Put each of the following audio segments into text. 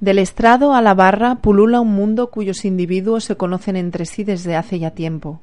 Del estrado a la barra pulula un mundo cuyos individuos se conocen entre sí desde hace ya tiempo.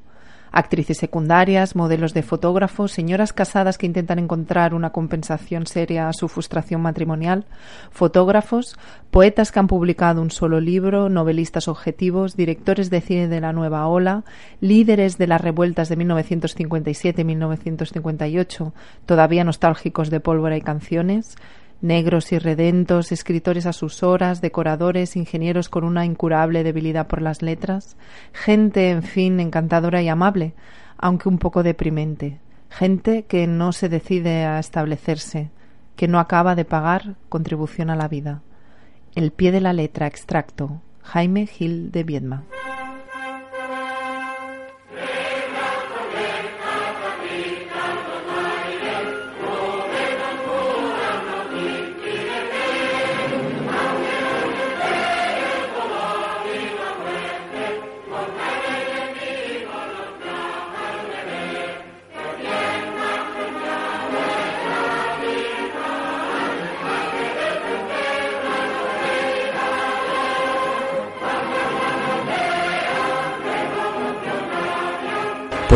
Actrices secundarias, modelos de fotógrafos, señoras casadas que intentan encontrar una compensación seria a su frustración matrimonial, fotógrafos, poetas que han publicado un solo libro, novelistas objetivos, directores de cine de la nueva ola, líderes de las revueltas de 1957-1958, todavía nostálgicos de pólvora y canciones, negros y redentos, escritores a sus horas, decoradores, ingenieros con una incurable debilidad por las letras, gente, en fin, encantadora y amable, aunque un poco deprimente, gente que no se decide a establecerse, que no acaba de pagar contribución a la vida. El pie de la letra extracto, Jaime Gil de Viedma.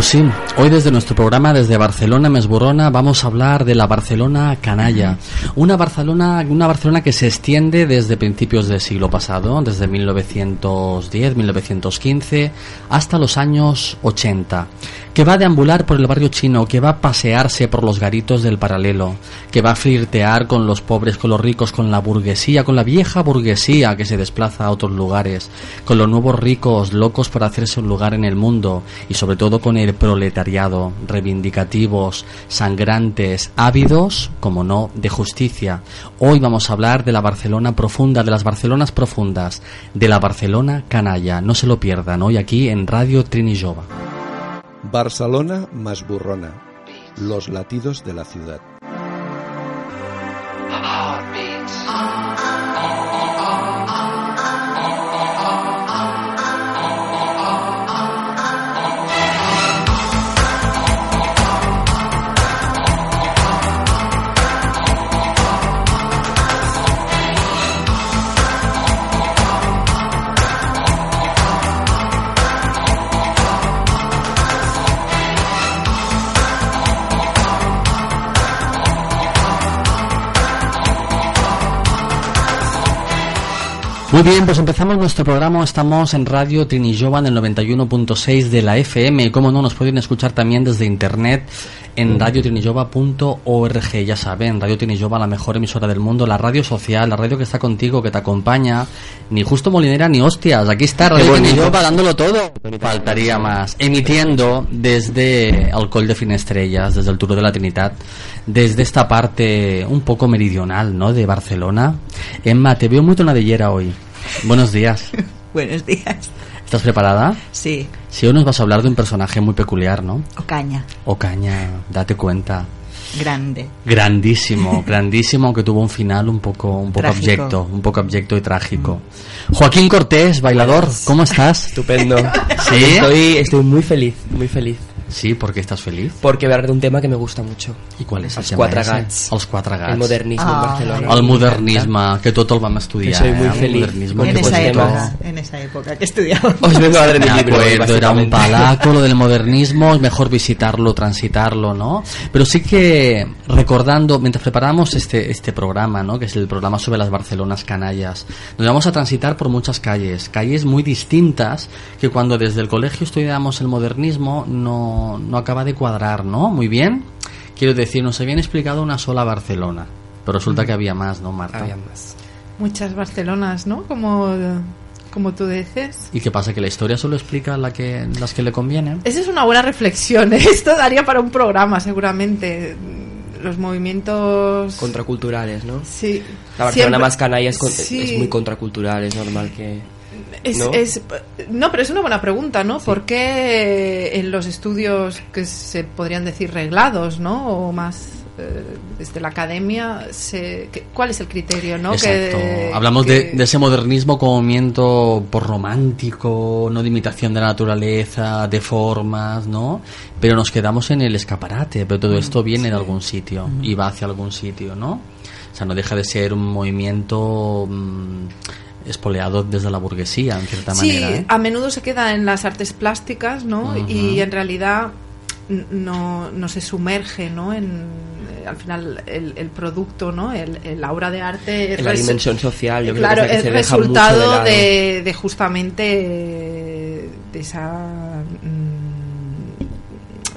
Pues sí, hoy desde nuestro programa, desde Barcelona Mesburrona, vamos a hablar de la Barcelona canalla. Una Barcelona, una Barcelona que se extiende desde principios del siglo pasado, desde 1910, 1915, hasta los años 80 que va a deambular por el barrio chino, que va a pasearse por los garitos del paralelo, que va a flirtear con los pobres, con los ricos, con la burguesía, con la vieja burguesía que se desplaza a otros lugares, con los nuevos ricos locos por hacerse un lugar en el mundo y sobre todo con el proletariado, reivindicativos, sangrantes, ávidos, como no, de justicia. Hoy vamos a hablar de la Barcelona profunda, de las Barcelonas profundas, de la Barcelona canalla. No se lo pierdan hoy aquí en Radio Trinijova. Barcelona más burrona. Los latidos de la ciudad. Muy bien, pues empezamos nuestro programa. Estamos en Radio Trinijova en el 91.6 de la FM. Y como no, nos pueden escuchar también desde internet en radiotrinijova.org. Ya saben, Radio Trinijova, la mejor emisora del mundo, la radio social, la radio que está contigo, que te acompaña. Ni justo molinera ni hostias. Aquí está Radio Trinijova dándolo todo. Faltaría más. Emitiendo desde Alcohol de Finestrellas, desde el Turo de la Trinidad, desde esta parte un poco meridional, ¿no? De Barcelona. Emma, te veo muy tonadillera hoy. Buenos días. Buenos días. ¿Estás preparada? Sí. Si hoy nos vas a hablar de un personaje muy peculiar, ¿no? Ocaña. Ocaña, date cuenta. Grande. Grandísimo, grandísimo, que tuvo un final un poco, un poco Trágico. abyecto, un poco abyecto y trágico. Joaquín Cortés, bailador, ¿cómo estás? Estupendo. ¿Sí? Estoy, estoy muy feliz, muy feliz. Sí, porque estás feliz. Porque voy a hablar de un tema que me gusta mucho. I qual és el Els tema quatre ese? gats. Els quatre gats. El modernismo en Ah, Barcelona. El modernisme, que tot el vam estudiar. Que soy muy eh? feliz. El modernisme, En que esa pues época, en esa época que estudiaba. Os vengo a de mi De libro. acuerdo, era un básicamente. palaco lo del modernismo, es mejor visitarlo, transitarlo, ¿no? Pero sí que recordando, mientras preparamos este, este programa, ¿no? Que es el programa sobre las Barcelonas canallas, nos vamos a transitar por muchas calles, calles muy distintas que cuando desde el colegio estudiamos el modernismo no, no acaba de cuadrar, ¿no? Muy bien. Quiero decir, nos habían explicado una sola Barcelona, pero resulta que había más, ¿no, Marta? Había más. Muchas Barcelonas, ¿no? Como, como tú dices. ¿Y qué pasa? ¿Que la historia solo explica la que, las que le convienen? Esa es una buena reflexión. ¿eh? Esto daría para un programa, seguramente. Los movimientos. Contraculturales, ¿no? Sí. La Barcelona Siempre- más canalla es, con- Sí. es muy contracultural, es normal que... Es- ¿no? es- no, pero es una buena pregunta, ¿no? ¿Por qué en los estudios que se podrían decir reglados, ¿no? O más eh, desde la academia, se, que- ¿cuál es el criterio, no? Exacto. Que- Hablamos que- de, de ese modernismo como movimiento por romántico, no de imitación de la naturaleza, de formas, ¿no? Pero nos quedamos en el escaparate, pero todo esto viene de algún sitio y va hacia algún sitio, ¿no? O sea, no deja de ser un movimiento mm, espoleado desde la burguesía, en cierta Sí, manera. ¿eh? a menudo se queda en las artes plásticas, ¿no? Ujú. Y en realidad no, no se sumerge, ¿no? En, eh, al final el, el producto, ¿no? El, el- obra de arte... En la dimensión social, yo creo claro, que es la que es se deja mucho de resultado de, de justamente eh, de esa mm,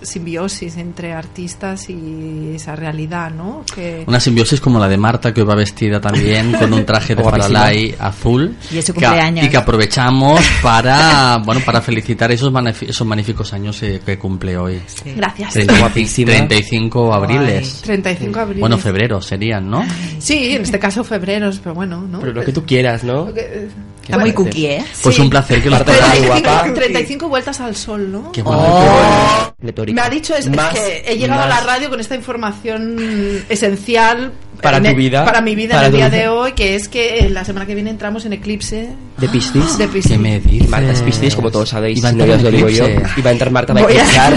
simbiosis entre artistas y esa realidad, ¿no? Que, Una simbiosis como la de Marta, que hoy va vestida también con un traje de. Faralay azul. Y es su que- cumpleaños. y que aprovechamos para, bueno, para felicitar esos, esos magníficos años eh, que cumple hoy. Sí. Gracias. 35, Guapísima. 35 abriles. 35 de abril. Bueno, febrero serían, ¿no? Sí, en este caso febreros, pero bueno, ¿no? Pero lo que tú quieras, ¿no? Lo que- Está muy cookie, ¿eh? Pues Sí. un placer que los traigas. muy 35, guapa. 35 vueltas al sol, ¿no? Qué bueno. Oh. Me ha dicho es, que he llegado a la radio con esta información esencial Para en tu el- vida, para mi vida para en el día vida. de hoy, que es que eh, la semana que viene entramos en eclipse ¿De Piscis? de Piscis. ¿Qué me dices? Marta es Piscis, como todos sabéis, si no ya os lo digo yo. Y va a entrar Marta, va a eclipsar,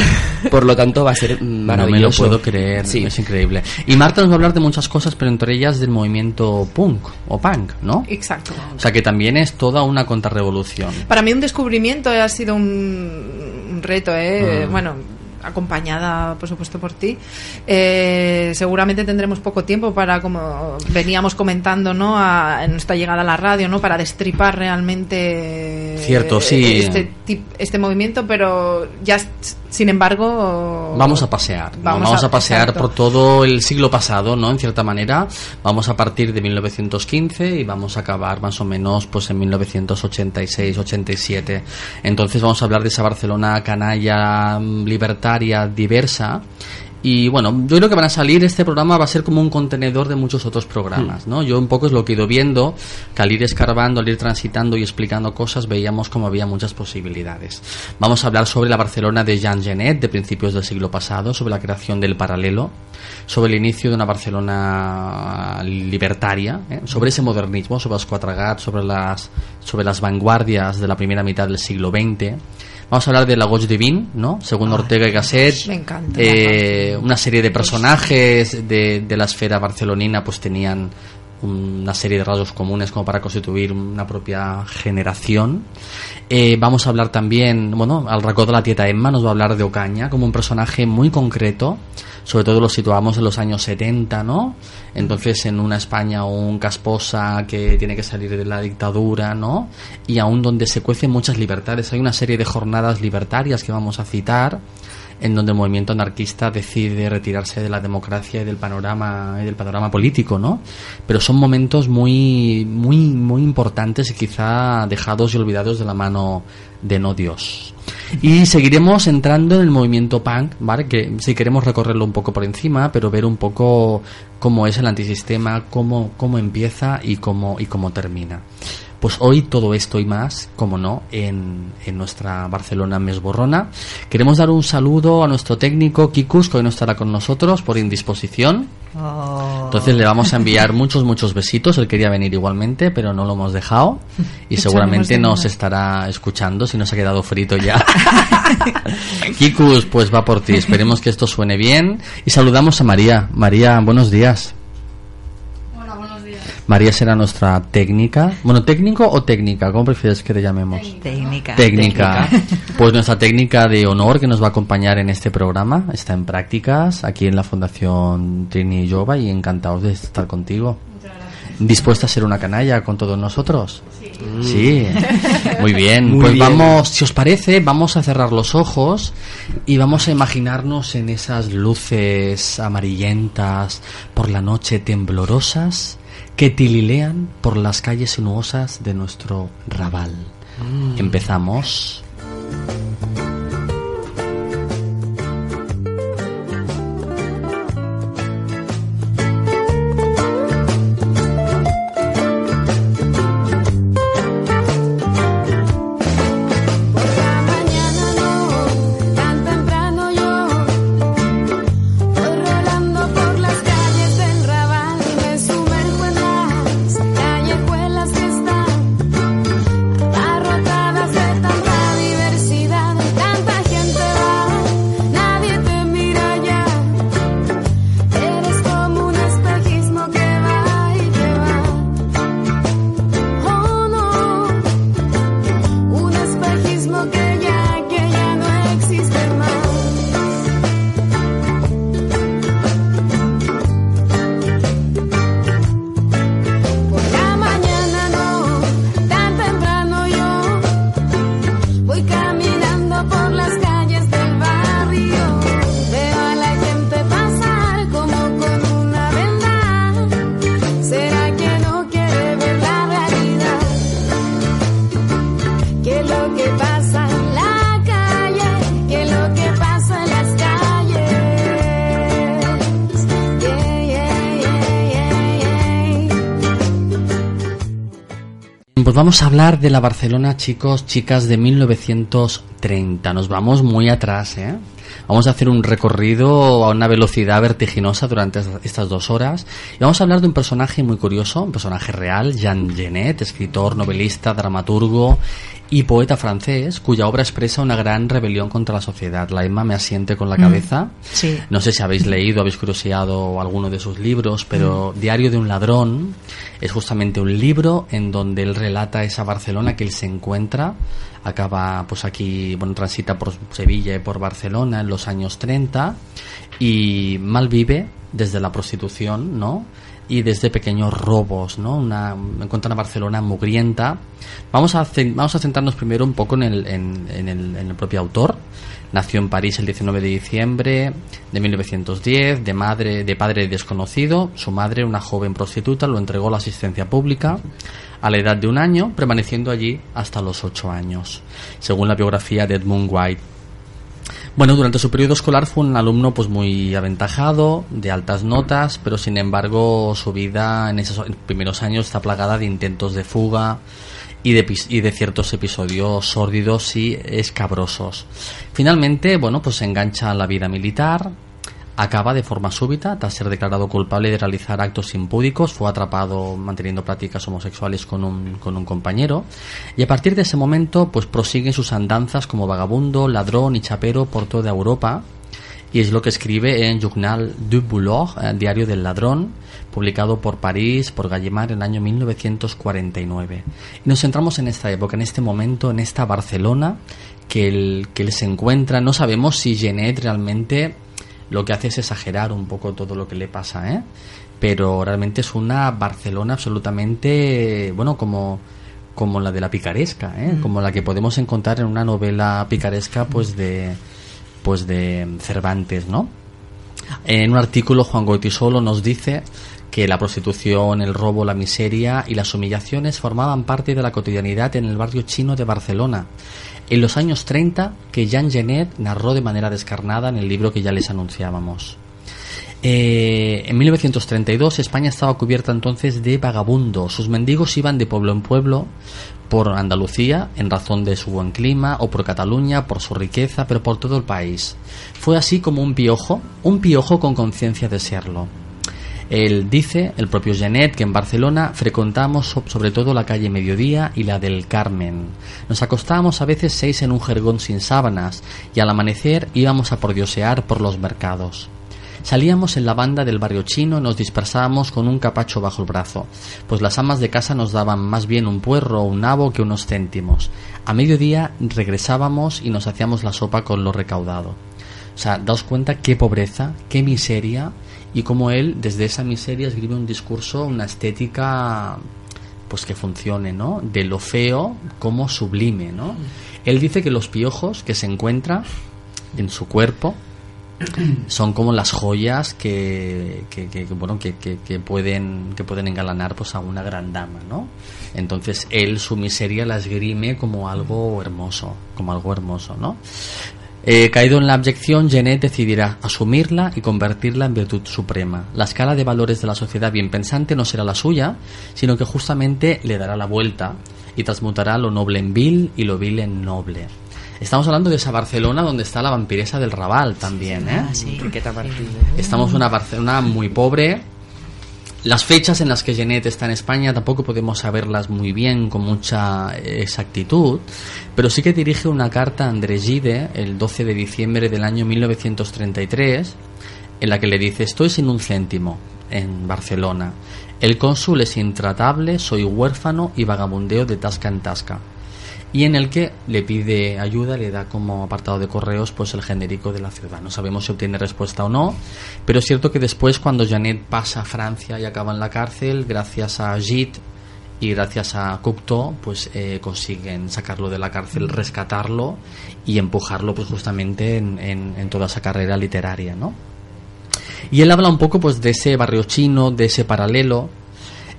por lo tanto va a ser No maravilloso. me lo puedo creer, Sí. es increíble. Y Marta nos va a hablar de muchas cosas, pero entre ellas del movimiento punk o punk, ¿no? Exacto. O sea que también es toda una contrarrevolución. Para mí un descubrimiento ha sido un, un reto, ¿eh? Mm. Bueno, acompañada, por supuesto, por ti. Eh, seguramente tendremos poco tiempo para, como veníamos comentando, ¿no? A, en nuestra llegada a la radio, ¿no? Para destripar realmente Cierto, sí. este, este movimiento, pero ya, sin embargo... Vamos a pasear, ¿no? Vamos a- a, pasear exacto. por todo el siglo pasado, ¿no? En cierta manera, vamos a partir de 1915 y vamos a acabar más o menos pues en 1986, 87. Entonces vamos a hablar de esa Barcelona canalla, mm, diversa. Y bueno, yo creo que van a salir, este programa va a ser como un contenedor de muchos otros programas, ¿no? Yo un poco es lo que he ido viendo, que al ir escarbando, al ir transitando y explicando cosas, veíamos como había muchas posibilidades. Vamos a hablar sobre la Barcelona de Jean Genet, de principios del siglo pasado, sobre la creación del paralelo, sobre el inicio de una Barcelona libertaria, ¿eh? sobre ese modernismo, sobre los quatre gats, sobre las, sobre las vanguardias de la primera mitad del siglo XX. Vamos a hablar de la Gauche Divine, ¿no? Según Ortega y Gasset. Me encanta. Eh, una serie de personajes de, de la esfera barcelonina pues tenían una serie de rasgos comunes como para constituir una propia generación. Eh, vamos a hablar también, bueno, al racó de la tieta Emma nos va a hablar de Ocaña como un personaje muy concreto, sobre todo lo situamos en los años 70, ¿no? Entonces en una España un casposa que tiene que salir de la dictadura, ¿no? Y aún donde se cuecen muchas libertades. Hay una serie de jornadas libertarias que vamos a citar en donde el movimiento anarquista decide retirarse de la democracia y del panorama y del panorama político, ¿no? Pero son momentos muy muy muy importantes y quizá dejados y olvidados de la mano de no Dios. Y seguiremos entrando en el movimiento punk, ¿vale? Que si queremos recorrerlo un poco por encima, pero ver un poco cómo es el antisistema, cómo cómo empieza y cómo y cómo termina. Pues hoy todo esto y más, como no, en, en nuestra Barcelona Mesborrona. Queremos dar un saludo a nuestro técnico Kikus, que hoy no estará con nosotros por indisposición. Oh. Entonces le vamos a enviar muchos, muchos besitos. Él quería venir igualmente, pero no lo hemos dejado. Y seguramente nos estará escuchando si nos ha quedado frito ya. Kikus, pues va por ti. Esperemos que esto suene bien. Y saludamos a María. María, buenos días. María será nuestra técnica. Bueno, técnico o técnica, ¿cómo prefieres que te llamemos? Técnica. Técnica. Pues nuestra técnica de honor que nos va a acompañar en este programa está en prácticas aquí en la Fundación Trini Jova y encantados de estar contigo. ¿Dispuesta a ser una canalla con todos nosotros? Sí. Muy bien. Muy pues bien. vamos, si os parece, vamos a cerrar los ojos y vamos a imaginarnos en esas luces amarillentas por la noche temblorosas que tililean por las calles sinuosas de nuestro Raval. Empezamos. Pues vamos a hablar de la Barcelona, chicos, chicas, de 1930. Nos vamos muy atrás, ¿eh? Vamos a hacer un recorrido a una velocidad vertiginosa durante es- estas dos horas. Y vamos a hablar de un personaje muy curioso, un personaje real, Jean Genet, escritor, novelista, dramaturgo y poeta francés, cuya obra expresa una gran rebelión contra la sociedad. La Emma me asiente con la cabeza. Sí. No sé si habéis leído, habéis curioseado alguno de sus libros, pero Diario de un ladrón es justamente un libro en donde él relata esa Barcelona que él se encuentra. Acaba pues aquí, bueno, transita por Sevilla y por Barcelona en los años 30 y mal vive desde la prostitución, ¿no? Y desde pequeños robos, ¿no? Una, encuentra una Barcelona mugrienta. Vamos a, vamos a centrarnos primero un poco en el, en, en el, en el propio autor. Nació en París el 19 de diciembre de 1910, de madre, de padre desconocido. Su madre, una joven prostituta, lo entregó a la asistencia pública a la edad de un año, permaneciendo allí hasta los ocho años, según la biografía de Edmund White. Bueno, durante su periodo escolar fue un alumno pues muy aventajado, de altas notas, pero sin embargo su vida en esos primeros años está plagada de intentos de fuga y de, y de ciertos episodios sórdidos y escabrosos. Finalmente, bueno, pues se engancha a la vida militar, acaba de forma súbita tras ser declarado culpable de realizar actos impúdicos, fue atrapado manteniendo prácticas homosexuales con un, con un compañero y a partir de ese momento pues prosigue sus andanzas como vagabundo, ladrón y chapero por toda Europa y es lo que escribe en Journal du Boulot, eh, Diario del Ladrón, publicado por París, por Gallimard en el año 1949. Y nos centramos en esta época, en este momento, en esta Barcelona que él, que él se encuentra. No sabemos si Genet realmente lo que hace es exagerar un poco todo lo que le pasa, ¿eh? Pero realmente es una Barcelona absolutamente, bueno, como como la de la picaresca, ¿eh? como la que podemos encontrar en una novela picaresca, pues de pues de Cervantes, ¿no? En un artículo Juan Goitisolo nos dice que la prostitución, el robo, la miseria y las humillaciones formaban parte de la cotidianidad en el barrio chino de Barcelona. En los años 30 que Jean Genet narró de manera descarnada en el libro que ya les anunciábamos. Eh, en 1932 España estaba cubierta entonces de vagabundos. Sus mendigos iban de pueblo en pueblo por Andalucía en razón de su buen clima o por Cataluña por su riqueza, pero por todo el país. Fue así como un piojo, un piojo con conciencia de serlo. Él dice, el propio Genet, que en Barcelona frecuentamos so- sobre todo la calle Mediodía y la del Carmen. Nos acostábamos a veces seis en un jergón sin sábanas y al amanecer íbamos a pordiosear por los mercados. Salíamos en la banda del barrio chino y nos dispersábamos con un capacho bajo el brazo, pues las amas de casa nos daban más bien un puerro o un nabo que unos céntimos. A mediodía regresábamos y nos hacíamos la sopa con lo recaudado. O sea, daos cuenta qué pobreza, qué miseria y cómo él desde esa miseria escribe un discurso, una estética pues que funcione, ¿no? De lo feo como sublime, ¿no? Él dice que los piojos que se encuentra en su cuerpo son como las joyas que, que, que- que, bueno que, que- que pueden que pueden engalanar pues a una gran dama no entonces él su miseria la esgrime como algo hermoso como algo hermoso no Eh, caído en la abyección, Genet decidirá asumirla y convertirla en virtud suprema. La escala de valores de la sociedad bien pensante no será la suya, sino que justamente le dará la vuelta y transmutará lo noble en vil y lo vil en noble. Estamos hablando de esa Barcelona donde está la vampiresa del Raval también, ¿eh? Ah, sí. Estamos en una Barcelona muy pobre. Las fechas en las que Genet está en España tampoco podemos saberlas muy bien con mucha exactitud, pero sí que dirige una carta a André Gide el 12 de diciembre del año 1933 en la que le dice estoy sin un céntimo en Barcelona. El cónsul es intratable, soy huérfano y vagabundeo de tasca en tasca y en el que le pide ayuda, le da como apartado de correos pues el genérico de la ciudad. No sabemos si obtiene respuesta o no, pero es cierto que después cuando Janet pasa a Francia y acaba en la cárcel, gracias a Git y gracias a Cocteau, pues eh, consiguen sacarlo de la cárcel, rescatarlo y empujarlo pues justamente en, en- en toda esa carrera literaria, ¿no? Y él habla un poco pues de ese barrio chino, de ese paralelo,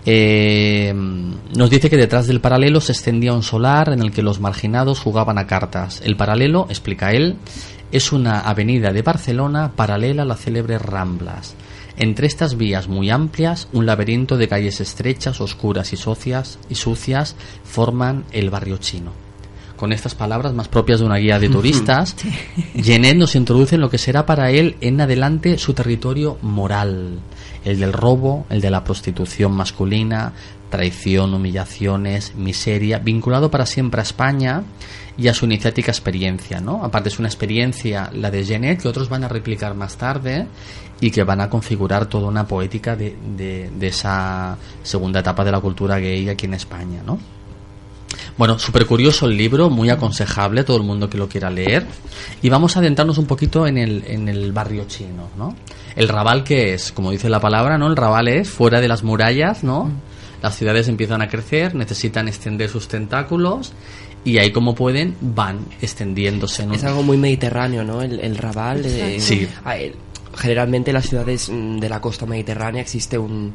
eh, nos dice que detrás del paralelo se extendía un solar en el que los marginados jugaban a cartas. El paralelo, explica él, es una avenida de Barcelona paralela a las célebres Ramblas. Entre estas vías muy amplias, un laberinto de calles estrechas, oscuras y, socias, y sucias forman el barrio chino. Con estas palabras más propias de una guía de turistas, Genet nos introduce en lo que será para él en adelante su territorio moral, el del robo, el de la prostitución masculina, traición, humillaciones, miseria, vinculado para siempre a España y a su iniciática experiencia, ¿no? Aparte es una experiencia, la de Genet, que otros van a replicar más tarde y que van a configurar toda una poética de, de- de esa segunda etapa de la cultura gay aquí en España, ¿no? Bueno, súper curioso el libro, muy aconsejable, todo el mundo que lo quiera leer. Y vamos a adentrarnos un poquito en el, en el barrio chino, ¿no? El Raval que es, como dice la palabra, ¿no? El Raval es fuera de las murallas, ¿no? Las ciudades empiezan a crecer, necesitan extender sus tentáculos y ahí como pueden van extendiéndose. ¿no? Es algo muy mediterráneo, ¿no? El, el Raval. eh, Sí. ah, el- generalmente en las ciudades mm, de la costa mediterránea existe un,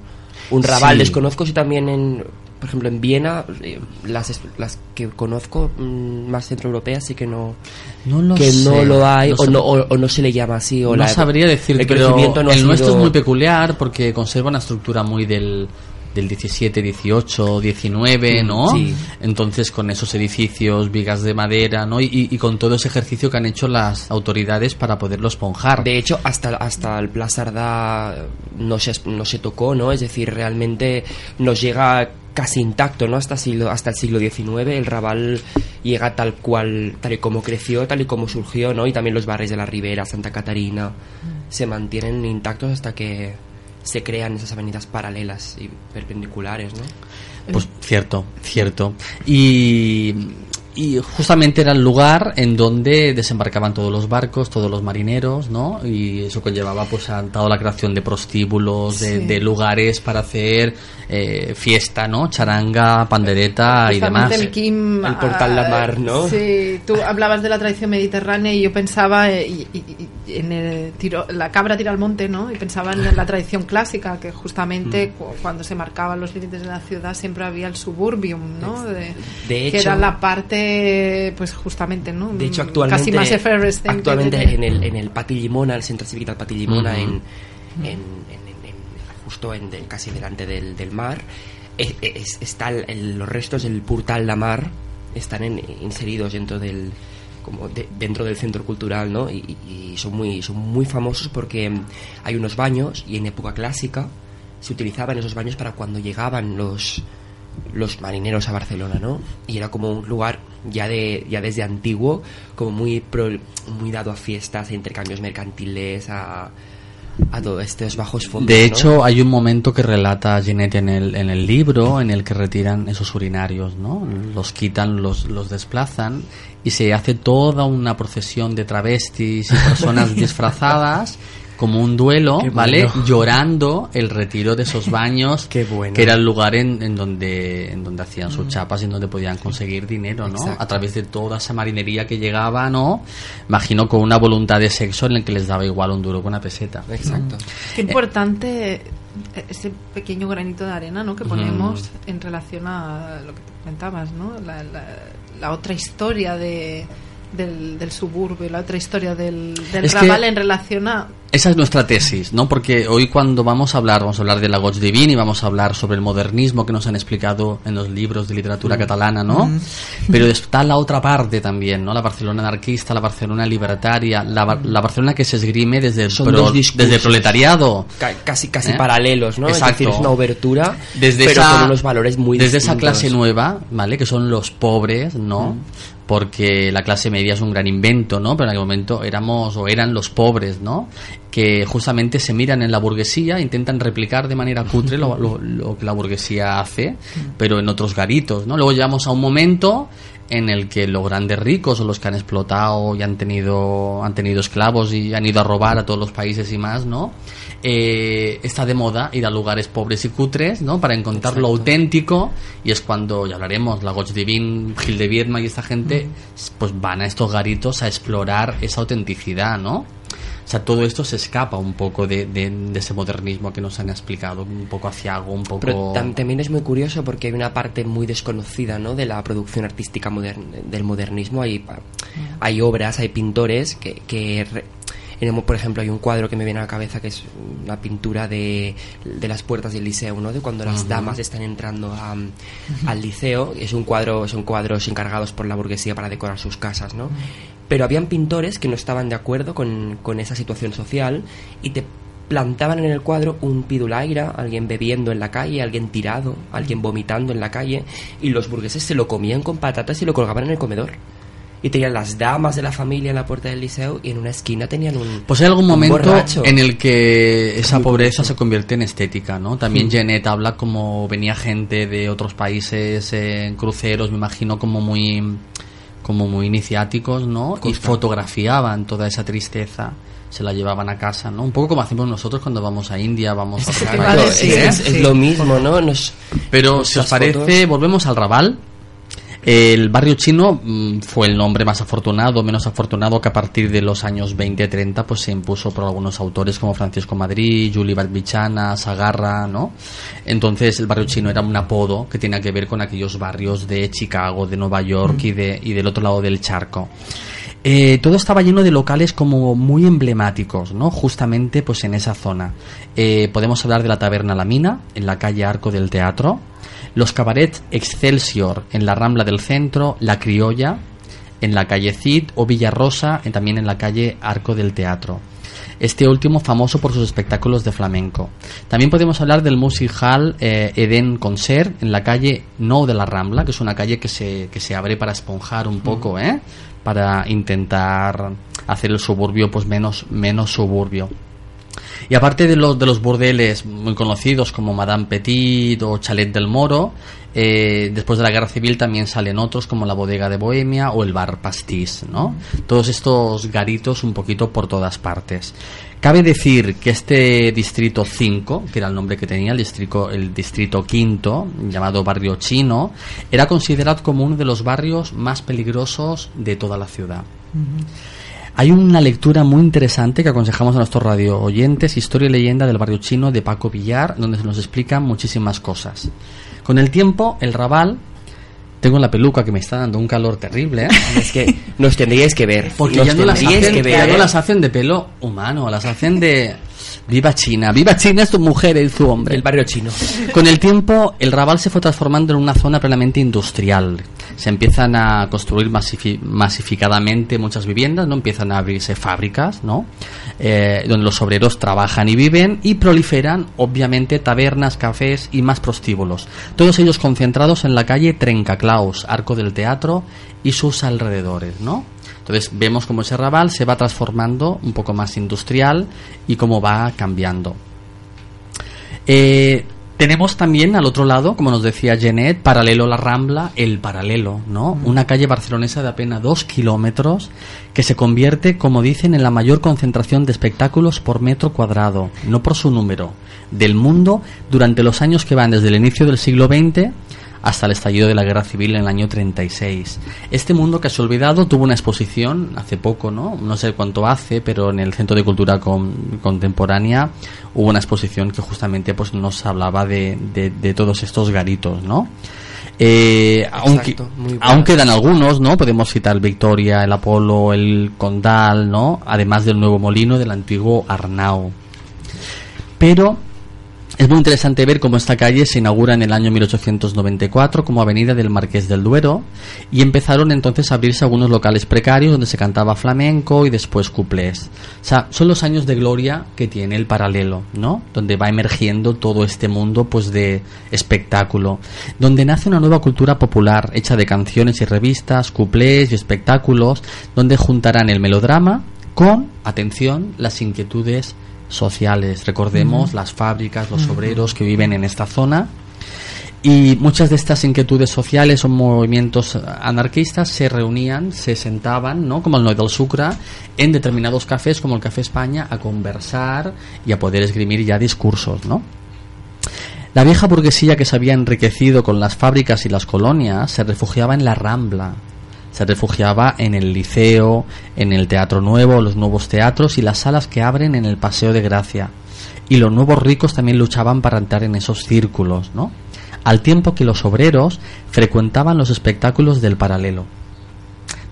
un Raval. Sí. Desconozco si también en, por ejemplo, en Viena, eh, las, las que conozco mm, más centroeuropeas sí que no, No lo que sé, no lo hay no o, no, o, o no se le llama así. O no la- sabría decir, el pero no el nuestro sido- es muy peculiar porque conserva una estructura muy del, del 17, 18, 19, Mm, ¿no? sí. Entonces con esos edificios, vigas de madera, ¿no? Y, y con todo ese ejercicio que han hecho las autoridades para poderlo esponjar. De hecho, hasta, hasta el Plaza Ardá no se, no se tocó, ¿no? Es decir, realmente nos llega casi intacto, ¿no? Hasta, siglo, hasta el siglo XIX el Raval llega tal cual, tal y como creció, tal y como surgió, ¿no? Y también los barrios de la Ribera, Santa Catarina, se mantienen intactos hasta que se crean esas avenidas paralelas y perpendiculares, ¿no? Pues cierto, cierto. Y, y justamente era el lugar en donde desembarcaban todos los barcos, todos los marineros, ¿no? Y eso conllevaba pues a toda la creación de prostíbulos, de, Sí. de lugares para hacer eh, fiesta, ¿no? Charanga, pandereta y demás. El Kim, El portal La Mar, ¿no? Sí, tú hablabas de la tradición mediterránea y yo pensaba eh, y- y- y en el tiro, la cabra tira al monte, ¿no? Y pensaba en la tradición clásica, que justamente Mm. cu- cuando se marcaban los límites de la ciudad siempre había el suburbium, ¿no? De, De que hecho- era la parte, pues justamente, ¿no? De hecho, actualmente, Casi más efervescente. actualmente en el, en el Pati Limona, el centro cívico del Pati Limona, Ujú. en, en, en- en- en- justo en, casi delante del, del mar, es, es- está el- los restos del Portal La Mar están en- inseridos dentro del como de- dentro del centro cultural, ¿no? Y, y son muy son muy famosos porque mm, hay unos baños y en época clásica se utilizaban esos baños para cuando llegaban los los marineros a Barcelona, ¿no? Y era como un lugar ya de ya desde antiguo, como muy pro- muy dado a fiestas, a intercambios mercantiles, a a todos estos bajos fondos. De ¿no? hecho, hay un momento que relata Ginette en el, en el libro en el que retiran esos urinarios, ¿no? Los quitan, los, los desplazan y se hace toda una procesión de travestis y personas disfrazadas como un duelo, Qué ¿vale? bueno. Llorando el retiro de esos baños, Qué bueno. que era el lugar en, en donde en donde hacían sus chapas y en donde podían conseguir dinero, ¿no? Exacto. A través de toda esa marinería que llegaba, ¿no? Imagino con una voluntad de sexo en el que les daba igual un duro con una peseta. Exacto. Qué importante eh, ese pequeño granito de arena ¿no? que ponemos en relación a lo que te comentabas, ¿no? la, la- la otra historia de, del, del suburbio, la otra historia del, del Raval en relación a... Esa es nuestra tesis, ¿no? Porque hoy cuando vamos a hablar, vamos a hablar de la Goig Divine y vamos a hablar sobre el modernismo que nos han explicado en los libros de literatura catalana, ¿no? Pero está la otra parte también, ¿no? La Barcelona anarquista, la Barcelona libertaria, la, Bar- la Barcelona que se esgrime desde el, Son pro- dos discursos. desde el proletariado. Ca- casi casi ¿Eh? paralelos, ¿no? Exacto. Es decir, es una obertura, desde pero esa, con unos valores muy desde esa clase nueva, ¿vale? Que son los pobres, ¿no? Porque la clase media es un gran invento, ¿no? Pero en aquel momento éramos o eran los pobres, ¿no? Que justamente se miran en la burguesía, intentan replicar de manera cutre lo, lo- lo que la burguesía hace, pero en otros garitos, ¿no? Luego llegamos a un momento en el que los grandes ricos o los que han explotado y han tenido han tenido esclavos y han ido a robar a todos los países y más, ¿no? Eh, está de moda ir a lugares pobres y cutres, ¿no? Para encontrar lo auténtico y es cuando ya hablaremos, la Goch Divin, Gil de Viedma y esta gente, pues van a estos garitos a explorar esa autenticidad, ¿no? O sea, todo esto se escapa un poco de, de- de ese modernismo que nos han explicado, un poco aciago, un poco... Pero tam- también es muy curioso porque hay una parte muy desconocida ¿no? de la producción artística modern- del modernismo. Hay, hay obras, hay pintores que, que re- por ejemplo, hay un cuadro que me viene a la cabeza que es una pintura de, de las puertas del liceo, ¿no? De cuando las damas están entrando a- al liceo. Es un cuadro, son cuadros encargados por la burguesía para decorar sus casas, ¿no? Pero habían pintores que no estaban de acuerdo con, con esa situación social y te plantaban en el cuadro un pidulaira, alguien bebiendo en la calle, alguien tirado, alguien vomitando en la calle, y los burgueses se lo comían con patatas y lo colgaban en el comedor. Y tenían las damas de la familia en la puerta del liceo y en una esquina tenían un. Pues hay algún momento borracho. en el que esa pobreza se convierte en estética, ¿no? También Janet habla como venía gente de otros países en cruceros, me imagino como muy como muy iniciáticos, ¿no? Y fotografiaban toda esa tristeza, se la llevaban a casa, ¿no? Un poco como hacemos nosotros cuando vamos a India, vamos a a Claro, ¿eh? es, es sí. lo mismo, ¿no? Nos, Pero si os parece, fotos- volvemos al Raval. El barrio chino mm, fue el nombre más afortunado, menos afortunado que a partir de los años 20-30 pues se impuso por algunos autores como Francisco Madrid, Juli Barbichana, Sagarra, ¿no? Entonces el barrio chino era un apodo que tenía que ver con aquellos barrios de Chicago, de Nueva York y, de, y del otro lado del charco. Eh, todo estaba lleno de locales como muy emblemáticos, ¿no? Justamente pues en esa zona. Eh, podemos hablar de la taberna La Mina, en la calle Arco del Teatro, los cabarets Excelsior en la Rambla del Centro, La Criolla en la calle Cid o Villarrosa en- también en la calle Arco del Teatro. Este último famoso por sus espectáculos de flamenco. También podemos hablar del Music Hall eh, Eden Concert en la calle No de la Rambla, que es una calle que se, que se abre para esponjar un poco, ¿eh? para intentar hacer el suburbio pues menos, menos suburbio. Y aparte de los, de los burdeles muy conocidos como Madame Petit o Chalet del Moro, eh, después de la Guerra Civil también salen otros como la Bodega de Bohemia o el Bar Pastis, ¿no? Todos estos garitos un poquito por todas partes. Cabe decir que este distrito 5, que era el nombre que tenía, el distrito, el distrito quinto, llamado barrio chino, era considerado como uno de los barrios más peligrosos de toda la ciudad. Hay una lectura muy interesante que aconsejamos a nuestros radio oyentes, Historia y leyenda del barrio chino de Paco Villar, donde se nos explican muchísimas cosas. Con el tiempo, el Raval, tengo la peluca que me está dando un calor terrible, ¿eh? Es que nos tendríais que ver. porque nos ya no, las hacen, que ver. ya no las hacen de pelo humano, las hacen de... Viva China, viva China es tu mujer y su hombre. El barrio chino. Con el tiempo, el Raval se fue transformando en una zona plenamente industrial. Se empiezan a construir masifi- masificadamente muchas viviendas, no empiezan a abrirse fábricas, ¿no? Eh, donde los obreros trabajan y viven y proliferan, obviamente, tabernas, cafés y más prostíbulos. Todos ellos concentrados en la calle Trencaclaus, Arco del Teatro y sus alrededores, ¿no? Entonces vemos cómo ese Raval se va transformando un poco más industrial y cómo va cambiando. Eh, tenemos también al otro lado, como nos decía Jeanette, paralelo a la Rambla, el paralelo, ¿no? Una calle barcelonesa de apenas dos kilómetros que se convierte, como dicen, en la mayor concentración de espectáculos por metro cuadrado, no por su número, del mundo durante los años que van desde el inicio del siglo XX hasta el estallido de la guerra civil en el año 36. Este mundo que se ha olvidado tuvo una exposición hace poco, ¿no? No sé cuánto hace, pero en el Centro de Cultura Con- Contemporánea hubo una exposición que justamente pues nos hablaba de, de- de todos estos garitos, ¿no? Eh, aunque, aún quedan algunos, ¿no? Podemos citar Victoria, el Apolo, el Condal, ¿no? Además del Nuevo Molino del antiguo Arnau. Pero es muy interesante ver cómo esta calle se inaugura en el año 1894 como Avenida del Marqués del Duero y empezaron entonces a abrirse algunos locales precarios donde se cantaba flamenco y después cuplés. O sea, son los años de gloria que tiene el paralelo, ¿no? Donde va emergiendo todo este mundo pues de espectáculo, donde nace una nueva cultura popular hecha de canciones y revistas, cuplés y espectáculos, donde juntarán el melodrama con, atención, las inquietudes sociales. Recordemos las fábricas, los obreros que viven en esta zona. Y muchas de estas inquietudes sociales o movimientos anarquistas se reunían, se sentaban, ¿no? como el Noy del Sucre, en determinados cafés como el Café España a conversar y a poder esgrimir ya discursos, ¿no? La vieja burguesía que se había enriquecido con las fábricas y las colonias se refugiaba en la Rambla, se refugiaba en el liceo, en el Teatro Nuevo, los nuevos teatros y las salas que abren en el Paseo de Gracia. Y los nuevos ricos también luchaban para entrar en esos círculos, ¿no? Al tiempo que los obreros frecuentaban los espectáculos del paralelo,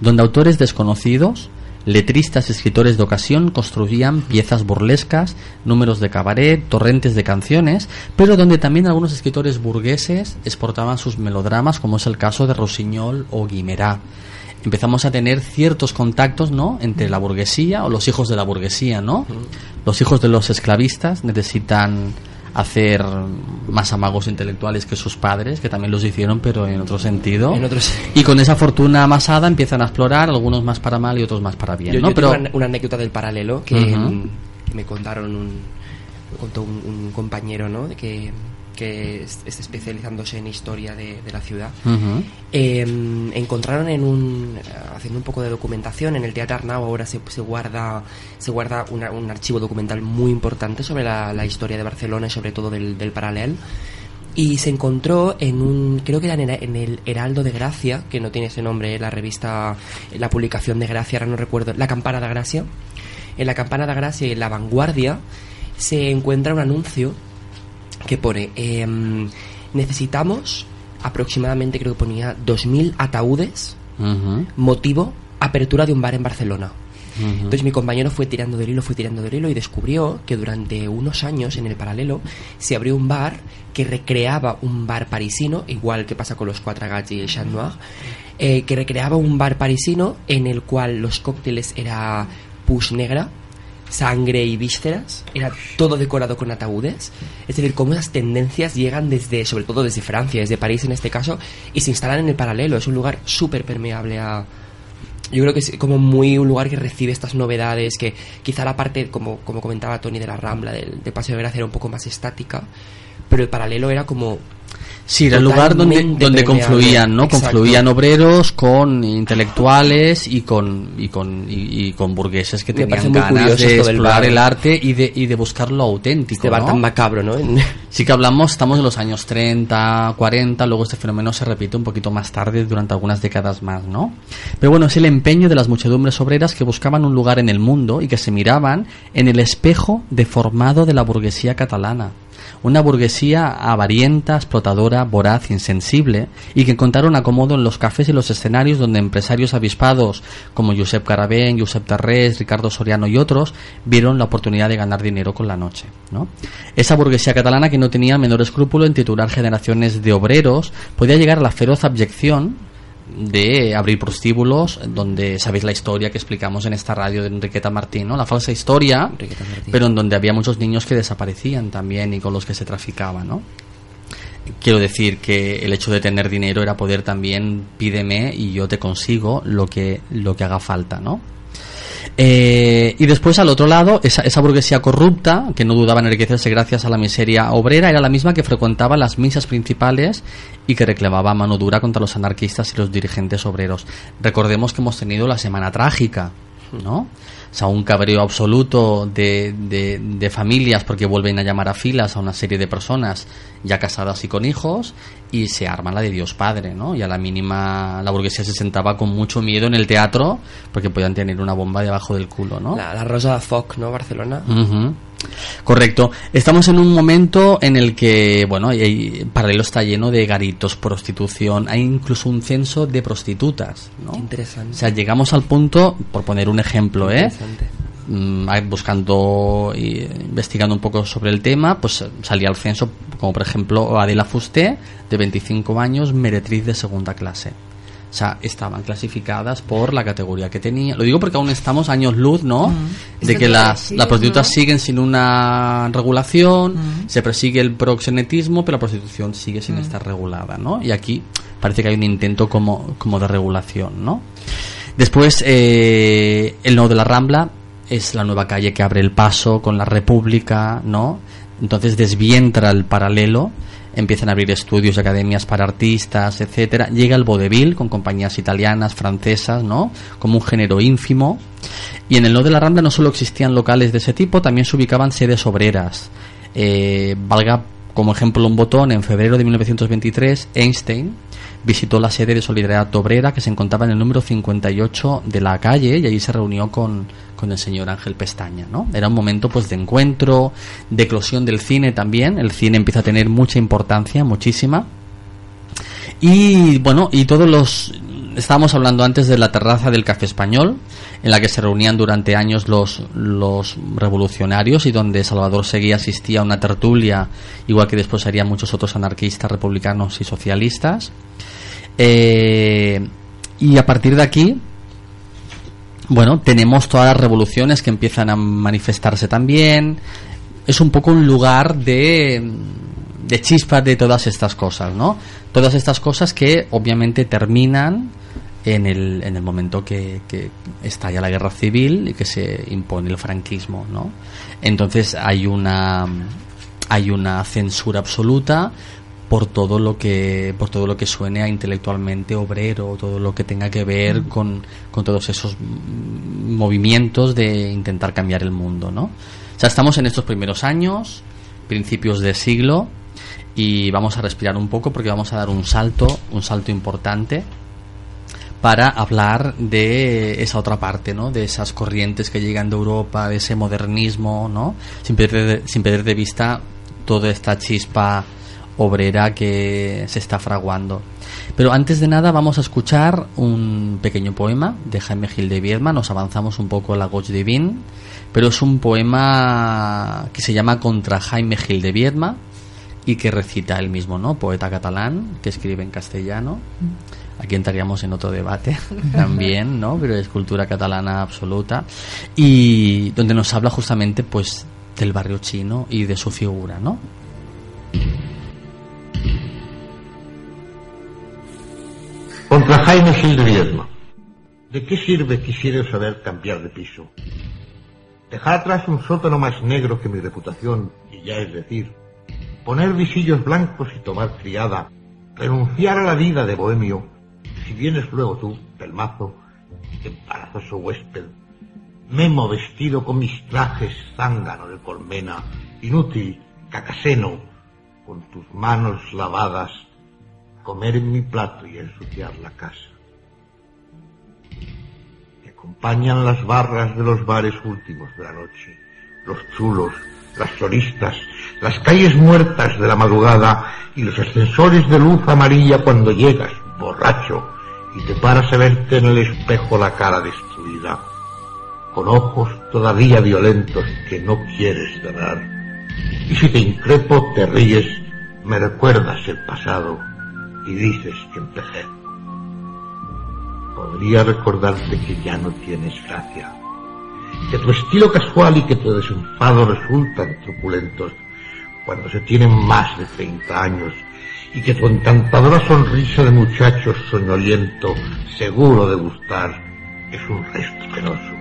donde autores desconocidos Letristas y escritores de ocasión construían piezas burlescas, números de cabaret, torrentes de canciones, pero donde también algunos escritores burgueses exportaban sus melodramas, como es el caso de Rosiñol o Guimerá. Empezamos a tener ciertos contactos, ¿no? Entre la burguesía o los hijos de la burguesía, ¿no? Los hijos de los esclavistas necesitan hacer más amagos intelectuales que sus padres, que también los hicieron, pero en otro sentido. En otros- Y con esa fortuna amasada empiezan a explorar, algunos más para mal y otros más para bien, Yo, ¿no? yo pero una, una anécdota del paralelo que, mm, que me contaron un, me contó un, un compañero, ¿no? De que, que es- está especializándose en historia de, de la ciudad. Ujú. Eh, encontraron en un haciendo un poco de documentación en el Teatro Arnau ahora se, se guarda se guarda una- un archivo documental muy importante sobre la, la historia de Barcelona y sobre todo del, del paralel y se encontró en un creo que era en el, en el Heraldo de Gracia que no tiene ese nombre la revista la publicación de Gracia ahora no recuerdo la Campana de Gracia en la Campana de Gracia y en la Vanguardia se encuentra un anuncio que pone em, necesitamos aproximadamente creo que ponía 2.000 ataúdes motivo apertura de un bar en Barcelona. Entonces mi compañero fue tirando del hilo, fue tirando del hilo y descubrió que durante unos años en el paralelo se abrió un bar que recreaba un bar parisino, igual que pasa con los Quatre Gats y el Chat Noir, eh, que recreaba un bar parisino en el cual los cócteles era pus negra, sangre y vísceras, era todo decorado con ataúdes. Es decir, cómo esas tendencias llegan desde, sobre todo desde Francia, desde París en este caso, y se instalan en el paralelo. Es un lugar súper permeable a, yo creo que es como muy un lugar que recibe estas novedades, que quizá la parte, como, como comentaba Tony, de la Rambla, del, de Paseo de Gracia era un poco más estática, pero el paralelo era como... Sí, era el lugar donde, donde confluían, ¿no? Exacto. Confluían obreros con intelectuales y con y con y, y con burgueses que Me tenían ganas de explorar el arte y de y de buscar lo auténtico, Este bar ¿no? tan macabro, ¿no? Sí que hablamos, estamos en los años 30, 40, luego este fenómeno se repite un poquito más tarde durante algunas décadas más, ¿no? Pero bueno, es el empeño de las muchedumbres obreras que buscaban un lugar en el mundo y que se miraban en el espejo deformado de la burguesía catalana. Una burguesía avarienta, explotadora, voraz, insensible, y que encontraron acomodo en los cafés y los escenarios donde empresarios avispados como Josep Carabén, Josep Tarrés, Ricardo Soriano y otros vieron la oportunidad de ganar dinero con la noche. ¿no? Esa burguesía catalana que no tenía menor escrúpulo en titular generaciones de obreros podía llegar a la feroz abyección de abrir prostíbulos donde sabéis la historia que explicamos en esta radio de Enriqueta Martín, ¿no? La falsa historia, pero en donde había muchos niños que desaparecían también y con los que se traficaba, ¿no? Quiero decir que el hecho de tener dinero era poder también pídeme y yo te consigo lo que lo que haga falta, ¿no? Eh, y después al otro lado, esa, esa burguesía corrupta, que no dudaba en enriquecerse gracias a la miseria obrera, era la misma que frecuentaba las misas principales y que reclamaba mano dura contra los anarquistas y los dirigentes obreros. Recordemos que hemos tenido la semana trágica, ¿no? O sea, un cabreo absoluto de, de, de familias porque vuelven a llamar a filas a una serie de personas ya casadas y con hijos y se arma la de Dios Padre, ¿no? Y a la mínima la burguesía se sentaba con mucho miedo en el teatro porque podían tener una bomba debajo del culo, ¿no? La, la Rosa Foc, ¿no? Barcelona. Ujú. Correcto. Estamos en un momento en el que, bueno, y- y paralelo está lleno de garitos, prostitución, hay incluso un censo de prostitutas, ¿no? Interesante. O sea, llegamos al punto, por poner un ejemplo, ¿eh? Mm, buscando y investigando un poco sobre el tema, pues salía al censo, como por ejemplo Adela Fusté, de 25 años, meretriz de segunda clase. O sea, estaban clasificadas por la categoría que tenía. Lo digo porque aún estamos años luz, ¿no? Es De que las, las prostitutas ¿no? siguen sin una regulación, Mm. se persigue el proxenetismo, pero la prostitución sigue sin estar regulada, ¿no? Y aquí parece que hay un intento como, como de regulación, ¿no? Después, eh, el nodo de la Rambla es la nueva calle que abre el paso con la República, ¿no? Entonces desvientra el paralelo, empiezan a abrir estudios y academias para artistas, etcétera. Llega el vodevil con compañías italianas, francesas, ¿no? Como un género ínfimo. Y en el nodo de la Rambla no solo existían locales de ese tipo, también se ubicaban sedes obreras. Eh, valga como ejemplo un botón, en febrero de 1923, Einstein visitó la sede de Solidaridad Obrera que se encontraba en el número 58 de la calle y allí se reunió con, con el señor Ángel Pestaña, ¿no? Era un momento pues de encuentro, de eclosión del cine también, el cine empieza a tener mucha importancia, muchísima. Y bueno, y todos los estábamos hablando antes de la terraza del Café Español, en la que se reunían durante años los, los revolucionarios y donde Salvador Seguí asistía a una tertulia, igual que después harían muchos otros anarquistas, republicanos y socialistas. Eh, y a partir de aquí, bueno, tenemos todas las revoluciones que empiezan a manifestarse también. Es un poco un lugar de, de chispa de todas estas cosas, ¿no? Todas estas cosas que obviamente terminan en el, en el momento que, que estalla la guerra civil y que se impone el franquismo, ¿no? Entonces hay una hay una censura absoluta por todo lo que por todo lo que suene a intelectualmente obrero todo lo que tenga que ver con, con todos esos movimientos de intentar cambiar el mundo no o sea estamos en estos primeros años principios de siglo y vamos a respirar un poco porque vamos a dar un salto un salto importante para hablar de esa otra parte, ¿no? De esas corrientes que llegan de Europa, de ese modernismo, ¿no? Sin perder de, sin perder de vista toda esta chispa obrera que se está fraguando. Pero antes de nada vamos a escuchar un pequeño poema de Jaime Gil de Viedma, nos avanzamos un poco a la Gauche Divine, pero es un poema que se llama Contra Jaime Gil de Viedma y que recita él mismo, ¿no? Poeta catalán que escribe en castellano. Aquí entraríamos en otro debate también, ¿no? Pero es cultura catalana absoluta y donde nos habla justamente pues del barrio chino y de su figura, ¿no? Contra Jaime de Viedma. ¿De qué sirve quisiera saber cambiar de piso? Dejar atrás un sótano más negro que mi reputación, y ya es decir, poner visillos blancos y tomar criada, renunciar a la vida de bohemio, si vienes luego tú, pelmazo, embarazoso huésped, memo vestido con mis trajes zángano de colmena, inútil, cacaseno, con tus manos lavadas, comer en mi plato y ensuciar la casa. Me acompañan las barras de los bares últimos de la noche, los chulos, las solistas, las calles muertas de la madrugada y los ascensores de luz amarilla cuando llegas, borracho, y te paras a verte en el espejo la cara destruida, con ojos todavía violentos que no quieres cerrar. Y si te increpo, te ríes, me recuerdas el pasado y dices que empecé. Podría recordarte que ya no tienes gracia, que tu estilo casual y que tu desenfado resultan truculentos cuando se tienen más de 30 años y que tu encantadora sonrisa de muchacho soñoliento, seguro de gustar, es un resto penoso,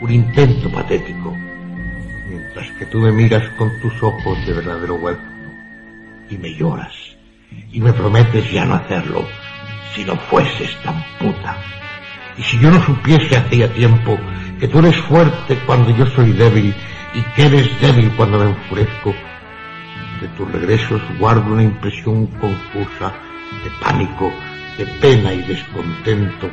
un intento patético, mientras que tú me miras con tus ojos de verdadero huérfano y me lloras y me prometes ya no hacerlo si no fueses tan puta. Y si yo no supiese hacía tiempo que tú eres fuerte cuando yo soy débil y que eres débil cuando me enfurezco, de tus regresos guardo una impresión confusa de pánico, de pena y descontento,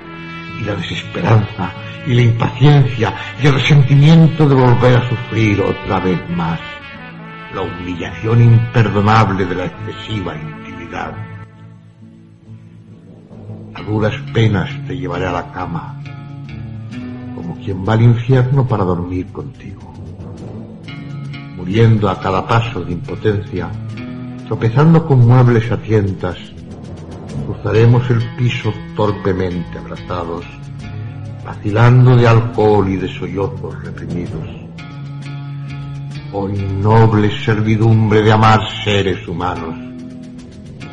y la desesperanza, y la impaciencia, y el resentimiento de volver a sufrir otra vez más la humillación imperdonable de la excesiva intimidad. A duras penas te llevaré a la cama, como quien va al infierno para dormir contigo muriendo a cada paso de impotencia, tropezando con muebles a tientas, cruzaremos el piso torpemente abrazados, vacilando de alcohol y de sollozos reprimidos. Oh innoble servidumbre de amar seres humanos,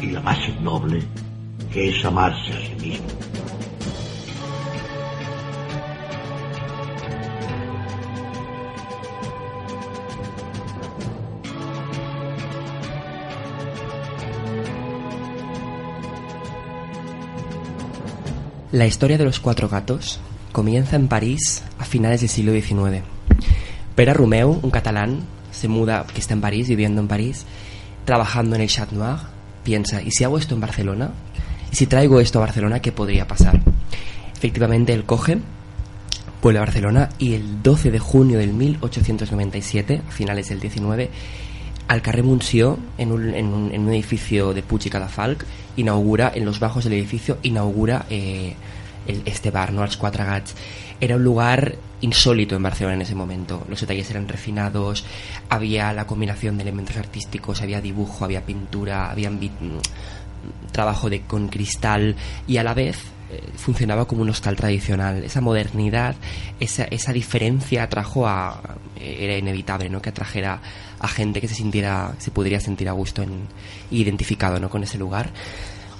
y la más innoble que es amarse a sí mismo. La historia de los cuatro gatos comienza en París a finales del siglo XIX. Pere Romeu, un catalán, se muda, que está en París, viviendo en París, trabajando en el Chat Noir, piensa, ¿y si hago esto en Barcelona? ¿Y si traigo esto a Barcelona, qué podría pasar? Efectivamente, él coge, vuelve a Barcelona y el 12 de junio del 1897, a finales del 19, al carrer Montsió, en un, en un, edificio de Puig y inaugura, en los bajos del edificio, inaugura eh, el- este bar, ¿no? Als Gats. Era un lugar insólito en Barcelona en ese momento. Los detalles eran refinados, había la combinación de elementos artísticos, había dibujo, había pintura, había mm, trabajo de, con cristal y a la vez eh, funcionaba como un hostal tradicional. Esa modernidad, esa, esa diferencia atrajo a... era inevitable, ¿no? Que atrajera a gente que se sintiera, se podría sentir a gusto en, identificado, ¿no? Con ese lugar.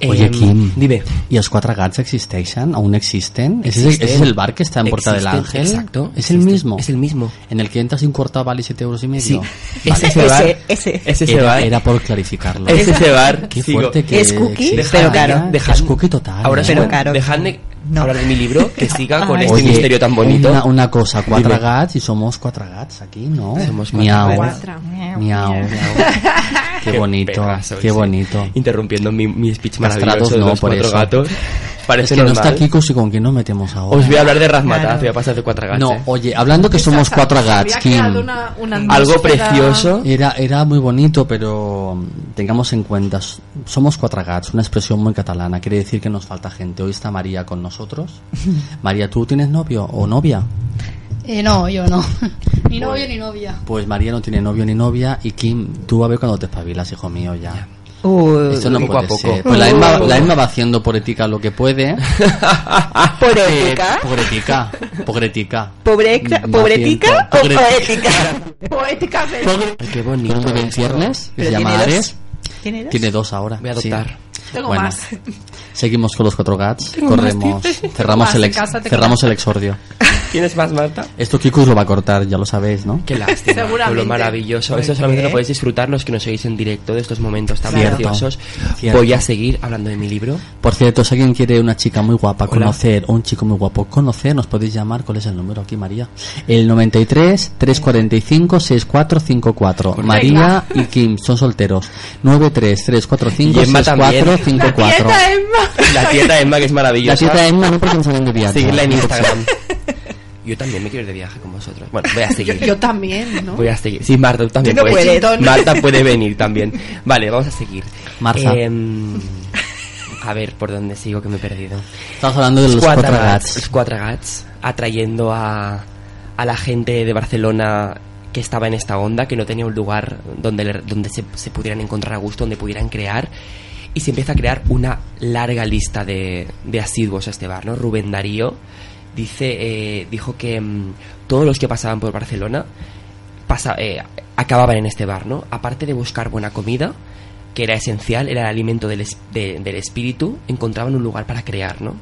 Oye, Em, Kim. Dime. ¿Y los Cuatro Gats existeixen? ¿Aún existen? ¿Ese es, Existen. ese es el bar que está en Puerta del Existen, Ángel? exacto, ¿Es el existe. mismo? Es el mismo. En el que entras sin cuarto vale 7 euros y medio. Sí. Vale. Es ese bar. Ese, ese. Es ese Era, bar. era por clarificarlo. Es ese bar. Qué Sigo. fuerte que Es cookie, pero caro. Es cookie total. Ahora ¿eh? Pero caro. dejadme No. hablar de mi libro, que siga con Ay. este Oye, misterio tan bonito. Una, una cosa, cuatro gats y somos cuatro gats aquí, ¿no? Somos cuatro Miau. gats. Cuatro. Miau. Qué bonito, perra soy, qué sí. bonito. Interrumpiendo mi, mi speech maravilloso de no, los por cuatro eso. gatos. Es Parece que no normal. está Kiko, si con quién nos metemos ahora. Os voy a hablar de Razmataz, Claro. voy a pasar de cuatro gatos. No, eh. oye, hablando que somos cuatro gats, una- una Algo precioso. Era, era muy bonito, pero mm, tengamos en cuenta, somos cuatro gats, una expresión muy catalana, quiere decir que nos falta gente. Hoy está María con nosotros. María, ¿tú tienes novio o novia? Eh, no, yo no. ni novio ni novia. Pues María no tiene novio ni novia y Kim, tú a ver cuando te espabilas, hijo mío, ya. Uh, Esto no poco a puede poco. ser. Pues la Emma, la Emma va haciendo por ética lo que puede. ¿Por ética? Pobretica, pobretica. ¿Pobreca? Va ¿Pobretica haciendo- o pobre- poética? Poéticamente. Ay, qué bonito. Esto. ciernes, que se llama tiene dos. Ares. ¿Tiene dos? Tiene dos ahora. Voy a sí. Tengo bueno, más. Seguimos con los cuatro gats. Tengo Corremos. Cerramos, más, el ex, casa, cerramos el exordio. ¿Tienes más, Marta? Esto Kikus lo va a cortar, ya lo sabéis, ¿no? Qué lástima. Seguramente. Lo maravilloso. Eso solamente qué? lo podéis disfrutar los que nos seguís en directo de estos momentos tan Cierto. graciosos. Cierto. Voy a seguir hablando de mi libro. Por cierto, si alguien quiere una chica muy guapa Hola. conocer o un chico muy guapo conocer, nos podéis llamar. ¿Cuál es el número aquí, María? El 93 345 6454. María y Kim son solteros. 93345 6454. 5-4. La tieta Emma. La tieta Emma, que es maravillosa. La tieta Emma, no porque salen de viaje. Seguirla en Instagram. Yo también me quiero ir de viaje con vosotros. Bueno, voy a seguir. Yo, yo también, ¿no? Voy a seguir. Sí, Marta también no puede. Marta puede venir también. Vale, vamos a seguir. Marta. Eh, a ver, ¿por dónde sigo que me he perdido? Estamos hablando de los, cuatro gats. Los cuatro gats atrayendo a, a la gente de Barcelona que estaba en esta onda, que no tenía un lugar donde, donde se, se pudieran encontrar a gusto, donde pudieran crear. Y se empieza a crear una larga lista de, de asiduos a este bar, ¿no? Rubén Darío dice, eh, dijo que mm, todos los que pasaban por Barcelona eh, acababan en este bar, ¿no? Aparte de buscar buena comida, que era esencial, era el alimento del, es- de- del espíritu, encontraban un lugar para crear, ¿no?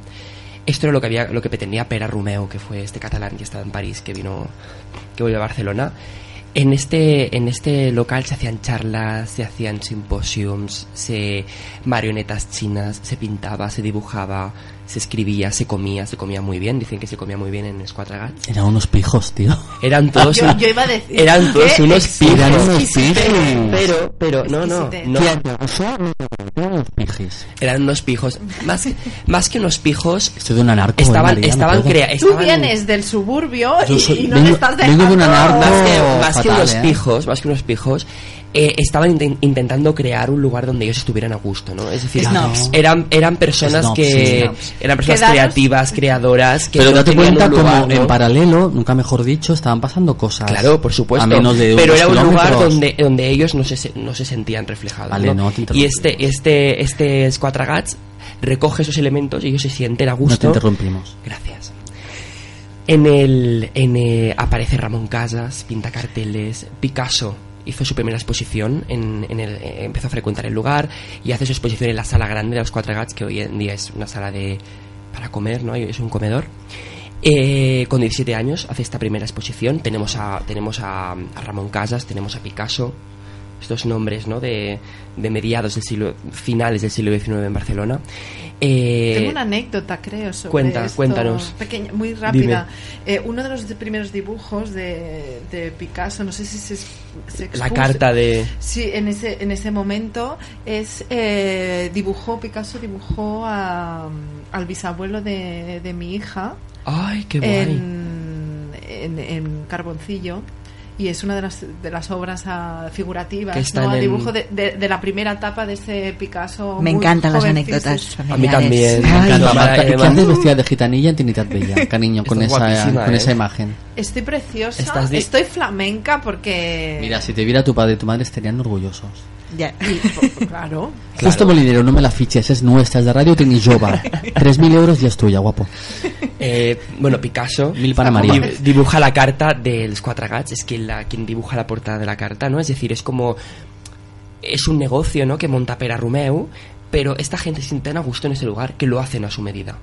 Esto era lo que había, lo que pretendía Pere Romeu, que fue este catalán que estaba en París, que vino, que volvió a Barcelona. En este, en este local se hacían charlas, se hacían simposiums, se marionetas chinas, se pintaba, se dibujaba, se escribía, se comía, se comía muy bien. Dicen que se comía muy bien en Squatre Gats. Eran unos pijos, tío. Eran todos, Yo, un- yo iba a decir. eran todos ¿qué unos pijos. Eran unos pijos. Pero, pero, no, no, no. Eran unos pijos. Más, más que unos pijos, Estoy de una narco. estaban, eh, María, estaban, crea- Tú vienes del suburbio y, no vengo- estás vengo dejando. de una narco. más que, Oh, más que fatal, unos ¿eh? pijos, más que unos pijos, eh, estaban inten- intentando crear un lugar donde ellos estuvieran a gusto, ¿no? Es decir, Snobs. eran, eran personas Snobs, que sí. eran personas Quedaros- creativas, creadoras, que Pero no date cuenta lugar, como ¿no? en paralelo, nunca mejor dicho, estaban pasando cosas. Claro, por supuesto. A menos de pero era un lugar donde, donde ellos no se, se- no se sentían reflejados. Vale, ¿no? no te y este, este, este recoge esos elementos y ellos se sienten a No te gusto. interrumpimos. Gracias. En el, en, eh, aparece Ramón Casas, pinta carteles, Picasso hizo su primera exposición, en, en el, eh, empezó a frecuentar el lugar y hace su exposición en la sala grande de los Cuatro Gats, que hoy en día es una sala de para comer, ¿no? Es un comedor. Eh, con 17 años hace esta primera exposición. Tenemos a, tenemos a, Ramón Casas, tenemos a Picasso, estos nombres, ¿no? De, de mediados del siglo, finales del siglo XIX en Barcelona. Eh, Tengo una anécdota, creo, sobre cuenta, esto, cuéntanos. pequeña, muy rápida. Eh, uno de los primeros dibujos de, de Picasso, no sé si se, se la expuso- carta de... Sí, en ese, en ese momento es eh, dibujó, Picasso dibujó a- al bisabuelo de, de mi hija ¡Ay, qué guay! en, en, en carboncillo y es una de las, de las obras ah, figurativas, Que está ¿no? en El dibujo de, de- de la primera etapa de ese Picasso. Me encantan las anécdotas A mí también. Me Ay, Marta, además- andes vestida de gitanilla en Trinidad Bella, cariño, con esa, con ¿eh? esa imagen. Estoy preciosa, estoy flamenca porque... Mira, si te viera tu padre y tu madre estarían orgullosos. Ya. Claro. Justo Molinero, no me la fiches, es nuestra, es de Radio Trinijova. 3.000 euros y es tuya, guapo. Eh, bueno, Picasso Mil para María. di- dibuja la carta dels Quatre Gats, es quien, la, quien dibuja la portada de la carta, ¿no? Es decir, es como... Es un negocio, ¿no? Que monta Pera Romeu, pero esta gente se siente tan a gusto en ese lugar que lo hacen a su medida.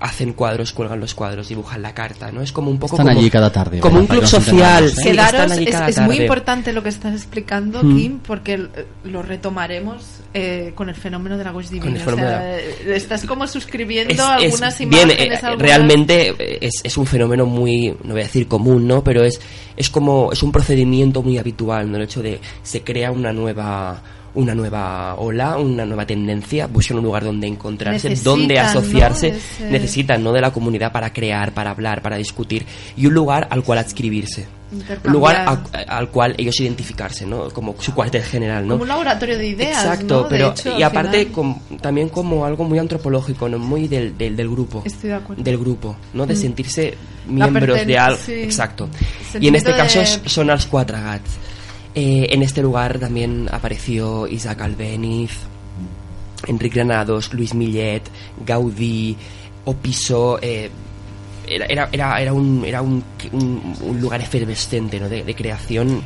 Hacen cuadros, cuelgan los cuadros, dibujan la carta, ¿no? Es como un poco Están como, allí cada tarde, Como un club social. ¿eh? sí, Quedaros, están allí es, cada es muy tarde. importante lo que estás explicando, Mm. Kim, porque eh, lo retomaremos eh, con el fenómeno de la Gauche Divina. O sea, eh, estás como suscribiendo Es- es algunas bien, imágenes. eh, algunas- realmente eh, es, es un fenómeno muy, no voy a decir común, ¿no? Pero es, es como, es un procedimiento muy habitual, ¿no? El hecho de se crea una nueva una nueva ola, una nueva tendencia, buscan un lugar donde encontrarse, Necesitan, donde ¿no? asociarse, Ese- necesitan, ¿no? De la comunidad para crear, para hablar, para discutir y un lugar al cual adscribirse. Un lugar a- al cual ellos identificarse, ¿no? Como su cuartel general, ¿no? Como un laboratorio de ideas. Exacto, pero hecho, y aparte com- también como algo muy antropológico, ¿no? muy del, del, del grupo. Estoy de acuerdo. Del grupo, ¿no? De Mm. sentirse miembros de algo. sí. Exacto. Y en este de- caso son los Quatre Gats. Eh, en este lugar también apareció Isaac Albéniz, Enric Granados, Luis Millet, Gaudí, Opiso. eh, era, era, era, un, era un, un- un lugar efervescente ¿no? de, de creación.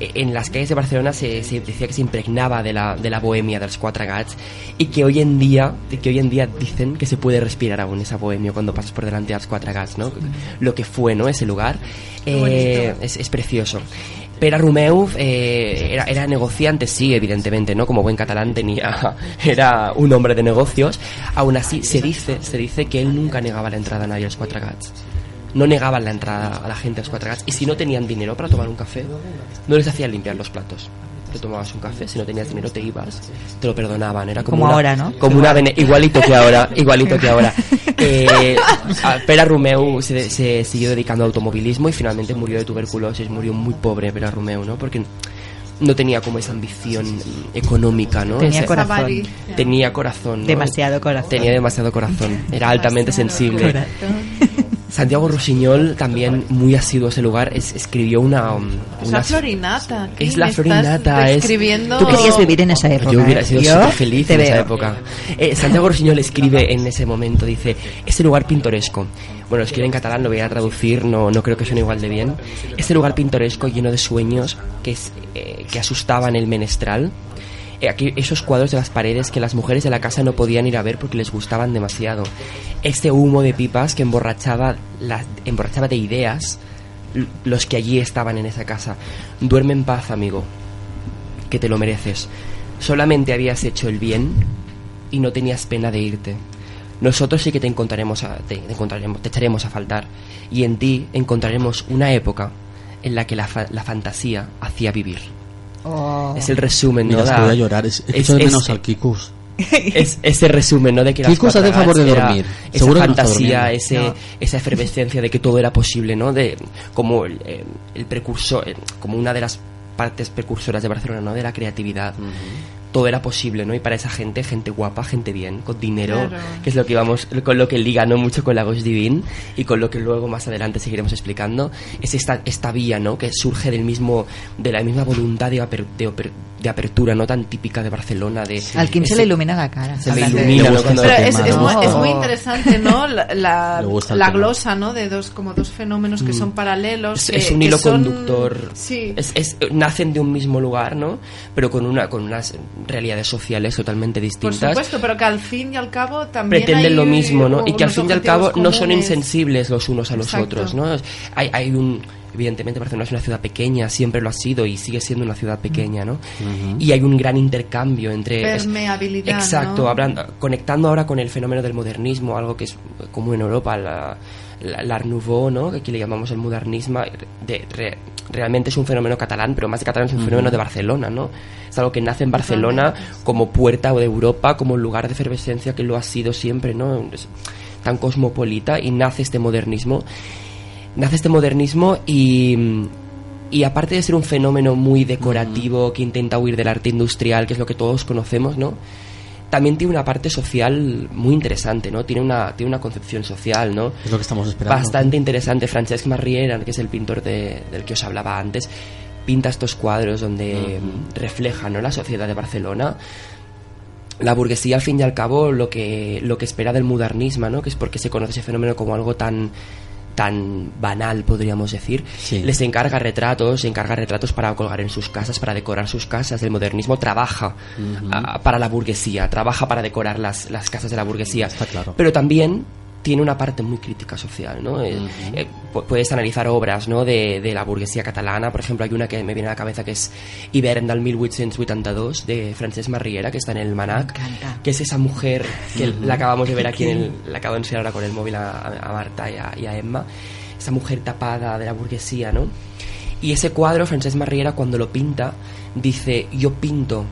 Eh, En las calles de Barcelona se, se decía que se impregnaba de la, de la bohemia de los Quatre Gats y que hoy en día que hoy en día dicen que se puede respirar aún esa bohemia cuando pasas por delante de los Quatre Gats, ¿no? Lo que fue ¿no? ese lugar eh, es, es precioso. Pera Romeu eh, era, era negociante, sí, evidentemente, ¿no? Como buen catalán tenía, era un hombre de negocios. Aún así, se dice, se dice que él nunca negaba la entrada a nadie a los Quatre Gats. No negaban la entrada a la gente a los Quatre Gats. Y si no tenían dinero para tomar un café, no les hacían limpiar los platos. Te tomabas un café, si no tenías dinero te ibas, te lo perdonaban. Era como, Como una- ahora, ¿no? Como una bene- igualito que ahora, igualito que ahora. Eh, a- Pere Romeu se, se siguió dedicando al automovilismo y finalmente murió de tuberculosis, murió muy pobre Pere Romeu, ¿no? Porque no tenía como esa ambición económica, ¿no? Tenía Ese- corazón. avaricia. Tenía corazón. ¿no? Demasiado corazón. Tenía demasiado corazón. Era altamente sensible. Santiago Rusiñol, también muy asiduo a ese lugar, es- escribió una... um, Es una- la florinata. Es la florinata, es- Tú querías vivir en esa época. Yo hubiera ¿eh? sido Yo súper feliz en esa veo. época. Eh, Santiago Rossinyol escribe en ese momento, dice, ese lugar pintoresco. Bueno, escribe en catalán, lo voy a traducir, no, no creo que suene igual de bien. Ese lugar pintoresco lleno de sueños que, es, eh, que asustaban el menestral. Eh, aquí esos cuadros de las paredes que las mujeres de la casa no podían ir a ver porque les gustaban demasiado. Este humo de pipas que emborrachaba, emborrachaba de ideas los que allí estaban en esa casa. Duerme en paz, amigo que te lo mereces. Solamente habías hecho el bien y no tenías pena de irte. Nosotros sí que te encontraremos, a- te, te encontraremos, te echaremos a faltar. Y en ti encontraremos una época en la que la, fa- la fantasía hacía vivir. Oh. Es el resumen, Mira, ¿no? Da- voy a llorar. Es, de menos al Kikus. es ese resumen, ¿no? De que las Kikus, cuatro favor de era dormir. Esa no fantasía, durmiendo. ese, No. esa efervescencia de que todo era posible, ¿no? De, como el, eh, el precursor, eh, como una de las partes precursoras de Barcelona, ¿no? De la creatividad. Todo era posible, ¿no? Y para esa gente, gente guapa, gente bien, con dinero, Claro. que es lo que vamos, con lo que liga, ¿no? Mucho con la Ghost Divine y con lo que luego más adelante seguiremos explicando. Es esta, esta vía, ¿no? Que surge del mismo, de la misma voluntad de, aper- de oper- de apertura, ¿no? Tan típica de Barcelona, de... Al Kim se le ilumina la cara. se le ilumina, es, muy, es muy interesante, ¿no? La, la, glosa, ¿no? De dos, como dos fenómenos que son paralelos. Es, que- es un hilo son- conductor. Sí. Es, es- nacen de un mismo lugar, ¿no? Pero con una con unas realidades sociales totalmente Por distintas. supuesto, pero que al fin y al cabo también pretenden hay lo mismo, ¿no? Y que al fin y al cabo no son insensibles los unos a los Exacto. otros, ¿no? Hay, hay un evidentemente Barcelona es una ciudad pequeña, siempre lo ha sido y sigue siendo una ciudad pequeña, ¿no? Y hay un gran intercambio entre es- Permeabilidad, Exacto, ¿no? hablando, conectando ahora con el fenómeno del modernismo, algo que es común en Europa, la, la- Nouveau, ¿no? que aquí le llamamos el modernismo, de- re- realmente es un fenómeno catalán, pero más que catalán es un fenómeno de Barcelona, ¿no? Es algo que nace en Barcelona como puerta de Europa, como lugar de efervescencia que lo ha sido siempre, ¿no? Es tan cosmopolita y nace este modernismo. Nace este modernismo y, y aparte de ser un fenómeno muy decorativo que intenta huir del arte industrial, que es lo que todos conocemos, ¿no? También tiene una parte social muy interesante, ¿no? Tiene una, tiene una concepción social, ¿no? Es lo que estamos esperando. Bastante interesante. Francesc Marriera, que es el pintor de- del que os hablaba antes, pinta estos cuadros donde mm, refleja ¿no? la sociedad de Barcelona. La burguesía, al fin y al cabo, lo que, lo que espera del modernismo, ¿no? que es porque se conoce ese fenómeno como algo tan tan banal, podríamos decir, Sí. les encarga retratos, se encarga retratos para colgar en sus casas, para decorar sus casas. El modernismo trabaja para la burguesía, trabaja para decorar las, las casas de la burguesía. Está claro. Pero también tiene una parte muy crítica social, ¿no? Eh, eh, pu- puedes analizar obras, ¿no? De, de la burguesía catalana, por ejemplo, hay una que me viene a la cabeza que es Hivern del 1882 de Francesc Marriera, que está en el Manac, que es esa mujer que la acabamos de ver aquí en el, la acabo de enseñar ahora con el móvil a, a Marta y a, y a Emma, esa mujer tapada de la burguesía, ¿no? Y ese cuadro, Francesc Marriera, cuando lo pinta, dice, yo pinto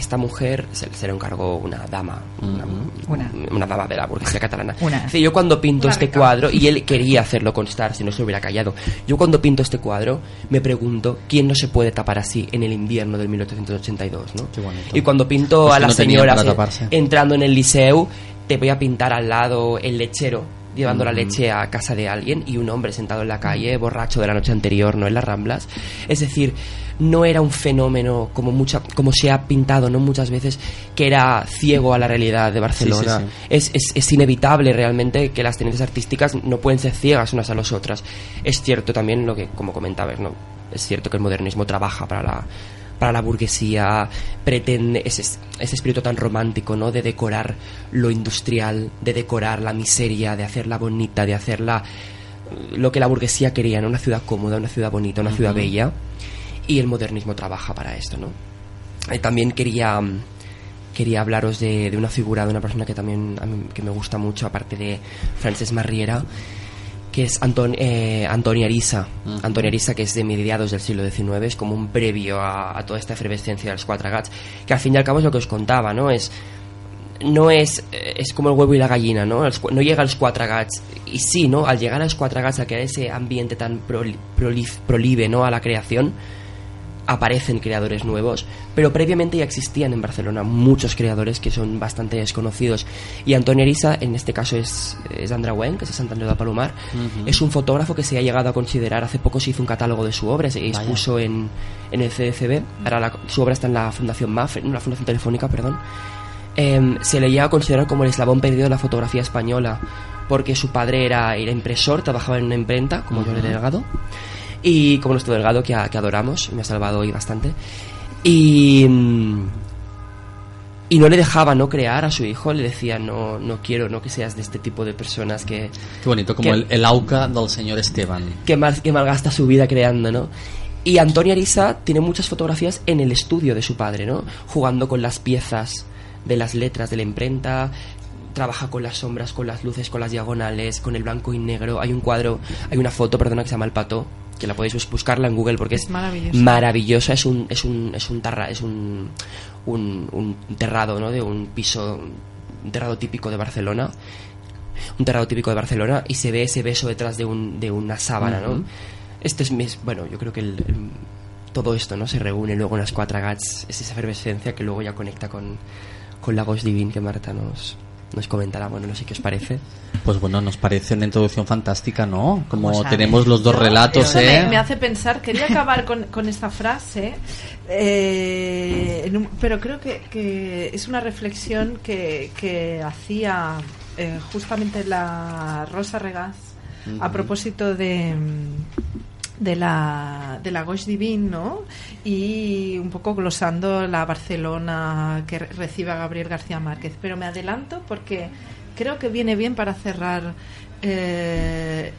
esta mujer, se, se lo encargó una dama, una, Una. una dama de la burguesía catalana. Una. Yo cuando pinto Una este rica. cuadro, y él quería hacerlo constar, si no se hubiera callado, yo cuando pinto este cuadro, me pregunto, ¿quién no se puede tapar así en el invierno del 1882, ¿no? Qué bonito. Y cuando pinto Pues a las no taparse. entrando en el liceo, te voy a pintar al lado el lechero llevando la leche a casa de alguien y un hombre sentado en la calle, borracho de la noche anterior, no en las ramblas. Es decir, no era un fenómeno como mucha, como se ha pintado, no muchas veces, que era ciego a la realidad de Barcelona. Sí, sí, Es, es, es inevitable realmente que las tendencias artísticas no pueden ser ciegas unas a las otras. Es cierto también lo que, como comentabas, ¿no? Es cierto que el modernismo trabaja para la para la burguesía pretende ese, ese espíritu tan romántico, ¿no? De decorar lo industrial, de decorar la miseria, de hacerla bonita, de hacerla lo que la burguesía quería, ¿no? Una ciudad cómoda, una ciudad bonita, una ciudad bella. Y el modernismo trabaja para esto, ¿no? Eh, también quería mm, quería hablaros de, de una figura de una persona que también a mí, que me gusta mucho, aparte de Francesc Marriera, que es Anton, eh, Antonio Arisa. Antonio Arisa, que es de mediados del siglo XIX, es como un previo a, a toda esta efervescencia de los cuatro gats, que al fin y al cabo es lo que os contaba, ¿no? Es no es eh, es como el huevo y la gallina, ¿no? No llega a los cuatro gats y sí, ¿no? Al llegar a los cuatro gats, a crear ese ambiente tan proli- prolif- prolive, ¿no? A la creación, aparecen creadores nuevos, pero previamente ya existían en Barcelona muchos creadores que son bastante desconocidos. Y Antonio Arisa, en este caso es, es Andrauen, que es de Sant Andreu de Palomar, es un fotógrafo que se ha llegado a considerar, hace poco se hizo un catálogo de su obra, se expuso en, en el CDCB, ahora la- su obra está en la Fundación MAF, en la Fundación Telefónica, perdón. Em, se le llega a considerar como el eslabón perdido de la fotografía española, porque su padre era, era impresor, trabajaba en una imprenta, como yo Delgado, y como nuestro Delgado que, a- que adoramos, me ha salvado hoy bastante, y, mm, y no le dejaba no crear a su hijo, le decía, no, no quiero no que seas de este tipo de personas que, Qué bonito, como Que- el, el auca del señor Esteban. que, mal, que malgasta su vida creando, ¿no? Y Antonio Arisa tiene muchas fotografías en el estudio de su padre, ¿no? Jugando con las piezas de las letras de la imprenta, trabaja con las sombras, con las luces, con las diagonales, con el blanco y negro. Hay un cuadro, hay una foto, perdona, que se llama El Pato, que la podéis bus- buscarla en Google porque es, Es maravillosa. maravillosa. Es un, es un, es un, tarra, es un, un, un terrado, ¿no? De un piso, un terrado típico de Barcelona un terrado típico de Barcelona y se ve ese beso detrás de, un, de una sábana, ¿no? Este es bueno, yo creo que el- el- todo esto, ¿no? Se reúne luego en las cuatro gats, es esa efervescencia que luego ya conecta con, con la Ghost Divine que Marta nos, nos comentará, bueno, no sé qué os parece. Pues bueno, nos parece una introducción fantástica, ¿no? Como tenemos los dos relatos, ¿eh? me, me hace pensar, quería acabar con, con esta frase, eh, un- pero creo que, que es una reflexión que, que hacía eh, justamente la Rosa Regaz a propósito de de la de la Gauche Divine, ¿no? Y un poco glosando la Barcelona que re- recibe a Gabriel García Márquez. Pero me adelanto porque creo que viene bien para cerrar eh,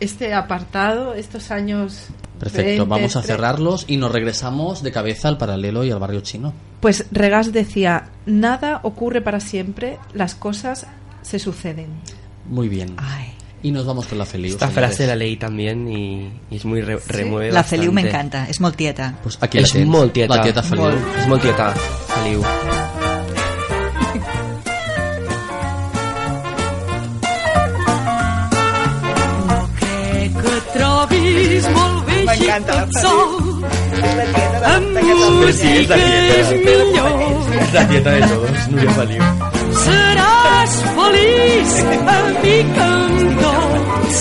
este apartado, estos años. Perfecto, 20, vamos a cerrarlos y nos regresamos de cabeza al paralelo y al barrio chino. Pues Regás decía: nada ocurre para siempre, las cosas se suceden. Muy bien. Ay, Y nos vamos con la feliz. Esta frase la leí también y, y es muy re- remueve la Feliu me bastante. encanta, és molt tieta. Pues aquí És la tens, molt tieta. La tieta Feliu. Molt. És molt tieta, Feliu. Que trobis molt bé De Catalunya. Pero sí, es la dieta. Es la dieta de todos, Nuria Feliu. Seràs feliç, amic amb tots,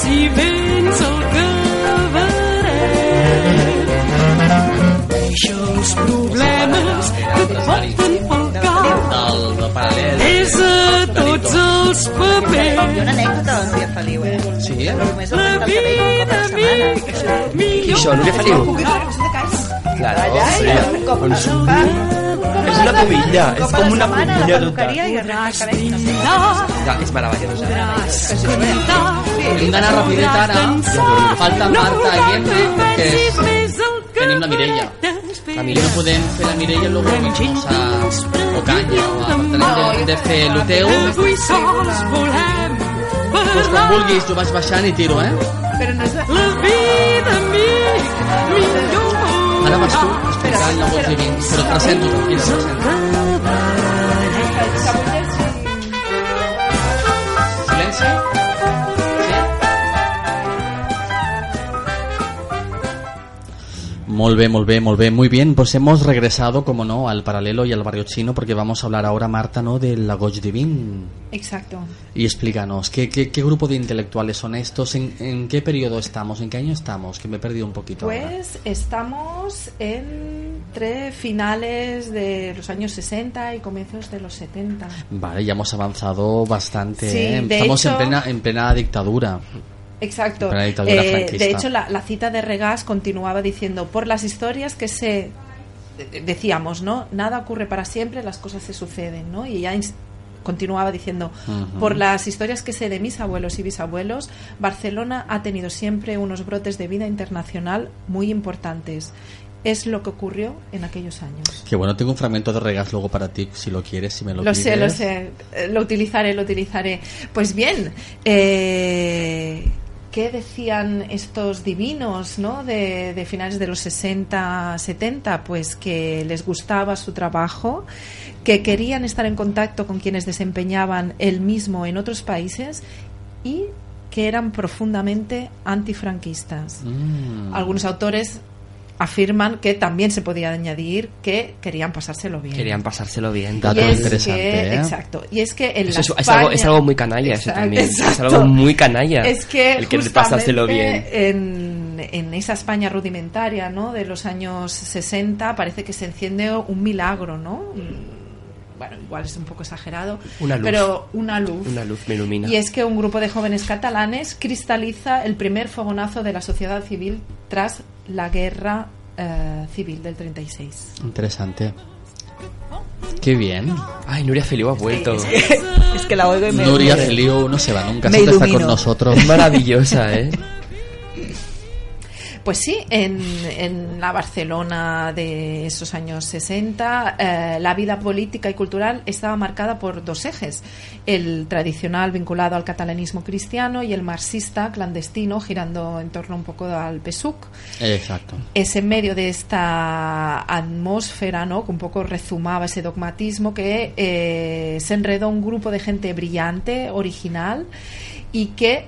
si vens al cabaret. Deixa els problemes que et porten pel Del, del paral·lel. Desa tots els Hi ha papers. una anècdota de la Núria Feliu, eh? Sí? Només el La renta el cabell un cop a la setmana. vida, millor. Això, Núria Feliu. Claro, sí. Con su- Es una pubilla, es como una setmana, a la pubilla peluqueria total. i es renta el Podràs cabell. No sé. brindar, Ya, Es maravillosa. podràs cantar, Hem d'anar rapideta ara. Falta Marta i Emma, perquè és... tenim la Mireia. La I no podem fer la Mireia i luego irnos a Ocaña o a... Tenim de, de fer el teu. Avui sols volem Pues quan vulguis, jo vaig baixant i tiro, eh? Pero no es la... la vida, amic, millor. Ara vas tu explicant la voz divina. Però et presento, tranquil·la, et presento. Molt bé, molt bé, molt bé, muy bien. Pues hemos regresado, como no, al paralelo y al barrio chino porque vamos a hablar ahora, Marta, ¿no? Del Lagoch Divin. Exacto. Y explícanos, ¿qué, qué, qué grupo de intelectuales son estos? ¿En, en qué periodo estamos? ¿En qué año estamos? Que me he perdido un poquito. ahora. Pues estamos entre finales de los años 60 y comienzos de los 70. Vale, ya hemos avanzado bastante. Sí, ¿eh? de Estamos en, hecho- plena, en plena dictadura. Exacto. La Eh, de hecho, la, la cita de Regás continuaba diciendo, por las historias que se... de- Decíamos, ¿no? Nada ocurre para siempre, las cosas se suceden, ¿no? Y ins- continuaba diciendo, por las historias que sé de mis abuelos y bisabuelos, Barcelona ha tenido siempre unos brotes de vida internacional muy importantes. Es lo que ocurrió en aquellos años. Que bueno, tengo un fragmento de regas luego para ti, si lo quieres, si me lo, Lo sé, lo sé. Eh, Lo utilizaré, lo utilizaré. Pues bien, eh, ¿qué decían estos divinos ¿no? de, de finales de los 60, 70? Pues que les gustaba su trabajo, que querían estar en contacto con quienes desempeñaban el mismo en otros países y que eran profundamente antifranquistas. Mm. Algunos autores afirman que también se podía añadir que querían pasárselo bien. Querían pasárselo bien. Dato es interesante, que- ¿eh? Exacto. Y es que en Eso la es, es España- algo, es algo muy canalla eso Exacto, también. Es exacto. algo muy canalla. Es que el que justamente pasárselo bien. En, en esa España rudimentaria, ¿no? De los años 60 parece que se enciende un milagro, ¿no? Bueno, igual es un poco exagerado, Una luz. pero una luz. Una luz me ilumina. Y es que un grupo de jóvenes catalanes cristaliza el primer fogonazo de la sociedad civil tras la guerra eh, civil del 36. Interesante. Qué bien. Ay, Nuria Feliu ha vuelto. Es que la oigo y me... Nuria Feliu no se va nunca, Me siempre está con nosotros. Es maravillosa, ¿eh? Pues sí, en, en la Barcelona de esos años 60, eh, la vida política y cultural estaba marcada por dos ejes, el tradicional vinculado al catalanismo cristiano y el marxista clandestino, girando en torno un poco al PSUC. Exacto. Es en medio de esta atmósfera, ¿no? Que un poco rezumaba ese dogmatismo que eh, se enredó un grupo de gente brillante, original y que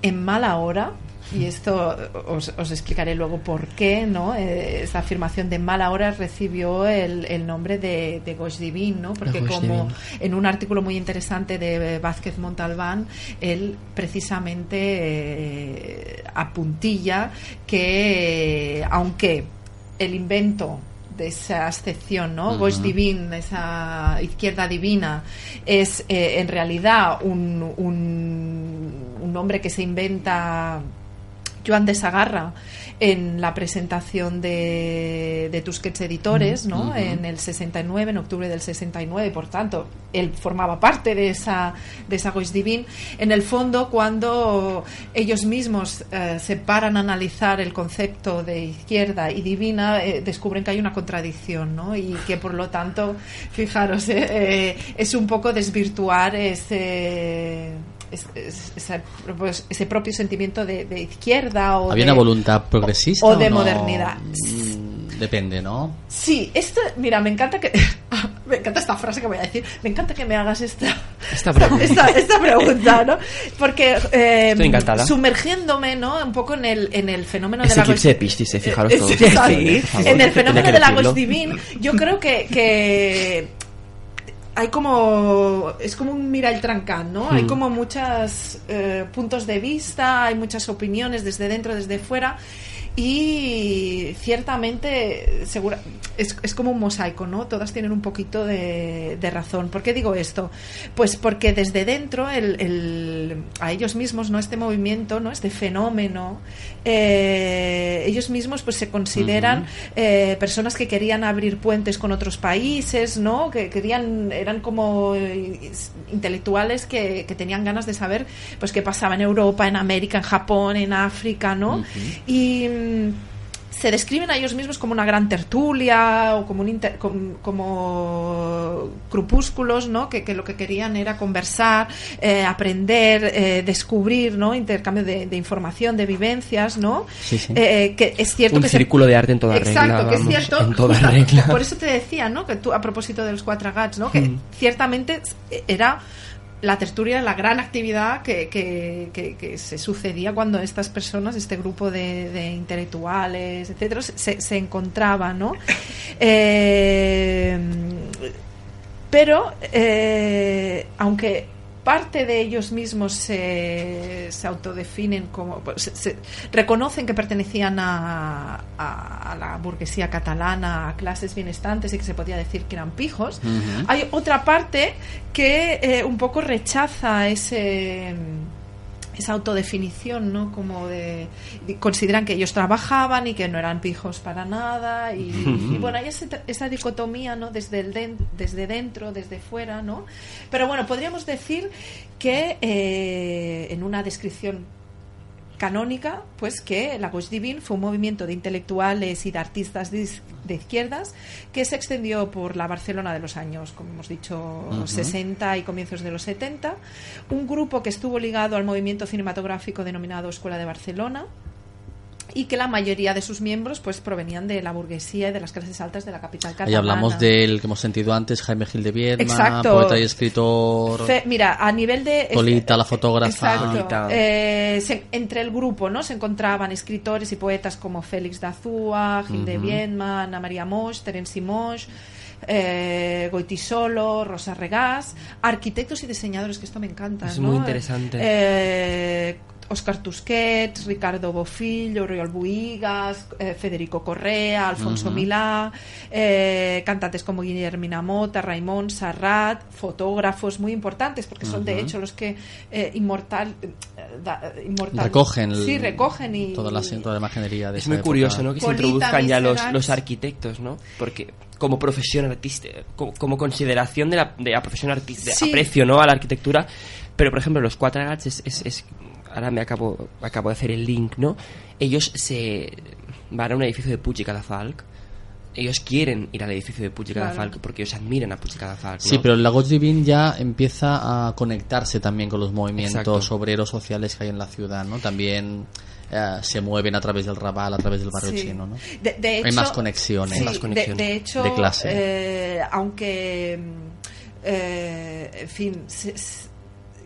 en mala hora y esto os, os explicaré luego por qué, ¿no? Eh, esa afirmación de mala hora recibió el, el nombre de, de Goix Divin, ¿no? Porque como Divin. en un artículo muy interesante de Vázquez Montalbán, él precisamente eh, apuntilla que eh, aunque el invento de esa excepción, ¿no? Ujú. Goix Divin, esa izquierda divina, es eh, en realidad un, un, un nombre que se inventa Joan de Sagarra en la presentación de, de Tusquets Editores, ¿no? En el 69, en octubre del 69, por tanto, él formaba parte de esa, de esa Goix Divin. En el fondo, cuando ellos mismos eh, se paran a analizar el concepto de izquierda y divina, eh, descubren que hay una contradicción, ¿no? Y que por lo tanto, fijaros, eh, es un poco desvirtuar ese es- es- ese, pues, ese propio sentimiento de, de izquierda o ¿Había de, una voluntad progresista o de no? modernidad. Mm, Depende, ¿no? Sí, esto, mira, me encanta que Me encanta esta frase que voy a decir. Me encanta que me hagas esta, Esta pregunta. esta, esta pregunta, ¿no? Porque eh, Estoy encantada. sumergiéndome, ¿no? Un poco en el, en el fenómeno de Este la Eh, todos. sí, exacto. Sí, por favor. En el fenómeno de la. Ghost Divine, yo creo que, que hay como es como un mira el trancán, ¿no? Hay Hmm. como muchos puntos de vista, hay muchas opiniones desde dentro, desde fuera y ciertamente segura, es, es como un mosaico, ¿no? Todas tienen un poquito de, de razón. ¿Por qué digo esto? Pues porque desde dentro el, el- a ellos mismos, ¿no? Este movimiento, ¿no? Este fenómeno, eh, ellos mismos pues se consideran eh, personas que querían abrir puentes con otros países, ¿no? Que querían, eran como eh, intelectuales que, que tenían ganas de saber pues qué pasaba en Europa, en América, en Japón, en África, ¿no? Y se describen a ellos mismos como una gran tertulia o como, un inter- com- como crepúsculos, ¿no? Que, que lo que querían era conversar, eh, aprender, eh, descubrir, ¿no? Intercambio de, de información, de vivencias, ¿no? Sí, sí. Eh, que es cierto Un que se- círculo de arte en toda Exacto, regla, que es vamos, cierto. en toda regla. Por eso te decía, ¿no? Que tú, a propósito de los cuatro gats, ¿no? Que Mm. ciertamente era la tertulia, la gran actividad que, que- que- que se sucedía cuando estas personas, este grupo de, de intelectuales, etcétera, se, se encontraban, ¿no? Eh, pero, eh, aunque parte de ellos mismos se, se autodefinen como pues, se, se- reconocen que pertenecían a, a- a la burguesía catalana a clases benestantes y que se podía decir que eran pijos. Hay otra parte que eh, un poco rechaza ese esa autodefinición, ¿no? Como de, de- consideran que ellos trabajaban y que no eran pijos para nada y, y bueno, hay ese- esa dicotomía, ¿no? Desde el den- desde dentro, desde fuera, ¿no? Pero bueno, podríamos decir que eh, en una descripción canónica, pues que la Gauche Divine fue un movimiento de intelectuales y de artistas de, iz- de izquierdas que se extendió por la Barcelona de los años, como hemos dicho, Ujú. 60 y comienzos de los 70. Un grupo que estuvo ligado al movimiento cinematográfico denominado Escuela de Barcelona y que la mayoría de sus miembros pues provenían de la burguesía y de las clases altas de la capital catalana. Ahí hablamos del que hemos sentido antes, Jaime Gil de Viedma, Exacto. poeta y escritor. Fe- mira, a nivel de... Colita, la fotógrafa. Colita. Eh, se- entre el grupo no se encontraban escritores y poetas como Félix Dazúa, Gil de. Viedma, Ana María Moix, Terence Moix, eh, Goitisolo, Rosa Regás, arquitectos y diseñadores, que esto me encanta. Es ¿no? muy interesante. Eh, Oscar Tusquets, Ricardo Bofill, Oriol Buigas, eh, Federico Correa, Alfonso Ujú. Milá, eh, cantantes como Guillermina Mota, Raimón Serrat, fotógrafos muy importantes porque son de hecho los que eh, inmortal, eh, da- inmortal- Recogen, el- sí, recogen y toda la, toda la imaginería de Es esa muy época. curioso, ¿no? Que se introduzcan ya los, los arquitectos, ¿no? Porque como profesión como, como consideración de la, de la profesión artística, Sí. aprecio, ¿no? A la arquitectura. Pero, por ejemplo, los cuatro gats es, es, es- ahora me acabo, acabo de hacer el link, ¿no? Ellos se van a un edificio de Puig y Cadafalch. Ellos quieren ir al edificio de Puig y Claro. Cadafalch porque ellos admiran a Puig y Cadafalch, ¿no? Sí, pero el Lagos Divin ya empieza a conectarse también con los movimientos Exacto. obreros sociales que hay en la ciudad, ¿no? También eh, se mueven a través del Raval, a través del barrio Sí. chino, ¿no? De, de Hay más conexiones. sí, Más de- conexión. De, hecho, De clase. eh, aunque, mm, eh, en fin, se- se-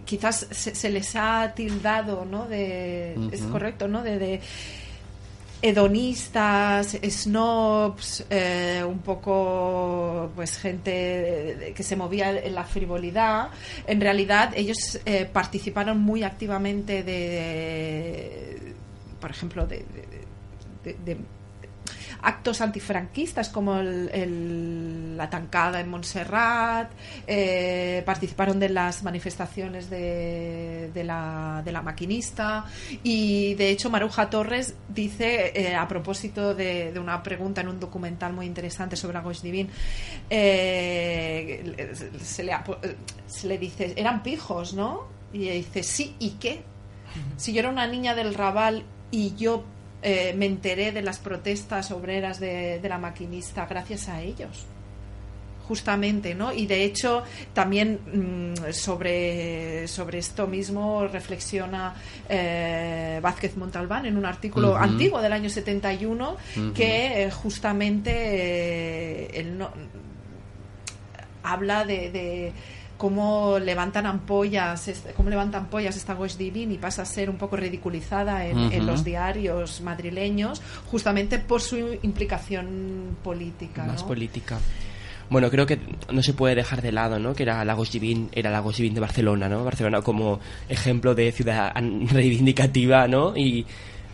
quizás se, se les ha tildado, ¿no? De, Es correcto, ¿no? De, hedonistas, snobs, eh, un poco pues gente que se movía en la frivolidad. En realidad ellos eh, participaron muy activamente de, por ejemplo, de- de- de- de actos antifranquistas como el- el- la tancada en Montserrat, eh, participaron de las manifestaciones de, de la, de la maquinista y de hecho Maruja Torres dice eh, a propósito de, de una pregunta en un documental muy interesante sobre Agos Divin, eh, se, le, apo- se le dice, eran pijos, ¿no? Y ella dice, sí, ¿y qué? Si yo era una niña del Raval y yo eh, me enteré de las protestas obreras de, de la maquinista gracias a ellos justamente, ¿no? Y de hecho también mm, sobre, sobre esto mismo reflexiona eh, Vázquez Montalbán en un artículo antiguo del año 71 Ujú. que eh, justamente eh, él no, habla de, de cómo levantan ampollas, cómo levantan ampollas esta Gosh Divine y pasa a ser un poco ridiculizada en, los diarios madrileños, justamente por su implicación política. más ¿no? política. Bueno, creo que no se puede dejar de lado, ¿no? Que era Lagos Divin, era Lagos Divin de Barcelona, ¿no? Barcelona como ejemplo de ciudad reivindicativa, ¿no? Y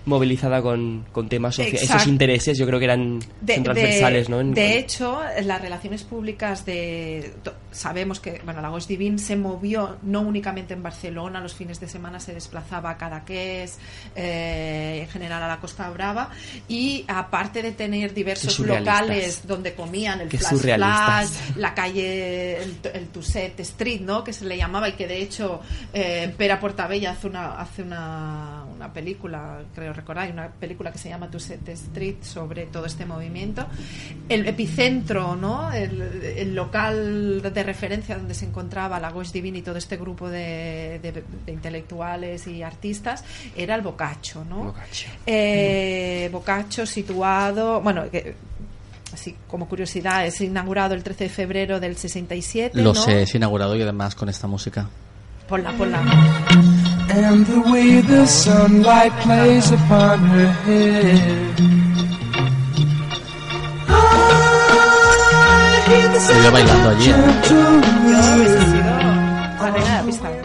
movilizada con, con temas socia- esos intereses, yo creo que eran De, son de- transversales, ¿no? En- de hecho, las relaciones públicas de sabemos que bueno, la Ghost Divine se movió no únicamente en Barcelona, los fines de semana se desplazaba a Cadaqués, eh, en general a la Costa Brava y aparte de tener diversos locales donde comían el flash la calle el, el Tusset Street, ¿no? que se le llamaba y que de hecho eh, Pera Portabella hace una hace una, una película, creo recordar, una película que se llama Tusset Street sobre todo este movimiento. El epicentro, ¿no? El, el local de referencia donde se encontraba la Ghost Divine y todo este grupo de, de- de intelectuales y artistas era el Boccaccio, ¿no? Boccaccio. Eh, Boccaccio situado, bueno, que, así como curiosidad, es inaugurado el 13 de febrero del 67, Lo ¿no? sé, es inaugurado y además con esta música. Ponla, ponla. And the way the sunlight plays upon her head. I hear the Se iba bailando allí. ¿eh? Yo hubiese la reina de la pista.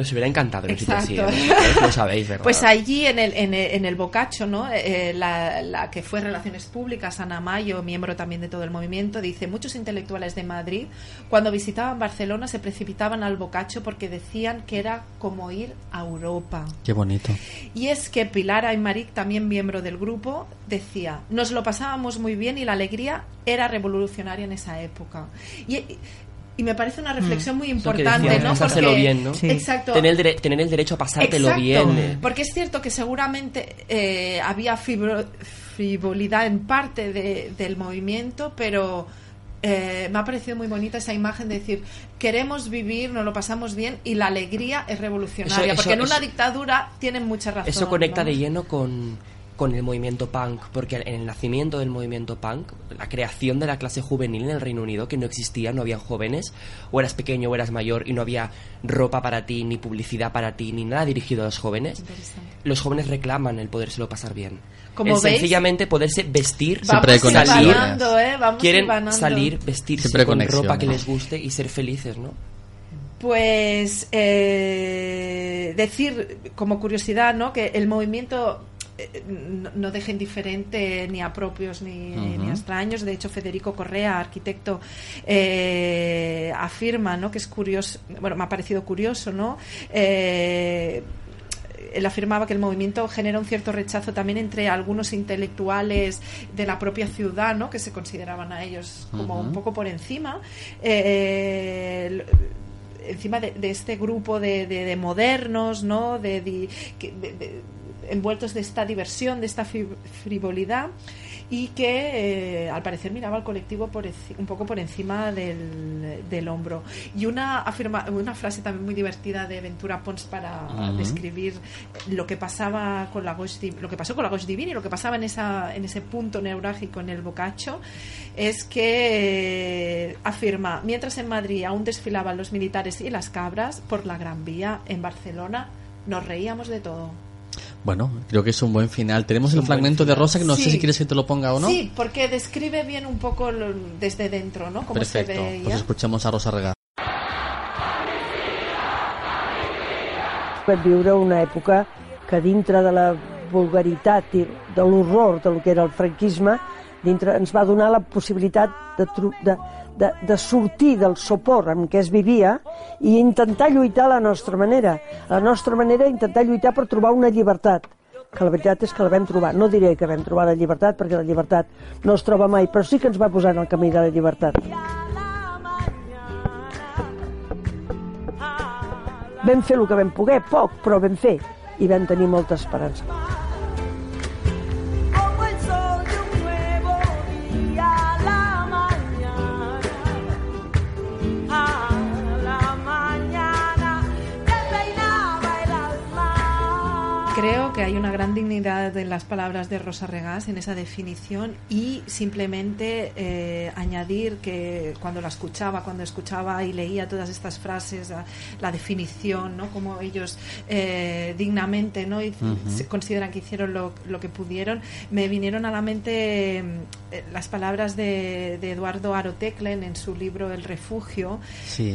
Nos hubiera encantado en un sitio así, Exacto. ¿eh? Lo sabéis, ¿verdad? Pues allí en el, en el, en el Boccaccio, ¿no? Eh, la, la que fue Relaciones Públicas, Ana Mayo, miembro también de todo el movimiento, dice, muchos intelectuales de Madrid, cuando visitaban Barcelona, se precipitaban al Boccaccio porque decían que era como ir a Europa. Qué bonito. Y es que Pilar Aymaric, también miembro del grupo, decía, nos lo pasábamos muy bien y la alegría era revolucionaria en esa época. Y, y me parece una reflexión muy importante, ¿no? Porque- bien, ¿no? Sí. Exacto. Tener el, dere- tener el derecho a pasártelo Exacto, bien. eh. Porque es cierto que seguramente eh, había fibro- frivolidad en parte de- del movimiento, pero eh, me ha parecido muy bonita esa imagen de decir, queremos vivir, nos lo pasamos bien y la alegría es revolucionaria. Eso- eso- porque en una dictadura tienen mucha razón. Eso conecta ¿no? de lleno con, con el movimiento punk, porque en el nacimiento del movimiento punk, la creación de la clase juvenil en el Reino Unido, que no existía, no había jóvenes, o eras pequeño o eras mayor y no había ropa para ti, ni publicidad para ti, ni nada dirigido a los jóvenes, los jóvenes reclaman el podérselo pasar bien. Como el veis, sencillamente poderse vestir, Siempre Vamos conexiones. hilvanando, ¿eh? Vamos quieren salir, vestirse Siempre con ropa que les guste y ser felices, ¿no? Pues eh, decir como curiosidad, ¿no? Que el movimiento no, no deja indiferente ni a propios ni, ni a extraños. De hecho, Federico Correa, arquitecto, eh, afirma, ¿no? Que es curioso. Bueno, me ha parecido curioso, ¿no? Eh, él afirmaba que el movimiento genera un cierto rechazo también entre algunos intelectuales de la propia ciudad, ¿no? que se consideraban a ellos como un poco por encima. Eh, encima de, de este grupo de, de- de modernos, ¿no? De, envueltos de esta diversión, de esta frivolidad y que eh, al parecer miraba al colectivo por un poco por encima del, del hombro. Y una, afirma, una frase también muy divertida de Ventura Pons para describir lo que pasaba con la Div- lo que pasó con la Ghost Divine y lo que pasaba en esa en ese punto neurálgico en el Boccaccio es que eh, afirma mientras en Madrid aún desfilaban los militares y las cabras por la Gran Vía en Barcelona nos reíamos de todo Bueno, creo que es un buen final. Tenemos el fragmento de. Rosa que no sé Sí. si quieres que te lo ponga o no. sí porque describe bien un poco lo- desde dentro no cómo Perfecto. se veía Pues escuchemos a Rosa Regar. vam viure una època que dintre de la vulgaritat i de l'horror del que era el franquisme dintre ens va donar la possibilitat de, de, de, de sortir del sopor en què es vivia i intentar lluitar a la nostra manera. A la nostra manera intentar lluitar per trobar una llibertat que la veritat és que la vam trobar. No diré que vam trobar la llibertat, perquè la llibertat no es troba mai, però sí que ens va posar en el camí de la llibertat. Vam fer el que vam poder, poc, però vam fer, i vam tenir molta esperança. Creo que hay una gran dignidad en las palabras de Rosa Regás en esa definición y simplemente eh, añadir que cuando la escuchaba, cuando escuchaba y leía todas estas frases, la, la definición, ¿no? como ellos eh, dignamente ¿no? y se consideran que hicieron lo, lo que pudieron, me vinieron a la mente eh, las palabras de, de Eduardo Aroteclen en su libro El refugio, Sí.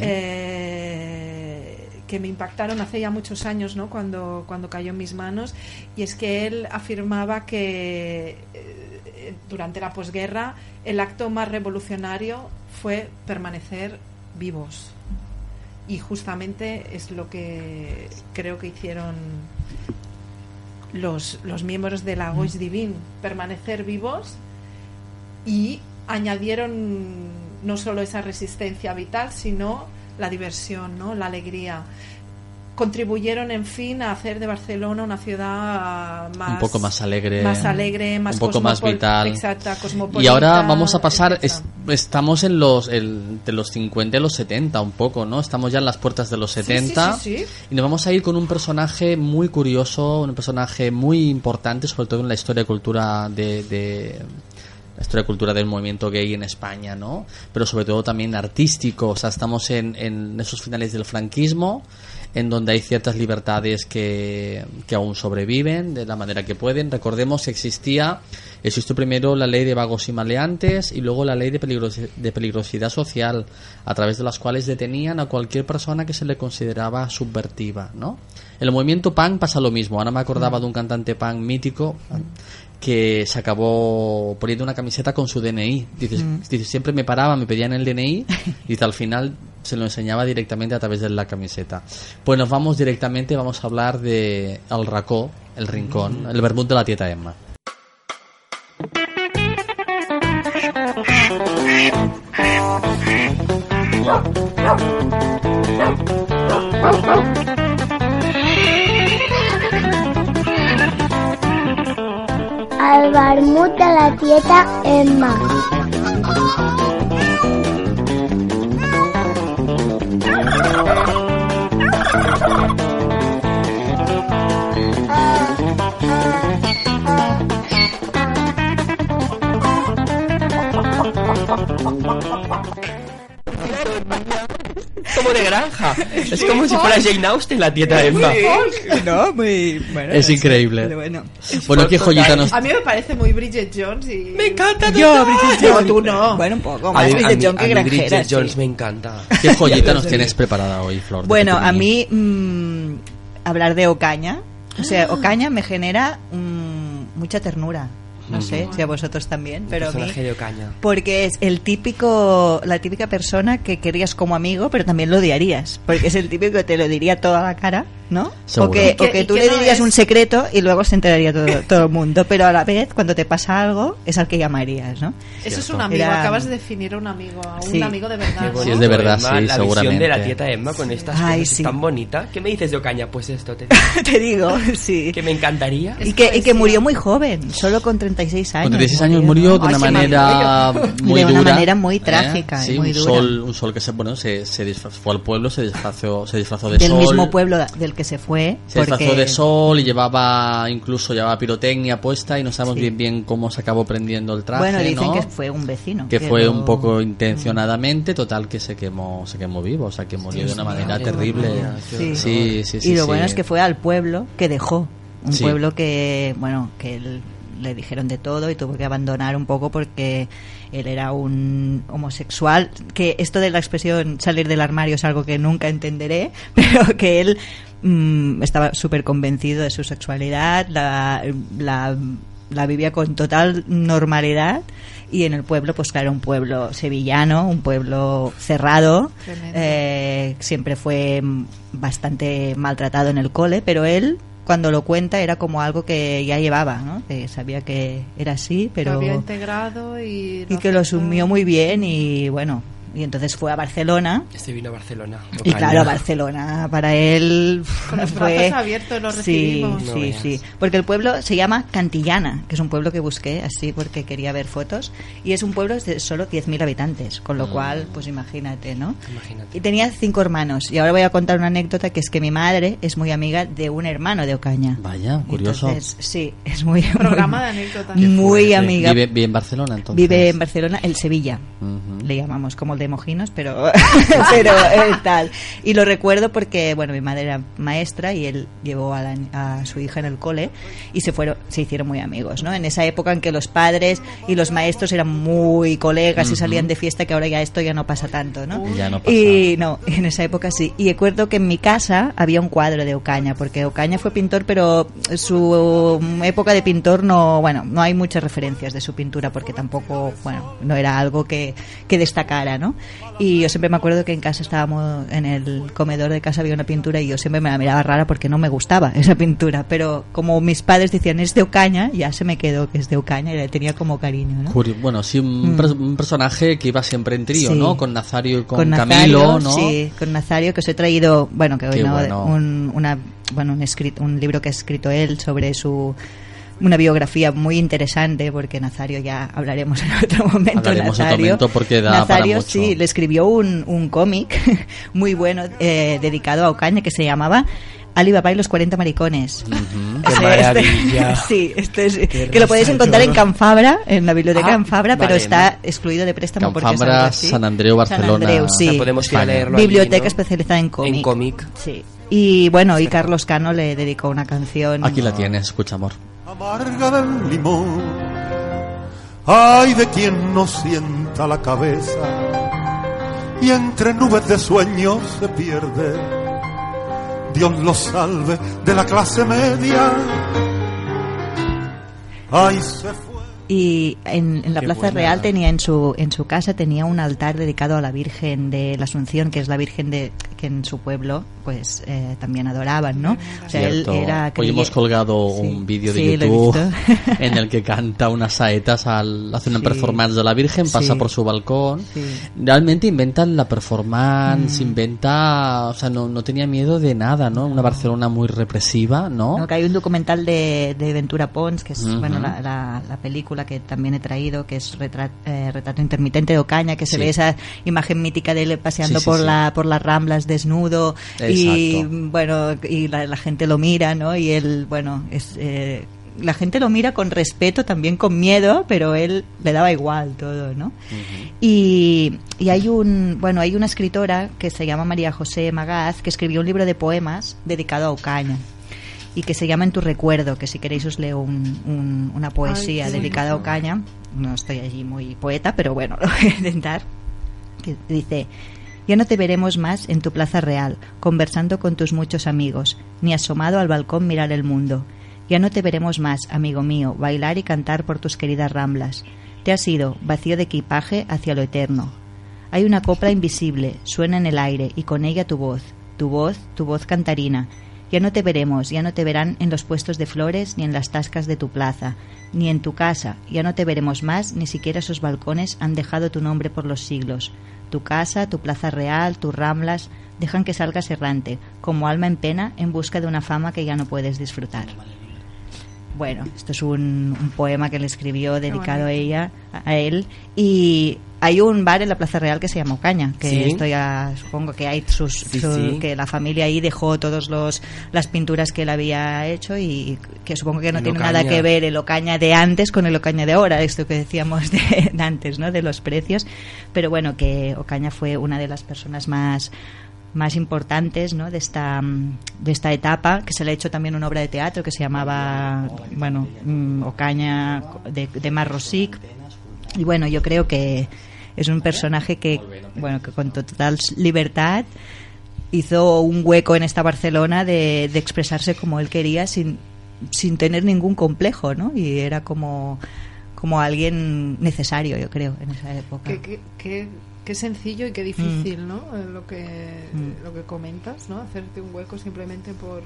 Que me impactaron hace ya muchos años, ¿no? Cuando, cuando cayó en mis manos. Y es que él afirmaba que eh, durante la posguerra el acto más revolucionario fue permanecer vivos. Y justamente es lo que creo que hicieron los, los miembros de la Gois Divine, permanecer vivos y añadieron no solo esa resistencia vital, sino la diversión, ¿no? la alegría. Contribuyeron, en fin, a hacer de Barcelona una ciudad más un poco más alegre, más alegre, más un poco más vital. exacta, cosmopolita, Y ahora vamos a pasar, es- estamos en los el- de los 50 y los 70 un poco, ¿no? Estamos ya en las puertas de los Sí, sí, 70 sí, sí. y nos vamos a ir con un personaje muy curioso, un personaje muy importante, sobre todo en la historia y cultura de, de- la historia y cultura del movimiento gay en España, ¿no? Pero sobre todo también artístico, o sea, estamos en, en esos finales del franquismo, en donde hay ciertas libertades que, que aún sobreviven de la manera que pueden. Recordemos que existía, existió primero la ley de vagos y maleantes y luego la ley de, peligros- de peligrosidad social, a través de las cuales detenían a cualquier persona que se le consideraba subvertiva, ¿no? En el movimiento punk pasa lo mismo. Ahora me acordaba de un cantante punk mítico que se acabó poniendo una camiseta con su DNI. Dices, Mm. dices, siempre me paraba, me pedían el DNI y al final se lo enseñaba directamente a través de la camiseta. Pues nos vamos directamente, vamos a hablar de El Racó, el Rincón, el vermut de la tieta Emma. El vermut la tieta Emma. Como de granja. Es como si fuera Jane Austen la tieta Emma. No, muy bueno. Es increíble. Bueno, Bueno, qué joyita nos... A mí me parece muy Bridget Jones y... Me encanta Yo, Bridget No, Jones. tú no. Bueno, un poco A más Bridget Jones que granjera. Bridget sí. Jones me encanta. ¿Qué joyita nos tienes preparada hoy, Flor? de Bueno, a mí mm, hablar de Ocaña, o sea, Ocaña me genera mm, mucha ternura. No sé si a vosotros también, pero a mí personaje de Ocaña. porque es el típico la típica persona que querías como amigo, pero también lo odiarías, porque es el típico que te lo diría toda la cara, ¿no? Seguro. O que, Y que- o que y tú que le no dirías es- un secreto y luego se enteraría todo, todo el mundo, pero a la vez cuando te pasa algo es al que llamarías, ¿no? Eso es un amigo, Era- acabas de definir a un amigo, a un Sí. amigo de verdad. bonito, Sí, es de verdad, Emma, sí, La visión seguramente. de la tieta Emma con estas Ay, cosas sí. tan bonita. ¿Qué me dices de Ocaña? Pues esto te digo. te digo, sí. que me encantaría. Y que, y que murió muy joven, solo con 36 años. Con 36 años murió de una manera muy De una dura. manera muy ¿eh? trágica y Sí, muy un dura. sol, un sol que se, bueno, se, se disfrazó, fue al pueblo, se disfrazó, se disfrazó de Del sol. mismo pueblo del que se fue. Se porque... disfrazó de sol y llevaba, incluso llevaba pirotecnia puesta y no sabemos Sí. bien bien cómo se acabó prendiendo el traje, Bueno, dicen ¿no? que fue un vecino. que fue lo- un poco intencionadamente, total que se quemó, se quemó vivo, o sea que murió de una manera terrible. Sí. Sí, sí, sí. y lo sí. bueno es que fue al pueblo que dejó. Un Sí. pueblo que, bueno, que él- le dijeron de todo y tuvo que abandonar un poco porque él era un homosexual. Que esto de la expresión salir del armario es algo que nunca entenderé, pero que él mm, estaba súper convencido de su sexualidad, la, la, la vivía con total normalidad. Y en el pueblo, pues claro, un pueblo sevillano, un pueblo cerrado, eh, siempre fue bastante maltratado en el cole, pero él cuando lo cuenta era como algo que ya llevaba, ¿no? Que sabía que era así, Lo pero había integrado y... y que lo asumió muy bien y bueno, y entonces fue a Barcelona Este vino a Barcelona. y claro, Barcelona para él Con los fue brazos abiertos lo sí, recibimos. No sí, veas. sí, porque el pueblo se llama Cantillana, que es un pueblo que busqué así porque quería ver fotos y es un pueblo de solo 10.000 habitantes, con lo cual, pues imagínate, ¿no? Imagínate. Y tenía cinco hermanos y ahora voy a contar una anécdota que es que mi madre es muy amiga de un hermano de Ocaña. Vaya, curioso. Entonces, sí, es muy Programa de anécdotas. muy Sí. amiga. Vive, vive en Barcelona, entonces. Vive en Barcelona, el Sevilla. Le llamamos como el de Mojinos, pero, pero eh, tal. Y lo recuerdo porque, bueno, mi madre era maestra y él llevó a, la- a su hija en el cole y se fueron, se hicieron muy amigos, ¿no? En esa época en que los padres y los maestros eran muy colegas y salían de fiesta, que ahora ya esto ya no pasa tanto, ¿no? Ya no pasa. Y no, en esa época sí. Y recuerdo que en mi casa había un cuadro de Ocaña, porque Ocaña fue pintor, pero su época de pintor no, bueno, no hay muchas referencias de su pintura, porque tampoco, bueno, no era algo que, que destacara, ¿no? Y yo siempre me acuerdo que en casa estábamos, en el comedor de casa había una pintura y yo siempre me la miraba rara porque no me gustaba esa pintura, pero como mis padres decían es de Ocaña, ya se me quedó que es de Ocaña y le tenía como cariño, ¿no? Bueno, sí, un, Mm. un personaje que iba siempre en trío, Sí. ¿no? Con Nazario y con, Nazario, Camilo, ¿no? Sí, con Nazario, que os he traído, bueno, que hoy no, bueno. un, una, bueno, un, escrito, un libro que ha escrito él sobre su una biografía muy interesante porque Nazario ya hablaremos en otro momento Hablaremos en otro Nazario momento porque da para Nazario mucho. sí le escribió un, un cómic muy bueno eh, dedicado a Ocaña que se llamaba Alibaba y los 40 maricones Ujú. ¡Qué Ese- maravilla! este- sí, este es- que lo podéis encontrar en. Canfabra, en la biblioteca Ah, Canfabra, pero está ¿no? excluido de préstamo porque Canfabra, así. San Andreu, Barcelona. San Andreu, O sí. sea, podemos ir a leerlo allí, Biblioteca ¿no? especializada en cómic. En cómic. Sí. Y bueno, y Carlos Cano le dedicó una canción. Aquí la tienes, escucha, amor. Amarga del limón. Ay de quien no sienta la cabeza y entre nubes de sueños se pierde. Dios lo salve de la clase media. Ay, se. Y en, en la Qué Plaza buena. Real tenía en su en su casa tenía un altar dedicado a la Virgen de la Asunción, que es la Virgen de que en su pueblo pues eh, también adoraban, ¿no? O sea, él era Hoy hemos colgado Sí. un vídeo de Sí, YouTube en el que canta unas saetas, al, hace una Sí. performance de la Virgen, pasa por su balcón. Realmente inventan la performance, Mm. inventa, o sea, no, no tenía miedo de nada, ¿no? Una Barcelona muy represiva, ¿no? No, que hay un documental de, de Ventura Pons, que es Ujú. bueno la, la- la película que también he traído, que es eh, Retrato Intermitente de Ocaña, que se Sí. ve esa imagen mítica de él paseando Sí, por. La, por las ramblas desnudo y Exacto. bueno, y la, la gente lo mira, ¿no? Y él, bueno, es... eh, la gente lo mira con respeto, también con miedo, pero él le daba igual todo, ¿no? Y, y hay un bueno hay una escritora que se llama María José Magaz que escribió un libro de poemas dedicado a Ocaña y que se llama En tu recuerdo que si queréis os leo un- un- una poesía Ay, dedicada a. Ocaña no estoy allí muy poeta pero bueno lo voy a intentar que dice ya no te veremos más en tu plaza real, conversando con tus muchos amigos, ni asomado al balcón mirar el mundo. Ya no te veremos más, amigo mío, bailar y cantar por tus queridas ramblas. Te has ido, vacío de equipaje, hacia lo eterno. Hay una copla invisible, suena en el aire, y con ella tu voz, tu voz, tu voz cantarina. Ya no te veremos, ya no te verán en los puestos de flores ni en las tascas de tu plaza, ni en tu casa, ya no te veremos más, ni siquiera esos balcones han dejado tu nombre por los siglos. Tu casa, tu plaza real, tus ramblas, dejan que salgas errante, como alma en pena, en busca de una fama que ya no puedes disfrutar. Bueno, esto es un, un poema que le escribió dedicado a ella, a, él, y hay un bar en la Plaza Real que se llama Ocaña, que Sí. esto ya supongo que hay sus, Sí, su- sí. que la familia ahí dejó todos los las pinturas que él había hecho y que supongo que no En tiene Ocaña. nada que ver el Ocaña de antes con el Ocaña de ahora, esto que decíamos de, de antes, ¿no? De los precios, pero bueno, que Ocaña fue una de las personas más más importantes ¿no? de esta mm, de esta etapa que se le ha hecho también una obra de teatro que se llamaba bueno mm, Ocaña de, de Marrosic y bueno yo creo que es un personaje que bueno que con total libertad hizo un hueco en esta Barcelona de, de expresarse como él quería sin sin tener ningún complejo no y era como como alguien necesario yo creo en esa época. Qué, qué sencillo y qué difícil, ¿no? Eh, Lo que, Mm. lo que comentas, ¿no? Hacerte un hueco simplemente por,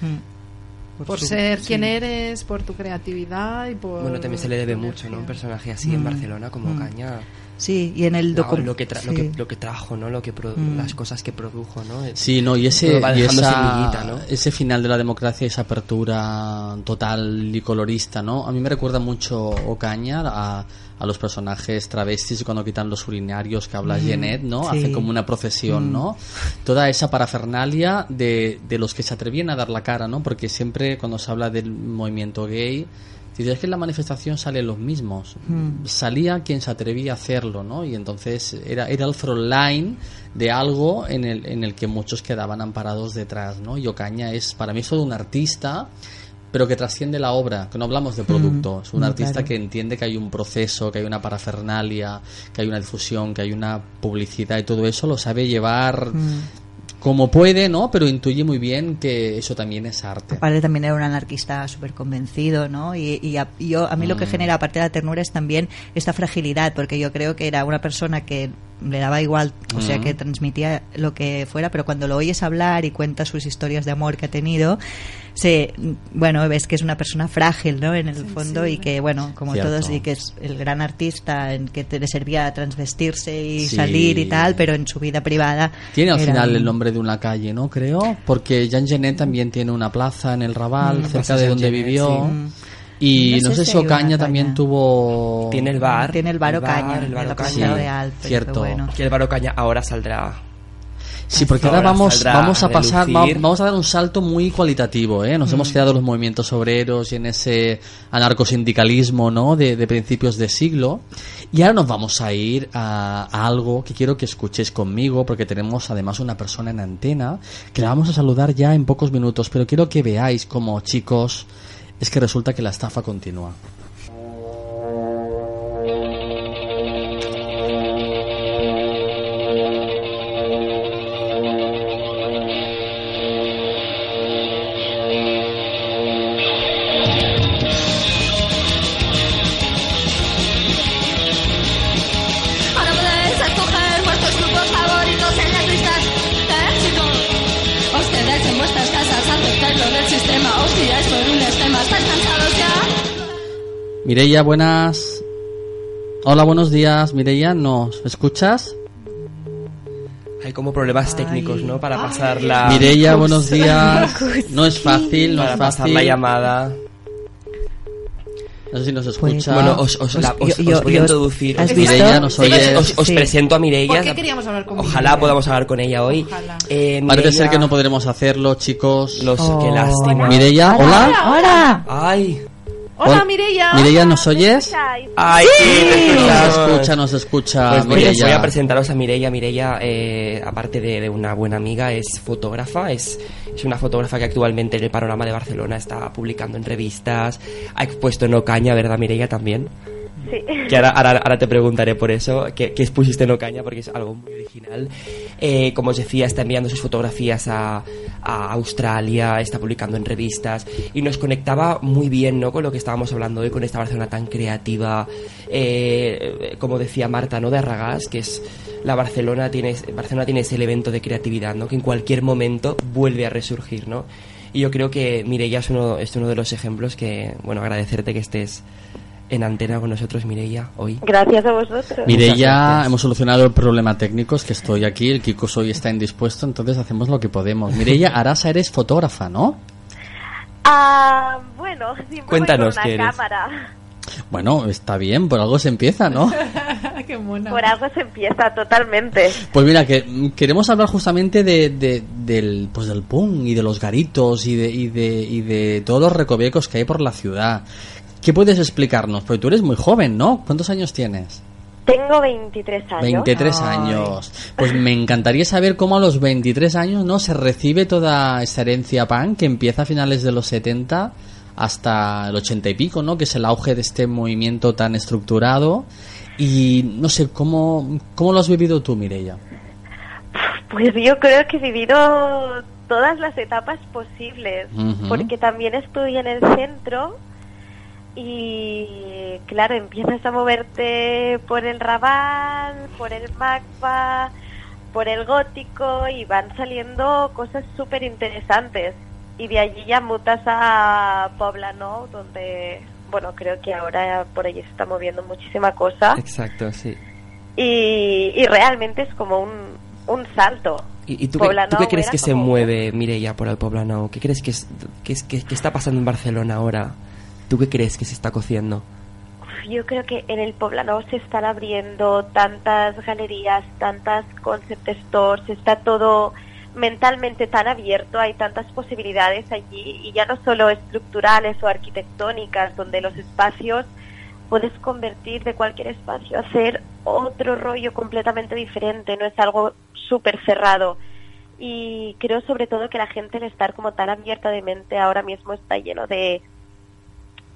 Mm. por su- ser sí. quien eres, por tu creatividad y por... Bueno, también se le debe mucho, ¿no? Un personaje así en Mm. Barcelona como Mm. Caña. Sí, y en el No, docu- lo que lo que lo que trajo no lo que pro- Mm. las cosas que produjo no Sí, no, y ese, y esa- ese final de la democracia, esa apertura total y colorista, ¿no? A mí me recuerda mucho Ocaña a, a los personajes travestis cuando quitan los urinarios que habla Mm, Jeanette, ¿no? sí. Hacen como una procesión, Mm. ¿no? Toda esa parafernalia de, de los que se atrevían a dar la cara, ¿no? Porque siempre cuando se habla del movimiento gay, dices es que en la manifestación salen los mismos. Mm. Salía quien se atrevía a hacerlo, ¿no? Y entonces era, era el frontline de algo en el, en el que muchos quedaban amparados detrás, ¿no? Y Ocaña es, para mí, es todo un artista, pero que trasciende la obra, que no hablamos de producto, Mm, es un mm, artista claro. que entiende que hay un proceso, que hay una parafernalia, que hay una difusión, que hay una publicidad y todo eso lo sabe llevar Mm. como puede, ¿no? Pero intuye muy bien que eso también es arte. Aparte también era un anarquista súper convencido, ¿no? Y, y a, yo, a mí lo que Mm. genera, aparte de la ternura, es también esta fragilidad, porque yo creo que era una persona que le daba igual, o sea, Mm. que transmitía lo que fuera, pero cuando lo oyes hablar y cuenta sus historias de amor que ha tenido, se, bueno, ves que es una persona frágil, ¿no? En el fondo y que, bueno, como Cierto. todos, y que es el gran artista en que te le servía transvestirse y Sí. salir y tal, pero en su vida privada... Tiene al era final el nombre de una calle, ¿no? Creo, porque Jean Genet también tiene una plaza en el Raval, Mm, cerca de donde Genet, vivió. sí. Y No no, sé si Ocaña caña. también tuvo... tiene el bar Tiene el bar Ocaña, el bar Ocaña. Real, pero cierto. bueno. que el bar Ocaña ahora saldrá Sí, porque ahora Ahora vamos, vamos a pasar, vamos a dar un salto muy cualitativo, ¿eh? Nos Mm. hemos quedado en los movimientos obreros y en ese anarcosindicalismo, ¿no? De, de principios de siglo. Y ahora nos vamos a ir a, a algo que quiero que escuchéis conmigo, porque tenemos además una persona en antena que la vamos a saludar ya en pocos minutos, pero quiero que veáis como chicos, es que resulta que la estafa continúa. Mireia, buenas. Hola, buenos días. Mireia, ¿nos escuchas? hay como problemas técnicos no para pasar la Mireia, buenos días. No es fácil, no para es pasar fácil. la llamada No sé si nos Pues, escucha. bueno os, os, la- os- yo- os voy yo- a introducir ¿has os, visto? Mireia nos Sí, os, os Sí. presento a Mireia ¿Por qué queríamos hablar con ojalá Mireia? podamos hablar con ella hoy Eh, Parece Mireia- ser que no podremos hacerlo, chicos. los Oh. qué lástima Mireia, hola. ¡Hola! ay Hola. Mireia. Mireia, ¿nos oyes? ay sí, Nos escucha, nos escucha. Pues mire, voy a presentaros a Mireia. Mireia, eh, aparte de, de una buena amiga, es fotógrafa. Es, es una fotógrafa que actualmente en el panorama de Barcelona está publicando en revistas. Ha expuesto en Ocaña, ¿verdad, Mireia? También. Sí. Que ahora, ahora, ahora te preguntaré por eso, que, que expusiste en Ocaña, porque es algo muy original. Eh, como os decía, está enviando sus fotografías a, a Australia, está publicando en revistas y nos conectaba muy bien ¿no? con lo que estábamos hablando hoy, con esta Barcelona tan creativa, eh, como decía Marta, ¿no? de Arragás, que es la Barcelona tiene, Barcelona tiene ese elemento de creatividad, ¿no? que en cualquier momento vuelve a resurgir. ¿no? Y yo creo que Mireia es uno, es uno de los ejemplos que, bueno, agradecerte que estés en antena con nosotros, Mireia, hoy. Gracias a vosotros. Mireia, hemos solucionado el problema técnico, es que estoy aquí, el Kiko hoy está indispuesto, entonces hacemos lo que podemos. Mireia Arasa, eres fotógrafa, ¿no? Ah, bueno, siempre Cuéntanos voy con una eres. cámara. Bueno, está bien, por algo se empieza, ¿no? Qué mona. Por algo se empieza totalmente. Pues mira, que mm, queremos hablar justamente de, de- del, pues del punk y de los garitos y de, y, de, y de todos los recovecos que hay por la ciudad. ¿Qué puedes explicarnos? Porque tú eres muy joven, ¿no? ¿Cuántos años tienes? Tengo 23 años. 23 Ay. años. Pues me encantaría saber cómo a los 23 años no se recibe toda esta herencia punk que empieza a finales de los 70 hasta el 80 y pico, ¿no? Que es el auge de este movimiento tan estructurado. Y no sé, ¿cómo, cómo lo has vivido tú, Mireia? Pues yo creo que he vivido todas las etapas posibles, Ujú. porque también estudié en el centro y claro, empiezas a moverte por el Raval, por el Magpa, por el Gótico y van saliendo cosas súper interesantes. Y de allí ya mutas a Poblano, donde, bueno, creo que ahora por allí se está moviendo muchísima cosa. Exacto, sí. y, y realmente es como un, un salto. ¿Y, y tú, qué, Poblenou tú qué crees que se mueve, Mireia, por el Poblenou? ¿Qué crees que, es, que, es- que- que está pasando en Barcelona ahora? ¿Tú qué crees que se está cociendo? Yo creo que en el Poblenou se están abriendo tantas galerías, tantas concept stores, está todo mentalmente tan abierto, hay tantas posibilidades allí y ya no solo estructurales o arquitectónicas, donde los espacios puedes convertir de cualquier espacio, hacer otro rollo completamente diferente, no es algo súper cerrado. Y creo sobre todo que la gente al estar como tan abierta de mente ahora mismo está lleno de,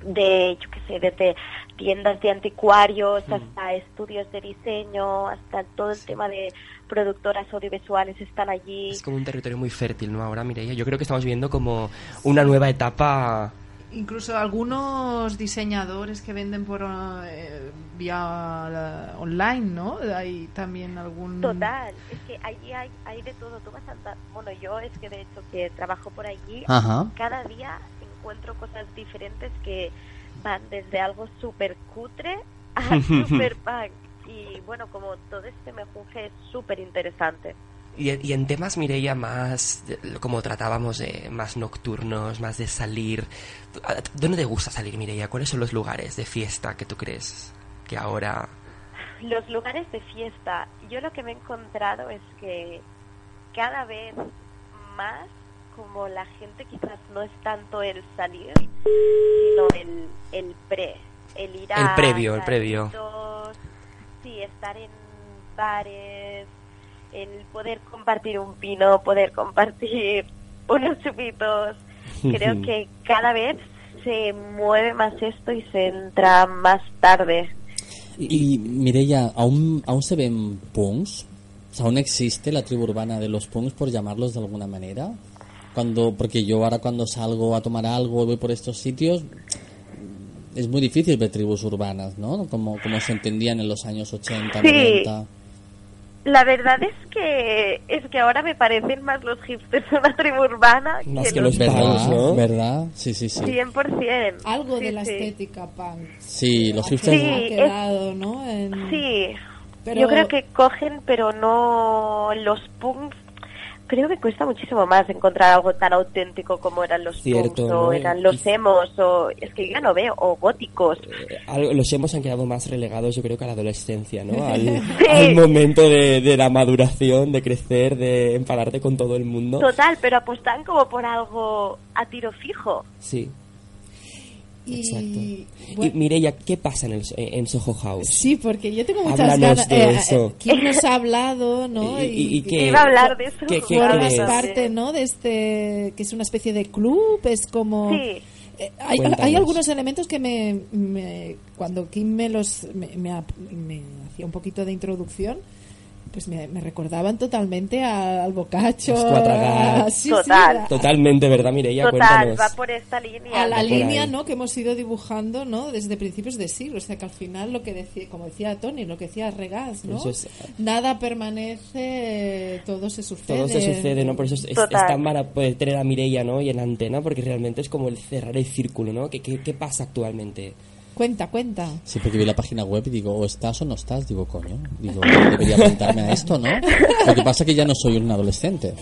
de yo qué sé, desde tiendas de anticuarios hasta estudios de diseño, hasta todo el tema de productoras audiovisuales están allí. Es como un territorio muy fértil, ¿no? Ahora, Mireia, yo creo que estamos viendo como una nueva etapa... Incluso algunos diseñadores que venden por eh, vía la- online, ¿no? Hay también algún... Total, es que allí hay, hay de todo. Tú vas a andar- bueno, yo es que de hecho que trabajo por allí, Ajá. cada día encuentro cosas diferentes que van desde algo súper cutre a súper punk. Y bueno, como todo este mejunje es súper interesante. Y, y en temas, Mireia, más, como tratábamos, de más nocturnos, más de salir... ¿a- ¿Dónde te gusta salir, Mireia? ¿Cuáles son los lugares de fiesta que tú crees que ahora... Los lugares de fiesta, yo lo que me he encontrado es que cada vez más, como la gente quizás no es tanto el salir, sino el, el pre, el ir a... El previo, el previo. Sí, estar en bares, el poder compartir un vino, poder compartir unos chupitos. Creo que cada vez se mueve más esto y se entra más tarde. Y Mireia, ¿aún, ¿aún se ven punks? ¿Aún existe la tribu urbana de los punks, por llamarlos de alguna manera? Cuando, porque yo ahora cuando salgo a tomar algo, voy por estos sitios, es muy difícil ver tribus urbanas, ¿no? Como, como se entendían en los años 80, Sí. 90. La verdad es que es que ahora me parecen más los hipsters una tribu urbana que, los ¿Verdad? ¿Verdad? Sí, sí, sí. 100%. Algo Sí, de la sí. estética punk. Sí, los hipsters... Sí, ha quedado, ¿no? En- Sí, Pero- yo creo que cogen, pero no los punks. Creo que cuesta muchísimo más encontrar algo tan auténtico como eran los Cierto, o eran los emos o es que ya no veo o góticos. Algo- los hemos han quedado más relegados, yo creo, que a la adolescencia, ¿no? Al, Sí. al momento de, de la maduración, de crecer, de enfadarte con todo el mundo. Total, pero apostan como por algo a tiro fijo. Sí. Y, bueno- Y Mireia, ¿qué pasa en, el, en Soho House? Sí, porque yo tengo muchas Háblanos ganas. de eh, eso. eh, ¿Quién nos ha hablado, no? Y- y- y qué- Iba a hablar de eso. qué- qué formas parte, ¿no? De este que es una especie de club, es como Sí. Eh, hay, hay algunos elementos que me, me- cuando Kim me los me, me me hacía un poquito de introducción pues me, me recordaban totalmente a- al bocacho a, sí, sí, Total. a- Totalmente, ¿verdad, Mireia? Total, Cuéntanos. va por esta línea. a la línea no que hemos ido dibujando no desde principios de siglo o sea que al final lo que decía como decía Tony lo que decía Regás no es- nada permanece todo se sucede Todo se sucede, ¿no? Por eso es, es- es Total. tan para poder tener a Mireia, ¿no? Y en la antena, porque realmente es como el cerrar el círculo, ¿no? ¿Qué, qué, qué pasa actualmente? Cuenta cuenta Sí, porque vi la página web y digo, o estás o no estás. Digo, coño, digo, debería apuntarme a esto, ¿no? Lo que pasa es que ya no soy un adolescente.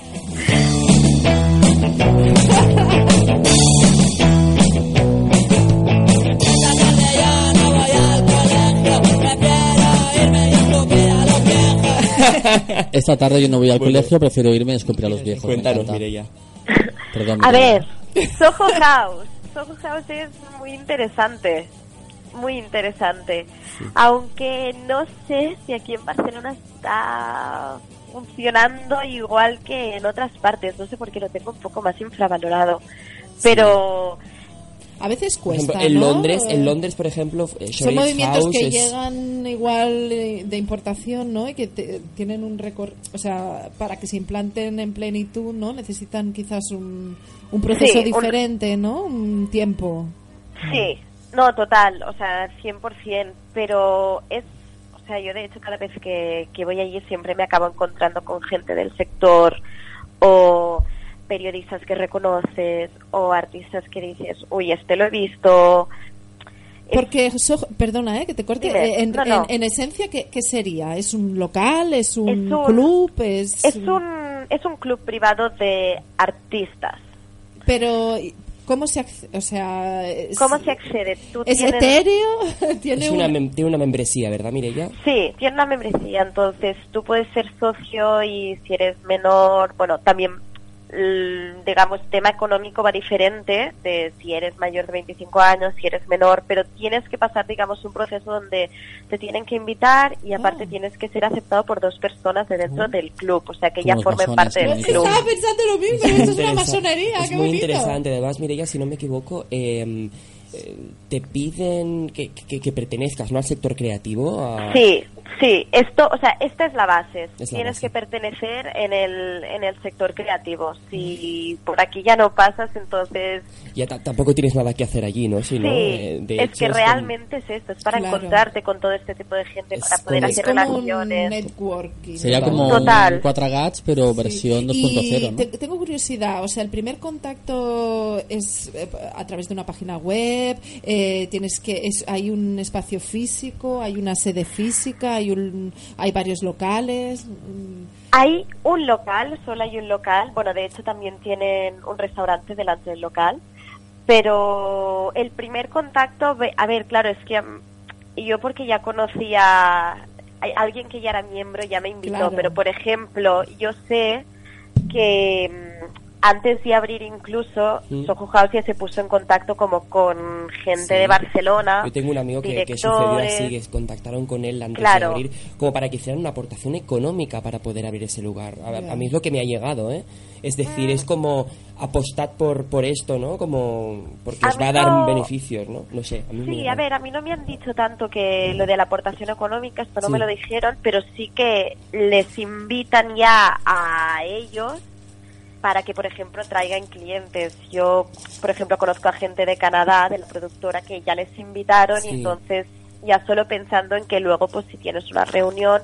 Esta tarde yo no voy al Bueno. colegio, prefiero irme a escupir a los viejos. Cuéntanos. Mireia. Perdón, A Mireia. ver, Soho House. Soho House es muy interesante. Muy interesante. Aunque no sé si aquí en Barcelona está funcionando igual que en otras partes. No sé por qué lo tengo un poco más infravalorado. Pero a veces cuesta ejemplo, en ¿no? Londres, en Londres, por ejemplo, eh, Son movimientos House que es- llegan igual eh, de importación, ¿no? Y que te- tienen un récord, o sea, para que se implanten en plenitud, ¿no? Necesitan quizás un, un proceso Sí, un- diferente, ¿no? Un tiempo. Sí, no, total, o sea, 100%, pero es, o sea, yo de hecho cada vez que, que voy allí siempre me acabo encontrando con gente del sector o periodistas que reconoces o artistas que dices, uy, este lo he visto Porque, so- perdona, eh, que te corte. Dime. En, No, no. en- en esencia, ¿qué, qué sería? ¿Es un local? ¿Es un, Es un- club? ¿Es, Es un, es un club privado de artistas. Pero, ¿cómo se accede? O sea, es, ¿Cómo se accede? Tú ¿es tienes- etéreo? ¿Tiene Es una, un- tiene una membresía, ¿verdad, Mireia? Sí, tiene una membresía, entonces tú puedes ser socio y si eres menor, bueno, también l- digamos, tema económico va diferente de si eres mayor de 25 años, si eres menor, pero tienes que pasar, digamos, un proceso donde te tienen que invitar y aparte tienes que ser aceptado por dos personas de dentro del club, o sea que ya Como formen parte del club. Estaba pensando lo mismo, Es muy eso es una masonería, Es qué muy bonito. interesante. Además, Mireia, si no me equivoco, eh, eh, te piden que, que- que pertenezcas ¿no? al sector creativo. a- Sí, sí, esto, o sea, esta es la base. Es la Tienes base. que pertenecer en el, en el sector creativo. Si por aquí ya no pasas, entonces Ya ta- tampoco tienes nada que hacer allí, ¿no? Si no, sí, eh, de es hecho, que realmente es esto, es para Claro. encontrarte con todo este tipo de gente, para poder como- hacer relaciones. networking. Sería como Total. un Cuatro Gats, pero versión 2.0, Y ¿no? te- tengo curiosidad, o sea, el primer contacto es eh, a través de una página web, eh, tienes que es, hay un espacio físico, hay una sede física, hay un hay varios locales. mm, Hay un local, solo hay un local. Bueno, de hecho también tienen un restaurante delante del local. Pero el primer contacto, a ver, claro, es que mm, yo porque ya conocía a alguien que ya era miembro, ya me invitó. Claro. Pero, por ejemplo, yo sé que mm, antes de abrir incluso, Mm. Soho House ya se puso en contacto como con gente Sí. de Barcelona. Yo tengo un amigo que, que sucedió así, que contactaron con él antes Claro. de abrir, como para que hicieran una aportación económica para poder abrir ese lugar. A, a mí es lo que me ha llegado, ¿eh? Es decir, es como apostad por, por esto, ¿no? Como porque A os va a dar no- beneficios, ¿no? No sé, a mí Sí, a ver, a mí no me han dicho tanto que lo de la aportación económica, esto no Sí. me lo dijeron, pero sí que les invitan ya a ellos para que, por ejemplo, traigan clientes. Yo, por ejemplo, conozco a gente de Canadá, de la productora, que ya les invitaron Sí. y entonces ya solo pensando en que luego, pues si tienes una reunión,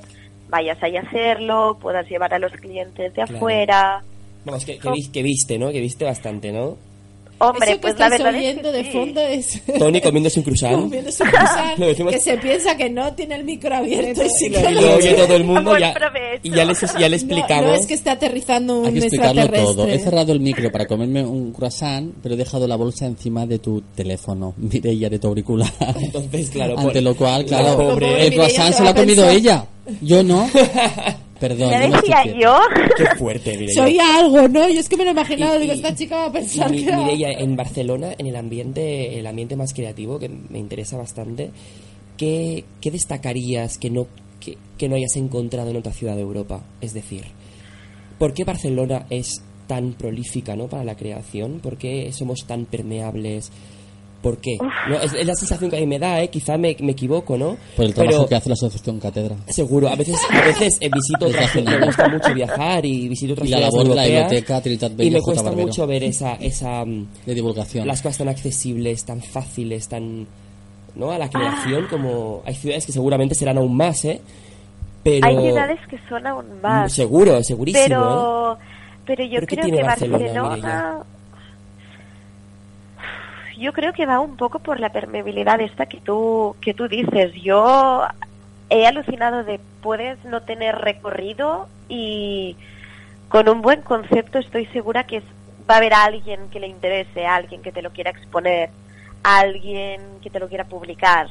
vayas ahí a hacerlo, puedas llevar a los clientes de Claro. afuera. Vamos, que, que, vis- que viste, ¿no? Que viste bastante, ¿no? Hombre, Eso que pues la estáis verdad es oyendo que de sí. fondo es Tony comiéndose un croissant. Comiéndose un decimos- que se piensa que no tiene el micro abierto y sí Lo, oye todo el mundo ya, y ya les, ya le explicamos. No, no es que esté aterrizando un Hay que explicarlo todo. He cerrado el micro para comerme un croissant, pero he dejado la bolsa encima de tu teléfono, Mireia, de tu auricular. Entonces, claro, Ante por- lo cual, la claro, pobre- el croissant se lo ha comido ella. Yo no. Perdón. ¿Ya yo no decía yo? Qué fuerte, Mireia. Soy algo, ¿no? Yo es que me lo he imaginado, Y- digo, y- esta chica va a pensar Mi- que... Mireia, en Barcelona, en el ambiente, el ambiente más creativo, que me interesa bastante, ¿qué, qué destacarías que no, que, que no hayas encontrado en otra ciudad de Europa? Es decir, ¿por qué Barcelona es tan prolífica ¿no? para la creación? ¿Por qué somos tan permeables? ¿Por qué? ¿No? Es, es la sensación que a mí me da, ¿eh? quizá me, me equivoco, ¿no? Por el trabajo Pero- que hace la Asociación Cátedra. Seguro, a veces, a veces eh, visito otras me gusta mucho viajar y visito otras Y la ciudades labor de la biblioteca Trinitat y me J. cuesta Barbero. mucho ver esa, esa mm, De divulgación. las cosas tan accesibles, tan fáciles, tan no a la creación como hay ciudades que seguramente serán aún más, ¿eh? Pero Hay ciudades que son aún más. seguro, segurísimo, ¿eh? pero pero yo ¿Pero qué creo que Barcelona, Barcelona, yo creo que va un poco por la permeabilidad esta que tú que tú dices. Yo he alucinado de puedes no tener recorrido y con un buen concepto estoy segura que va a haber alguien que le interese alguien que te lo quiera exponer alguien que te lo quiera publicar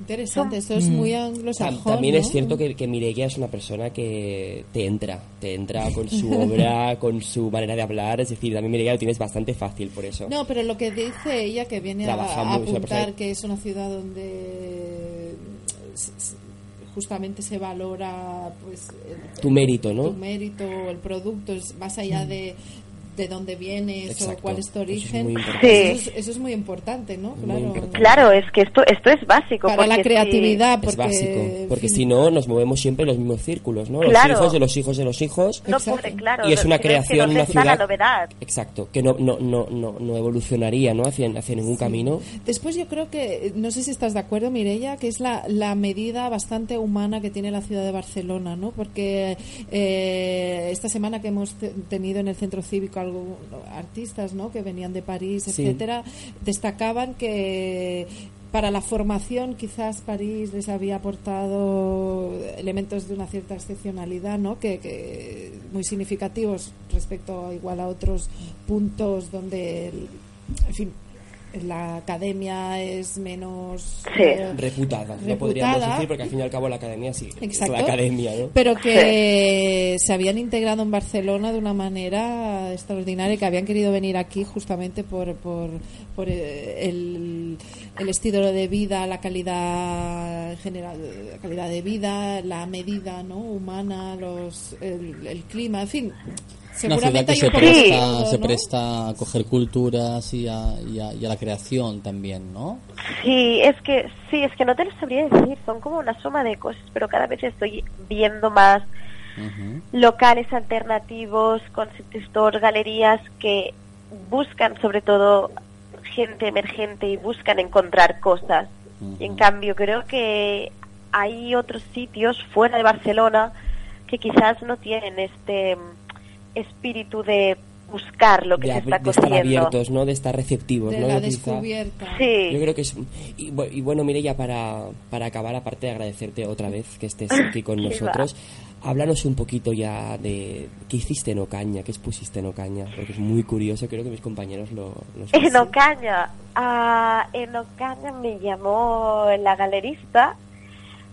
Interesante, esto es Mm. muy Tam- anglosajón, También ¿no? es cierto que, que Mireia es una persona que te entra, te entra con su obra, con su manera de hablar, es decir, también Mireia lo tienes bastante fácil por eso. No, pero lo que dice ella, que viene a, Trabaja apuntar persona- que es una ciudad donde justamente se valora pues el- Tu mérito, ¿no? tu mérito, el producto, es más allá de de dónde vienes Exacto. o cuál es tu Eso es origen. muy importante. Eso, es, eso es muy importante, ¿no? Muy Claro. importante. claro es que esto esto es básico Para la creatividad, Es porque básico, porque si no nos movemos siempre en los mismos círculos, ¿no? Claro. Los hijos de los hijos de los hijos. no Exacto. puede claro Y es una si no que creación, ¿dónde una ciudad- novedad Exacto, que no, no, no, no, no evolucionaría, ¿no? Hacia, hacia ningún camino. Después yo creo que, no sé si estás de acuerdo, Mireia, que es la, la medida bastante humana que tiene la ciudad de Barcelona, ¿no? Porque eh, esta semana que hemos te- tenido en el centro cívico artistas, ¿no? Que venían de París, Sí. etcétera, destacaban que para la formación quizás París les había aportado elementos de una cierta excepcionalidad, ¿no? Que, que muy significativos respecto igual a otros puntos donde, el- en fin, la academia es menos eh, Reputada, no podríamos decir, porque al fin y al cabo la academia sí, Exacto. es la academia, ¿no? pero que se habían integrado en Barcelona de una manera extraordinaria y que habían querido venir aquí justamente por, por, por eh, el, el estilo de vida, la calidad en general, la calidad de vida, la medida ¿no? humana, los, el, el clima, en fin. Una ciudad que se presta, todo, se ¿no? presta a coger culturas y a, y a- y a la creación también, ¿no? Sí, es que sí, es que no te lo sabría decir, son como una suma de cosas, pero cada vez estoy viendo más locales alternativos, concept galerías que buscan sobre todo gente emergente y buscan encontrar cosas. Y en cambio creo que hay otros sitios fuera de Barcelona que quizás no tienen este espíritu de buscar lo que de, se está de estar abiertos, ¿no? De estar receptivos, De ¿no? la descubierta. Sí. Yo creo que es... Y, y bueno, Mireia, para, para acabar, aparte de agradecerte otra vez que estés aquí con nosotros, háblanos un poquito ya de qué hiciste en Ocaña, qué expusiste en Ocaña, porque es muy curioso, creo que mis compañeros lo... lo En Ocaña, ah, en Ocaña me llamó la galerista,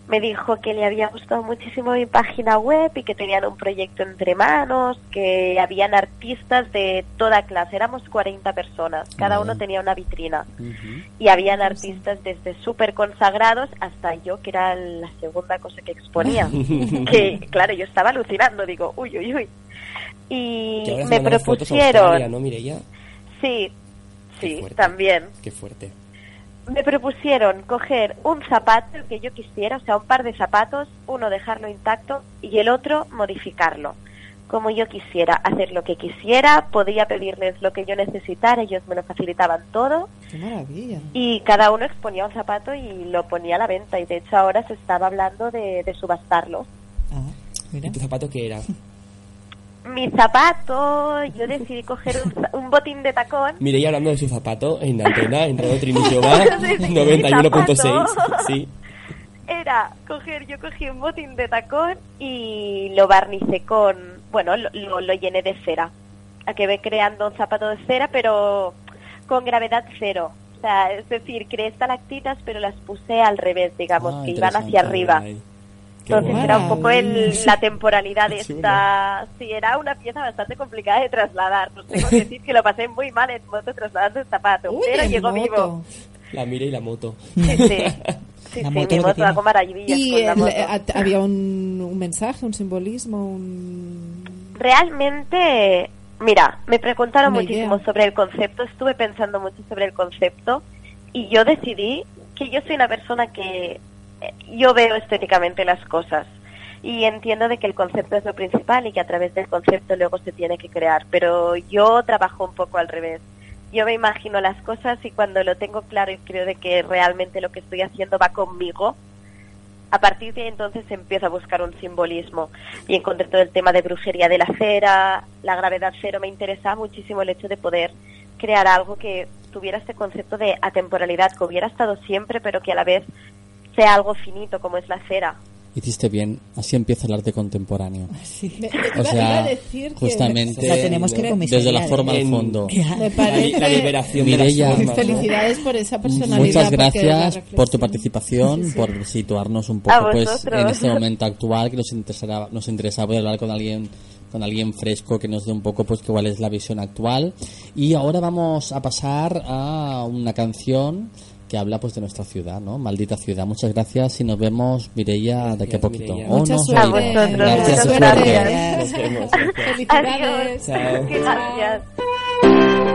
me dijo que le había gustado muchísimo mi página web y que tenían un proyecto entre manos, que habían artistas de toda clase, éramos 40 personas, cada uno tenía una vitrina y habían artistas desde súper consagrados hasta yo, que era la segunda cosa que exponía, que claro, yo estaba alucinando, digo, uy, uy, uy. Y me mandado fotos a propusieron, Australia, ¿no, Mireia? sí, sí, fuerte. también Qué fuerte. Me propusieron coger un zapato, el que yo quisiera, o sea, un par de zapatos, uno dejarlo intacto y el otro modificarlo. Como yo quisiera, hacer lo que quisiera, podía pedirles lo que yo necesitara, ellos me lo facilitaban todo Qué maravilla. y cada uno exponía un zapato y lo ponía a la venta y de hecho ahora se estaba hablando de, de subastarlo. ¿Y tu zapato qué era? Mi zapato, yo decidí coger un, botín de tacón Mireia hablando de su zapato en antena, en Radio mi 91.6, zapato. sí. era coger, yo cogí un botín de tacón y lo barnicé con, bueno, lo, lo, lo llené de cera. Acabé creando un zapato de cera, pero con gravedad cero. O sea, es decir, creé estalactitas, pero las puse al revés, digamos, Ah, que iban hacia arriba. ay. Entonces guay. era un poco el, la temporalidad de esta... Sí, era una pieza bastante complicada de trasladar. Tengo que decir que lo pasé muy mal en moto trasladando el zapato, pero llegó moto. vivo. La Mire y la moto. Sí, sí. Sí, La sí, moto mi moto tiene. hago maravillas Y con la el- moto. había un, un mensaje, un simbolismo, un... Realmente, mira, me preguntaron Una muchísimo idea. sobre el concepto, estuve pensando mucho sobre el concepto y yo decidí que yo soy una persona que eh, yo veo estéticamente las cosas y entiendo de que el concepto es lo principal y que a través del concepto luego se tiene que crear, pero yo trabajo un poco al revés. Yo me imagino las cosas y cuando lo tengo claro y creo de que realmente lo que estoy haciendo va conmigo, a partir de entonces empiezo a buscar un simbolismo y encontré todo el tema de brujería de la cera, la gravedad cero, me interesaba muchísimo el hecho de poder crear algo que tuviera este concepto de atemporalidad, que hubiera estado siempre, pero que a la vez sea algo finito como es la cera. Hiciste bien, así empieza el arte contemporáneo. Me- O iba- iba sea, que- justamente La tenemos que desde la forma al fondo. Me parece... La liberación de Mireia, formas, ¿no? Felicidades por esa personalidad. Muchas gracias por tu participación, Sí, sí. por situarnos un poco pues en este momento actual que nos interesará, nos interesaba poder hablar con alguien con alguien fresco que nos dé un poco pues cuál es la visión actual y ahora vamos a pasar a una canción que habla pues de nuestra ciudad, ¿no? Maldita ciudad. Muchas gracias y nos vemos Mireia de aquí a poquito. Mireia. O Mucha nos suerte. oímos. A vosotros, Gracias, muchas suerte. gracias. Nos vemos. gracias. Felicidades. Chao. Gracias.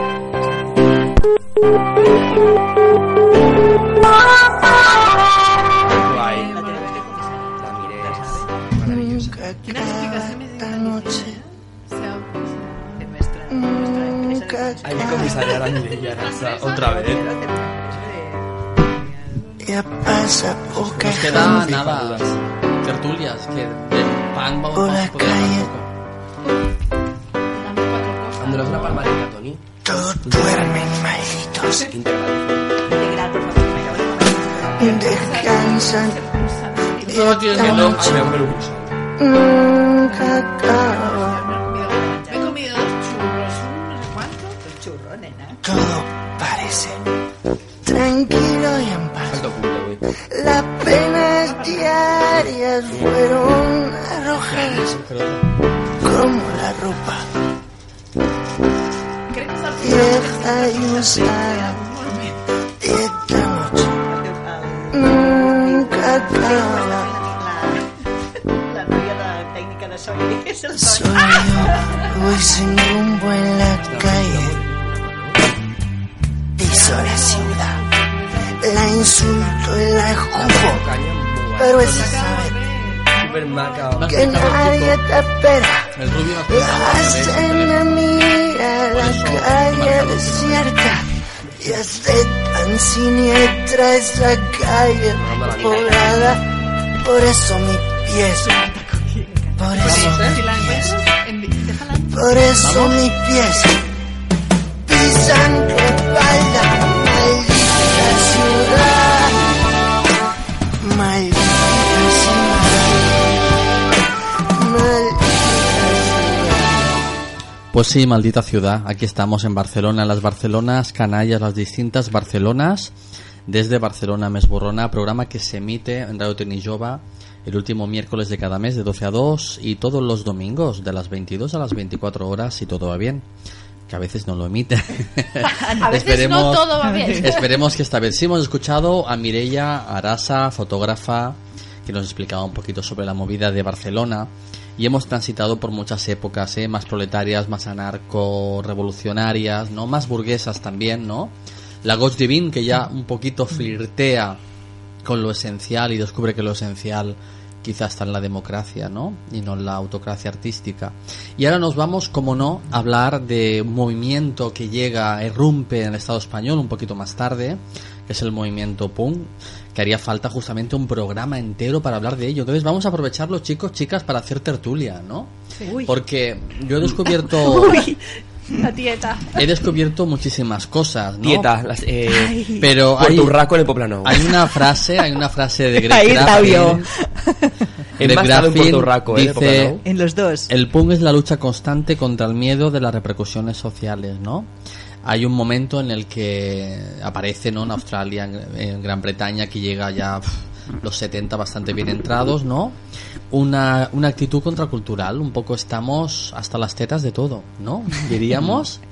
Guay. La Mireia. Maravillosa. Hay que comisariar a Mireia Rasa otra vez. Ya pasa poca Nos queda nada. Tertulias, que del pan vamos, por la calle. una palmadita, Tony. Todos duermen malditos. Integral. De gratis, porque me acabo de comer pisan y No, tío, esta que no. noche Ay, me voy a comer un gusto. nunca acaba. Me he comido dos churros, un no sé cuánto. Dos churros, nena. Todo parece tranquilo. Las penas diarias fueron arrojadas como la ropa vieja y usada. Y esta noche nunca acaba. Yo, voy sin rumbo en la calle. Piso la ciudad, la insulto y la escupo. Pero esa sabe que nadie te espera. Hacen mira la calle desierta. Y hace tan siniestra esa calle poblada. Por eso mis pies, por eso, la encuentras, en- déjala. por eso mis pies pisan tu espalda, Pues sí, maldita ciudad. Aquí estamos en Barcelona, las Barcelonas canallas, las distintas Barcelonas, desde Barcelona Mesborrona, programa que se emite en Radio Tenijova el último miércoles de cada mes de 12 a 2 y todos los domingos de las 22 a las 24 horas si todo va bien. Que a veces no lo emite. A veces no todo va bien. Esperemos que esta vez sí hemos escuchado a Mireia Arasa, fotógrafa, que nos explicaba un poquito sobre la movida de Barcelona. Y hemos transitado por muchas épocas, ¿eh? más proletarias, más anarco-revolucionarias, ¿no? más burguesas también, ¿no? La Gauche Divine, que ya un poquito flirtea con lo esencial y descubre que lo esencial quizás está en la democracia, ¿no? Y no en la autocracia artística. Y ahora nos vamos, como no, a hablar de un movimiento que llega, irrumpe en el Estado español un poquito más tarde, que es el movimiento punk, que haría falta justamente un programa entero para hablar de ello. Entonces vamos a aprovecharlo, chicos, chicas, para hacer tertulia, ¿no? Uy. Porque yo he descubierto... Uy, la tieta. He descubierto muchísimas cosas, ¿no? Dieta, las, eh, pero hay, el Poblano. hay una frase, hay una frase de Greg Graffin. Greg Graffin eh, dice. En los dos. el punk es la lucha constante contra el miedo de las repercusiones sociales, ¿no? Hay un momento en el que aparece, ¿no? En Australia, en, Gran Bretaña, que llega ya los 70 bastante bien entrados, ¿no? Una, una actitud contracultural, un poco estamos hasta las tetas de todo, ¿no? Diríamos.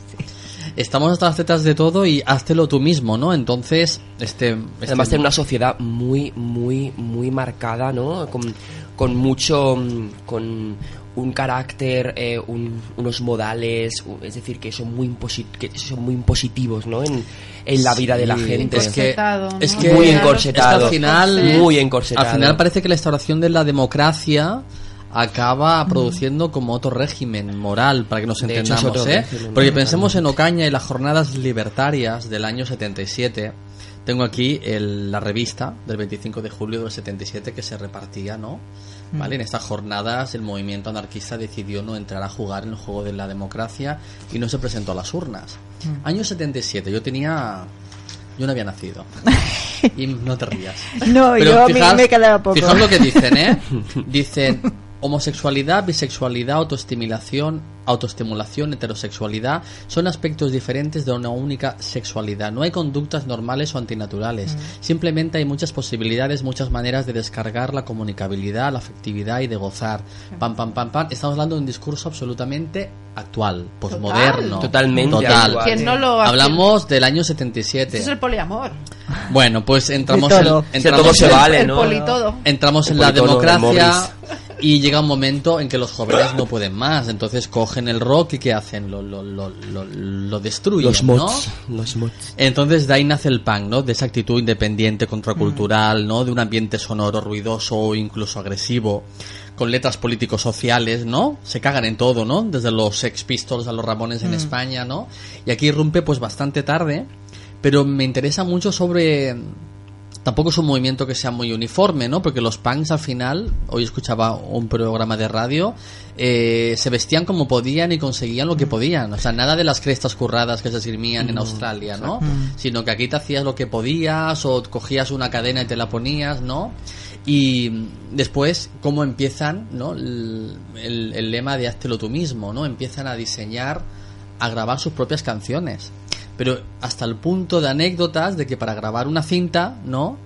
Estamos hasta las tetas de todo y háztelo tú mismo, ¿no? Entonces, este... este- Además tiene una sociedad muy, muy, muy marcada, ¿no? Con, con mucho, mm, con un carácter, eh, un- unos modales, es decir, que son muy, imposi- que son muy impositivos, ¿no? En, en la vida de la gente. Es que, es que muy es que encorsetado. al final, muy encorsetado. Al final parece que la instauración de la democracia acaba produciendo como otro régimen moral, para que nos hecho, entendamos, ¿eh? Porque ¿no? pensemos en Ocaña y las jornadas libertarias del año 77. Tengo aquí el- la revista del 25 de julio del 77 que se repartía, ¿no? Mm. ¿Vale? En estas jornadas el movimiento anarquista decidió no entrar a jugar en el juego de la democracia y no se presentó a las urnas. Mm. Año 77, yo tenía... Yo no había nacido. Y no te rías. No, yo a mí me quedaba poco. Fijaos lo que dicen, ¿eh? Dicen homosexualidad, bisexualidad, autoestimulación, autoestimulación, heterosexualidad son aspectos diferentes de una única sexualidad. No hay conductas normales o antinaturales. Mm. Simplemente hay muchas posibilidades, muchas maneras de descargar la comunicabilidad, la afectividad y de gozar. Pam, pam, pam, pam. Estamos hablando de un discurso absolutamente actual, posmoderno. Totalmente Total. actual. ¿Quién no lo? Hablamos del año 77. Eso es el poliamor. Bueno, pues entramos en, todo. entramos se en- vale, ¿no? entramos El en la democracia y llega un momento en que los jóvenes no pueden más, entonces cogen el rock y ¿qué hacen? Lo, lo, lo, lo, lo destruyen, Los ¿no? mods. Los mods. Entonces de ahí nace el punk, ¿no? De esa actitud independiente, contracultural, ¿no? De un ambiente sonoro, ruidoso o incluso agresivo, con letras políticos sociales, ¿no? Se cagan en todo, ¿no? Desde los Sex Pistols a los Ramones en Mm. España, ¿no? Y aquí irrumpe pues bastante tarde, pero me interesa mucho sobre tampoco es un movimiento que sea muy uniforme, ¿no? Porque los punks al final, hoy escuchaba un programa de radio, eh, se vestían como podían y conseguían lo que podían. O sea, nada de las crestas curradas que se esgrimían en Mm, Australia, ¿no? exacto. Sino que aquí te hacías lo que podías o cogías una cadena y te la ponías, ¿no? Y mm, después, cómo empiezan, ¿no? El, el- el lema de háztelo tú mismo, ¿no? Empiezan a diseñar, a grabar sus propias canciones. Pero hasta el punto de anécdotas de que para grabar una cinta, ¿no?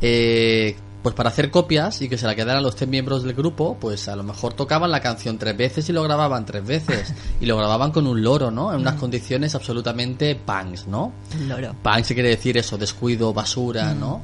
Eh, pues para hacer copias y que se la quedaran los tres miembros del grupo, pues a lo mejor tocaban la canción tres veces y lo grababan tres veces. y lo grababan con un loro, ¿no? En unas condiciones absolutamente punks, ¿no? Loro. Punk se quiere decir eso, descudo, basura, ¿no?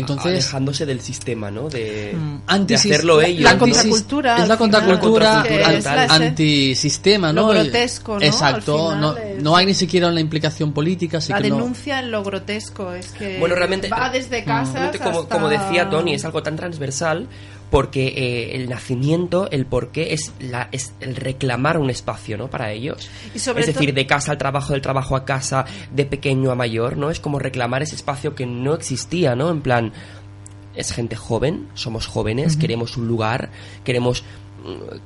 Entonces, alejándose del sistema, ¿no? De, Mm. de hacerlo ellos. la ¿no? contracultura, Es la contracultura es la esencia- antisistema, lo ¿no? grotesco, ¿no? Exacto, no, es- no hay ni siquiera una implicación política, así la que no- denuncia en lo grotesco es que Bueno, realmente- va desde casas Realmente, como, hasta- como decía Tony, es algo tan transversal porque eh, el nacimiento, el porqué, es, la, es el reclamar un espacio, ¿no? Para ellos. Y sobre es decir, de casa al trabajo, del trabajo a casa, de pequeño a mayor, ¿no? Es como reclamar ese espacio que no existía, ¿no? En plan, es gente joven, somos jóvenes, queremos un lugar, queremos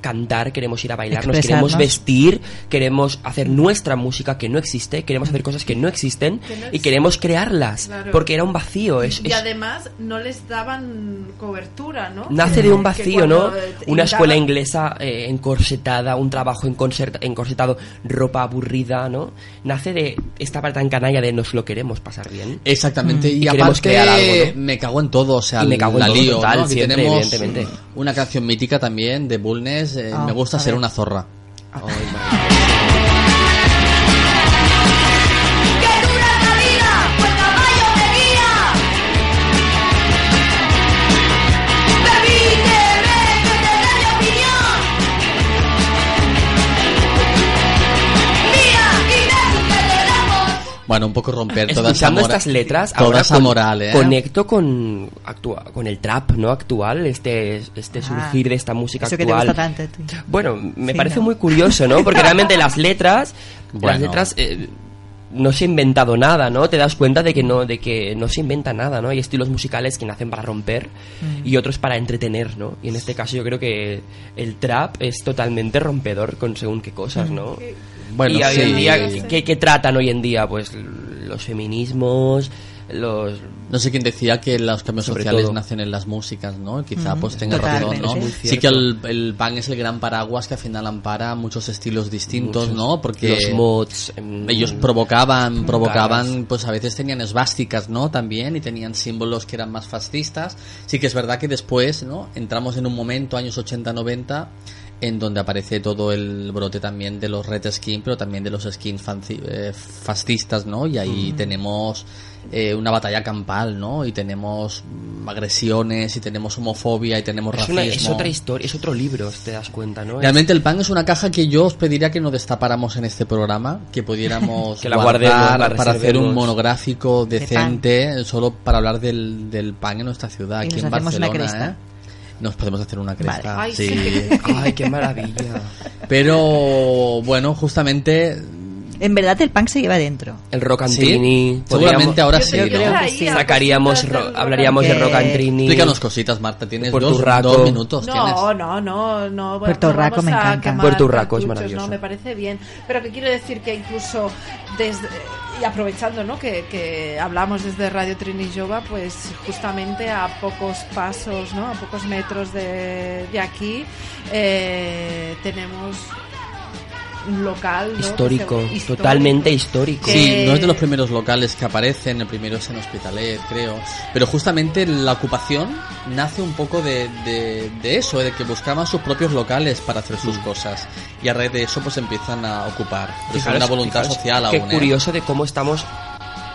cantar, queremos ir a bailar, nos queremos vestir, queremos hacer nuestra música que no existe, queremos hacer cosas que no existen Que no y queremos crearlas, Claro. porque era un vacío, es, y es- además no les daban cobertura, ¿no? Nace de un vacío, ¿no? Una escuela inglesa eh, encorsetada, un trabajo encorset- encorsetado, ropa aburrida, ¿no? Nace de esta parte tan canalla de nos lo queremos pasar bien. Exactamente, y, queremos aparte crear algo, ¿no? me cago en todo, o sea, Y me cago en la todo, lío, total, ¿no? Siempre, tenemos evidentemente. una canción mítica también de Bulnes, eh, Ah, me gusta ser ver. una zorra. Buen Bueno, un poco romper toda esa Escuchando mora- estas letras, toda ahora esa con- moral, ¿eh? conecto con actua- con el trap, ¿no? Actual, este este Ah, surgir de esta música Eso que te actual. gusta tanto. tú. Bueno, me Sí, parece ¿no? muy curioso, ¿no? Porque realmente las letras, Bueno. las letras eh, no se ha inventado nada, ¿no? Te das cuenta de que no, de que no se inventa nada, ¿no? Hay estilos musicales que nacen para romper Mm. y otros para entretener, ¿no? Y en este caso yo creo que el trap es totalmente rompedor con según qué cosas, ¿no? Bueno, y hoy en sí. día, ¿qué, qué tratan hoy en día? Pues los feminismos, los... No sé quién decía que los cambios Sobre sociales todo. nacen en las músicas, ¿no? Quizá Mm, pues tenga razón, ¿no? Sí que el, el punk es el gran paraguas que al final ampara muchos estilos distintos, Muchos. ¿no? Porque Los mods, em, ellos provocaban, caras. provocaban, pues a veces tenían esvásticas, ¿no? También y tenían símbolos que eran más fascistas. Sí que es verdad que después, ¿no? Entramos en un momento, años 80-90, en donde aparece todo el brote también de los red skin, pero también de los skins fanci- eh, fascistas, ¿no? Y ahí Mm. tenemos eh, una batalla campal, ¿no? Y tenemos agresiones, y tenemos homofobia, y tenemos Es, racismo. una- es otra historia, es otro libro, si te das cuenta, ¿no? Realmente el pan es una caja que yo os pediría que no destapáramos en este programa, que pudiéramos Que la guardar la para hacer un monográfico De decente, solo para hablar del, del pan en nuestra ciudad, Y aquí nos en Barcelona, cresta. ¿eh? Nos podemos hacer una cresta. Ay, sí. sí. Ay, qué maravilla. Pero bueno, justamente En verdad el punk se lleva dentro. El rock and Sí, trini. seguramente ahora sí, Yo ¿no? que sí. Sacaríamos, ro- hablaríamos de rock and trini. Explícanos cositas, Marta, tienes dos, dos minutos. tienes. No, no, no, no. Puerto no vamos me encanta. Puerto Urraco es maravilloso. No, me parece bien. Pero que quiero decir que incluso desde y aprovechando, ¿no? Que, que hablamos desde Radio Trini Jova, pues justamente a pocos pasos, ¿no? A pocos metros de, de aquí eh, tenemos local ¿no? Histórico, Que se- histórico. totalmente histórico. Que- Sí, no es de los primeros locales que aparecen, el primero es en Hospitalet, creo. Pero justamente la ocupación nace un poco de, de, de eso, eh, de que buscaban sus propios locales para hacer sus cosas. Y a raíz de eso pues empiezan a ocupar. Es una voluntad fijaros social Qué aún. ¿eh? curioso de cómo estamos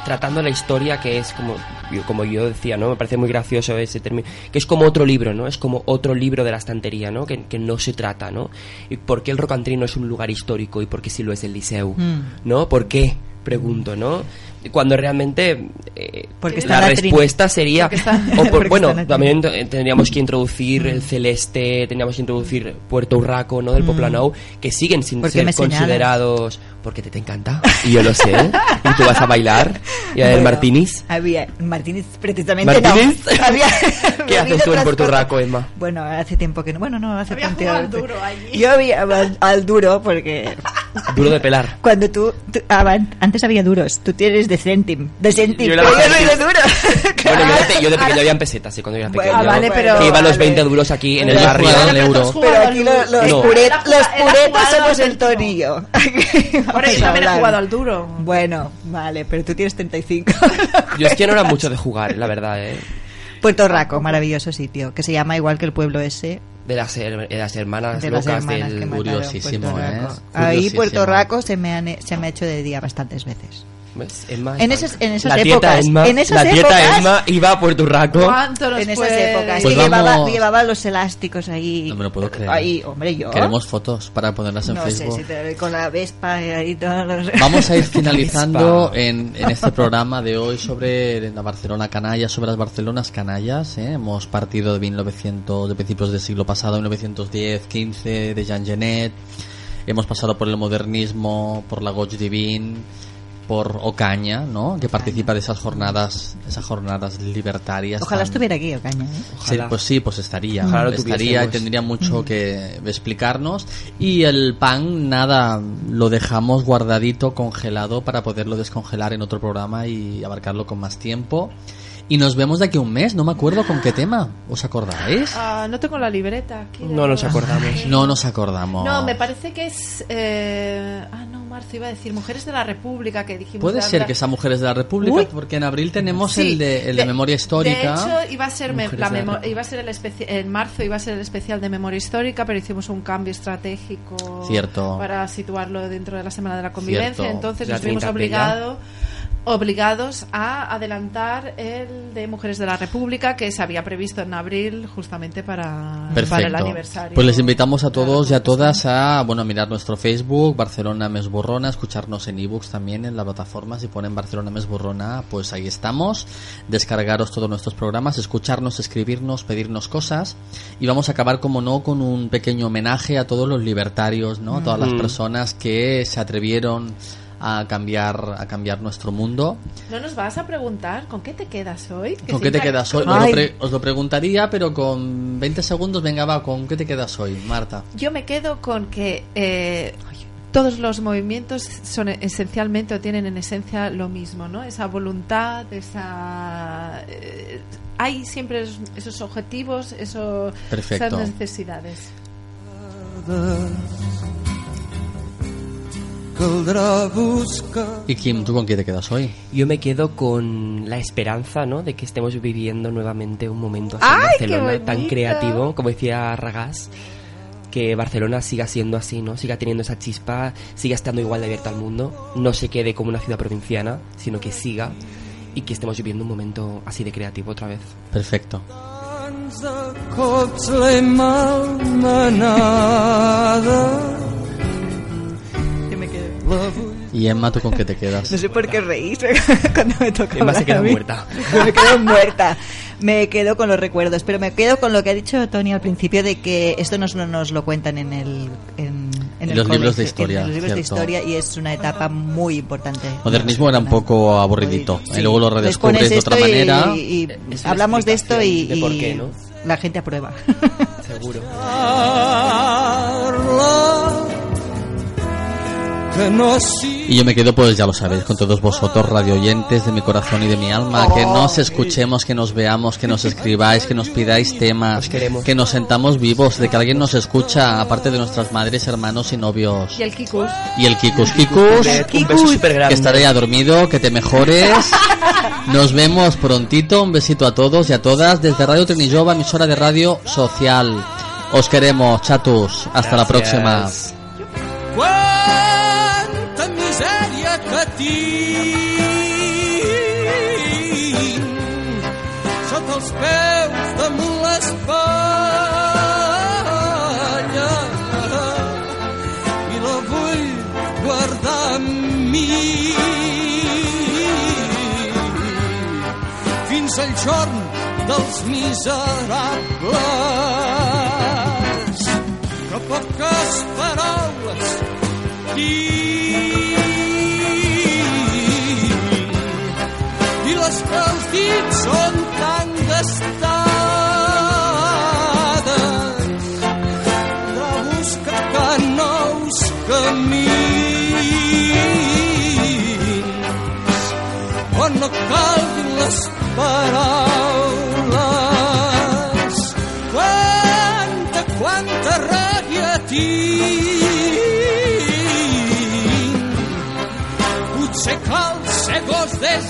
tratando la historia que es como yo- como yo decía, ¿no? Me parece muy gracioso ese término, que es como otro libro, ¿no? Es como otro libro de la estantería, ¿no? Que, que no se trata, ¿no? ¿Y por qué el Rock and Tree no es un lugar histórico y por qué sí lo es el Liceu? Mm. ¿No? ¿Por qué? Pregunto, ¿no? Cuando realmente eh, Porque la la respuesta sería está- o por- bueno también tendríamos que introducir el celeste tendríamos que introducir Puerto Urraco no del Mm. Poblenou que siguen sin ¿Por qué ser señalas? considerados porque te, te encanta y yo lo sé y tú vas a bailar y a el Bueno, Martinis Había Martínez precisamente ¿Martínez? no. Había ¿qué haces tú en Puerto Urraco Emma? Bueno, hace tiempo que no. Bueno, no, hace tiempo. jugado al duro allí. Yo había al, al duro porque duro de pelar cuando tú, tú- ah, van- antes había duros, tú tienes de céntim, de céntim, Yo yo soy de duro. bueno yo de, yo de pequeño había en pesetas sí, cuando yo era pequeño vale, pero- que iban los vale. 20 duros aquí en el barrio al euro. Pero aquí lo- los, No. puret- los puretas jugada somos el torillo. Por eso también he jugado al duro. Bueno, vale, pero tú tienes 35. yo es que no era mucho de jugar la verdad eh. Puerto Raco, maravilloso sitio, que se llama igual que el pueblo ese. De las, her- de las hermanas De las locas hermanas del Curiosísimo, Puerto ¿eh? Ahí. Puerto Raco se me, han- se me ha hecho de día bastantes veces. ¿Ves? Emma En esas- en esas la épocas, Emma, en esas la épocas- Emma iba a Puerto Urraco ¿Cuánto nos en esas puede- épocas Pues que llevaba, llevaba los elásticos ahí. No me lo puedo creer. Ahí, hombre, yo. Queremos fotos para ponerlas en no Facebook. sé si te, con la Vespa y ahí todos los... Vamos a ir finalizando en, en este programa de hoy sobre la Barcelona canalla, sobre las Barcelonas canallas. ¿eh? Hemos partido de 1900, de principios del siglo pasado, 1910, 15, de Jean Genet. Hemos pasado por el modernismo, por la Goig Divine, por Ocaña, ¿no? Que participa de esas jornadas, esas jornadas libertarias. Ojalá tan- estuviera aquí, Ocaña. ¿eh? Sí, pues sí, pues estaría. Ojalá estaría y tendría mucho que explicarnos. Y el pan, nada, lo dejamos guardadito, congelado, para poderlo descongelar en otro programa y abarcarlo con más tiempo. Y nos vemos de aquí a un mes, no me acuerdo con qué tema. ¿Os acordáis? Ah, no tengo la libreta aquí. de no nos acordamos No nos acordamos. No, me parece que es. eh, Ah, no, marzo iba a decir Mujeres de la República que dijimos. Puede de ser hablar- que sean mujeres de la República, Uy. porque en abril tenemos Sí, el, de, el de, memoria histórica. De hecho, iba a ser, me- la de la memo- iba a ser el especi- en marzo iba a ser el especial de memoria histórica, pero hicimos un cambio estratégico Cierto. para situarlo dentro de la Semana de la Convivencia. Cierto. Entonces La nos vimos 30 obligado, obligados a adelantar el de Mujeres de la República que se había previsto en abril justamente para, para el aniversario. Pues les invitamos a todos y a todas a bueno a mirar nuestro Facebook, Barcelona Mesborrona, escucharnos en ebooks también en la plataforma. Si ponen Barcelona Mesborrona, pues ahí estamos. Descargaros todos nuestros programas, escucharnos, escribirnos, pedirnos cosas. Y vamos a acabar, como no, con un pequeño homenaje a todos los libertarios, ¿no? A todas las Mm. personas que se atrevieron a cambiar a cambiar nuestro mundo. ¿No nos vas a preguntar con qué te quedas hoy? Que ¿Con qué te quedas hoy? Os lo, pre- os lo preguntaría, pero con 20 segundos, venga, va, ¿con qué te quedas hoy, Marta? Yo me quedo con que eh, todos los movimientos son esencialmente o tienen en esencia lo mismo, ¿no? Esa voluntad, esa eh, hay siempre esos, objetivos, eso, esas necesidades. Caldrà buscar Y Kim, ¿tú con qué te quedas hoy? Yo me quedo con la esperanza, ¿no? De que estemos viviendo nuevamente un momento así ¡Ay, en Barcelona tan creativo, como decía Ragás, que Barcelona siga siendo así, ¿no? Siga teniendo esa chispa, siga estando igual de abierta al mundo, no se quede como una ciudad provinciana, sino que siga y que estemos viviendo un momento así de creativo otra vez. Perfecto. Y Emma, ¿tú con qué te quedas? No sé por qué reís cuando me toca Emma se queda muerta. me quedo muerta. Me quedo con los recuerdos, pero me quedo con lo que ha dicho Tony al principio de que esto nos, nos lo cuentan en el en, En el los libros de historia, en los libros de cierto. historia y es una etapa muy importante. Modernismo era un poco aburridito. Sí. Y luego lo redescubres de otra y- manera. Y, una hablamos de esto y, de por y qué, ¿no? la gente aprueba. Seguro. que no Y yo me quedo, pues ya lo sabéis, con todos vosotros, radio oyentes de mi corazón y de mi alma, que nos escuchemos, que nos veamos, que nos escribáis, que nos pidáis temas, que nos sentamos vivos, de que alguien nos escucha, aparte de nuestras madres, hermanos y novios. Y el Kikus. Y el Kikus Kikus, Un beso súper que grande. estaré ya dormido, que te mejores. Nos vemos prontito, un besito a todos y a todas desde Radio Trinillova, emisora de radio social. Os queremos, chatus. Hasta la próxima. Tinc sota els peus damunt l'espatlla i la vull guardar amb mi. Fins al jorn dels miserables. Que poques paraules. Tinc les que els dits són tan gastades de buscar que nous camins on no calguin les paraules. Quanta, quanta ràbia tinc. Potser cal ser gos des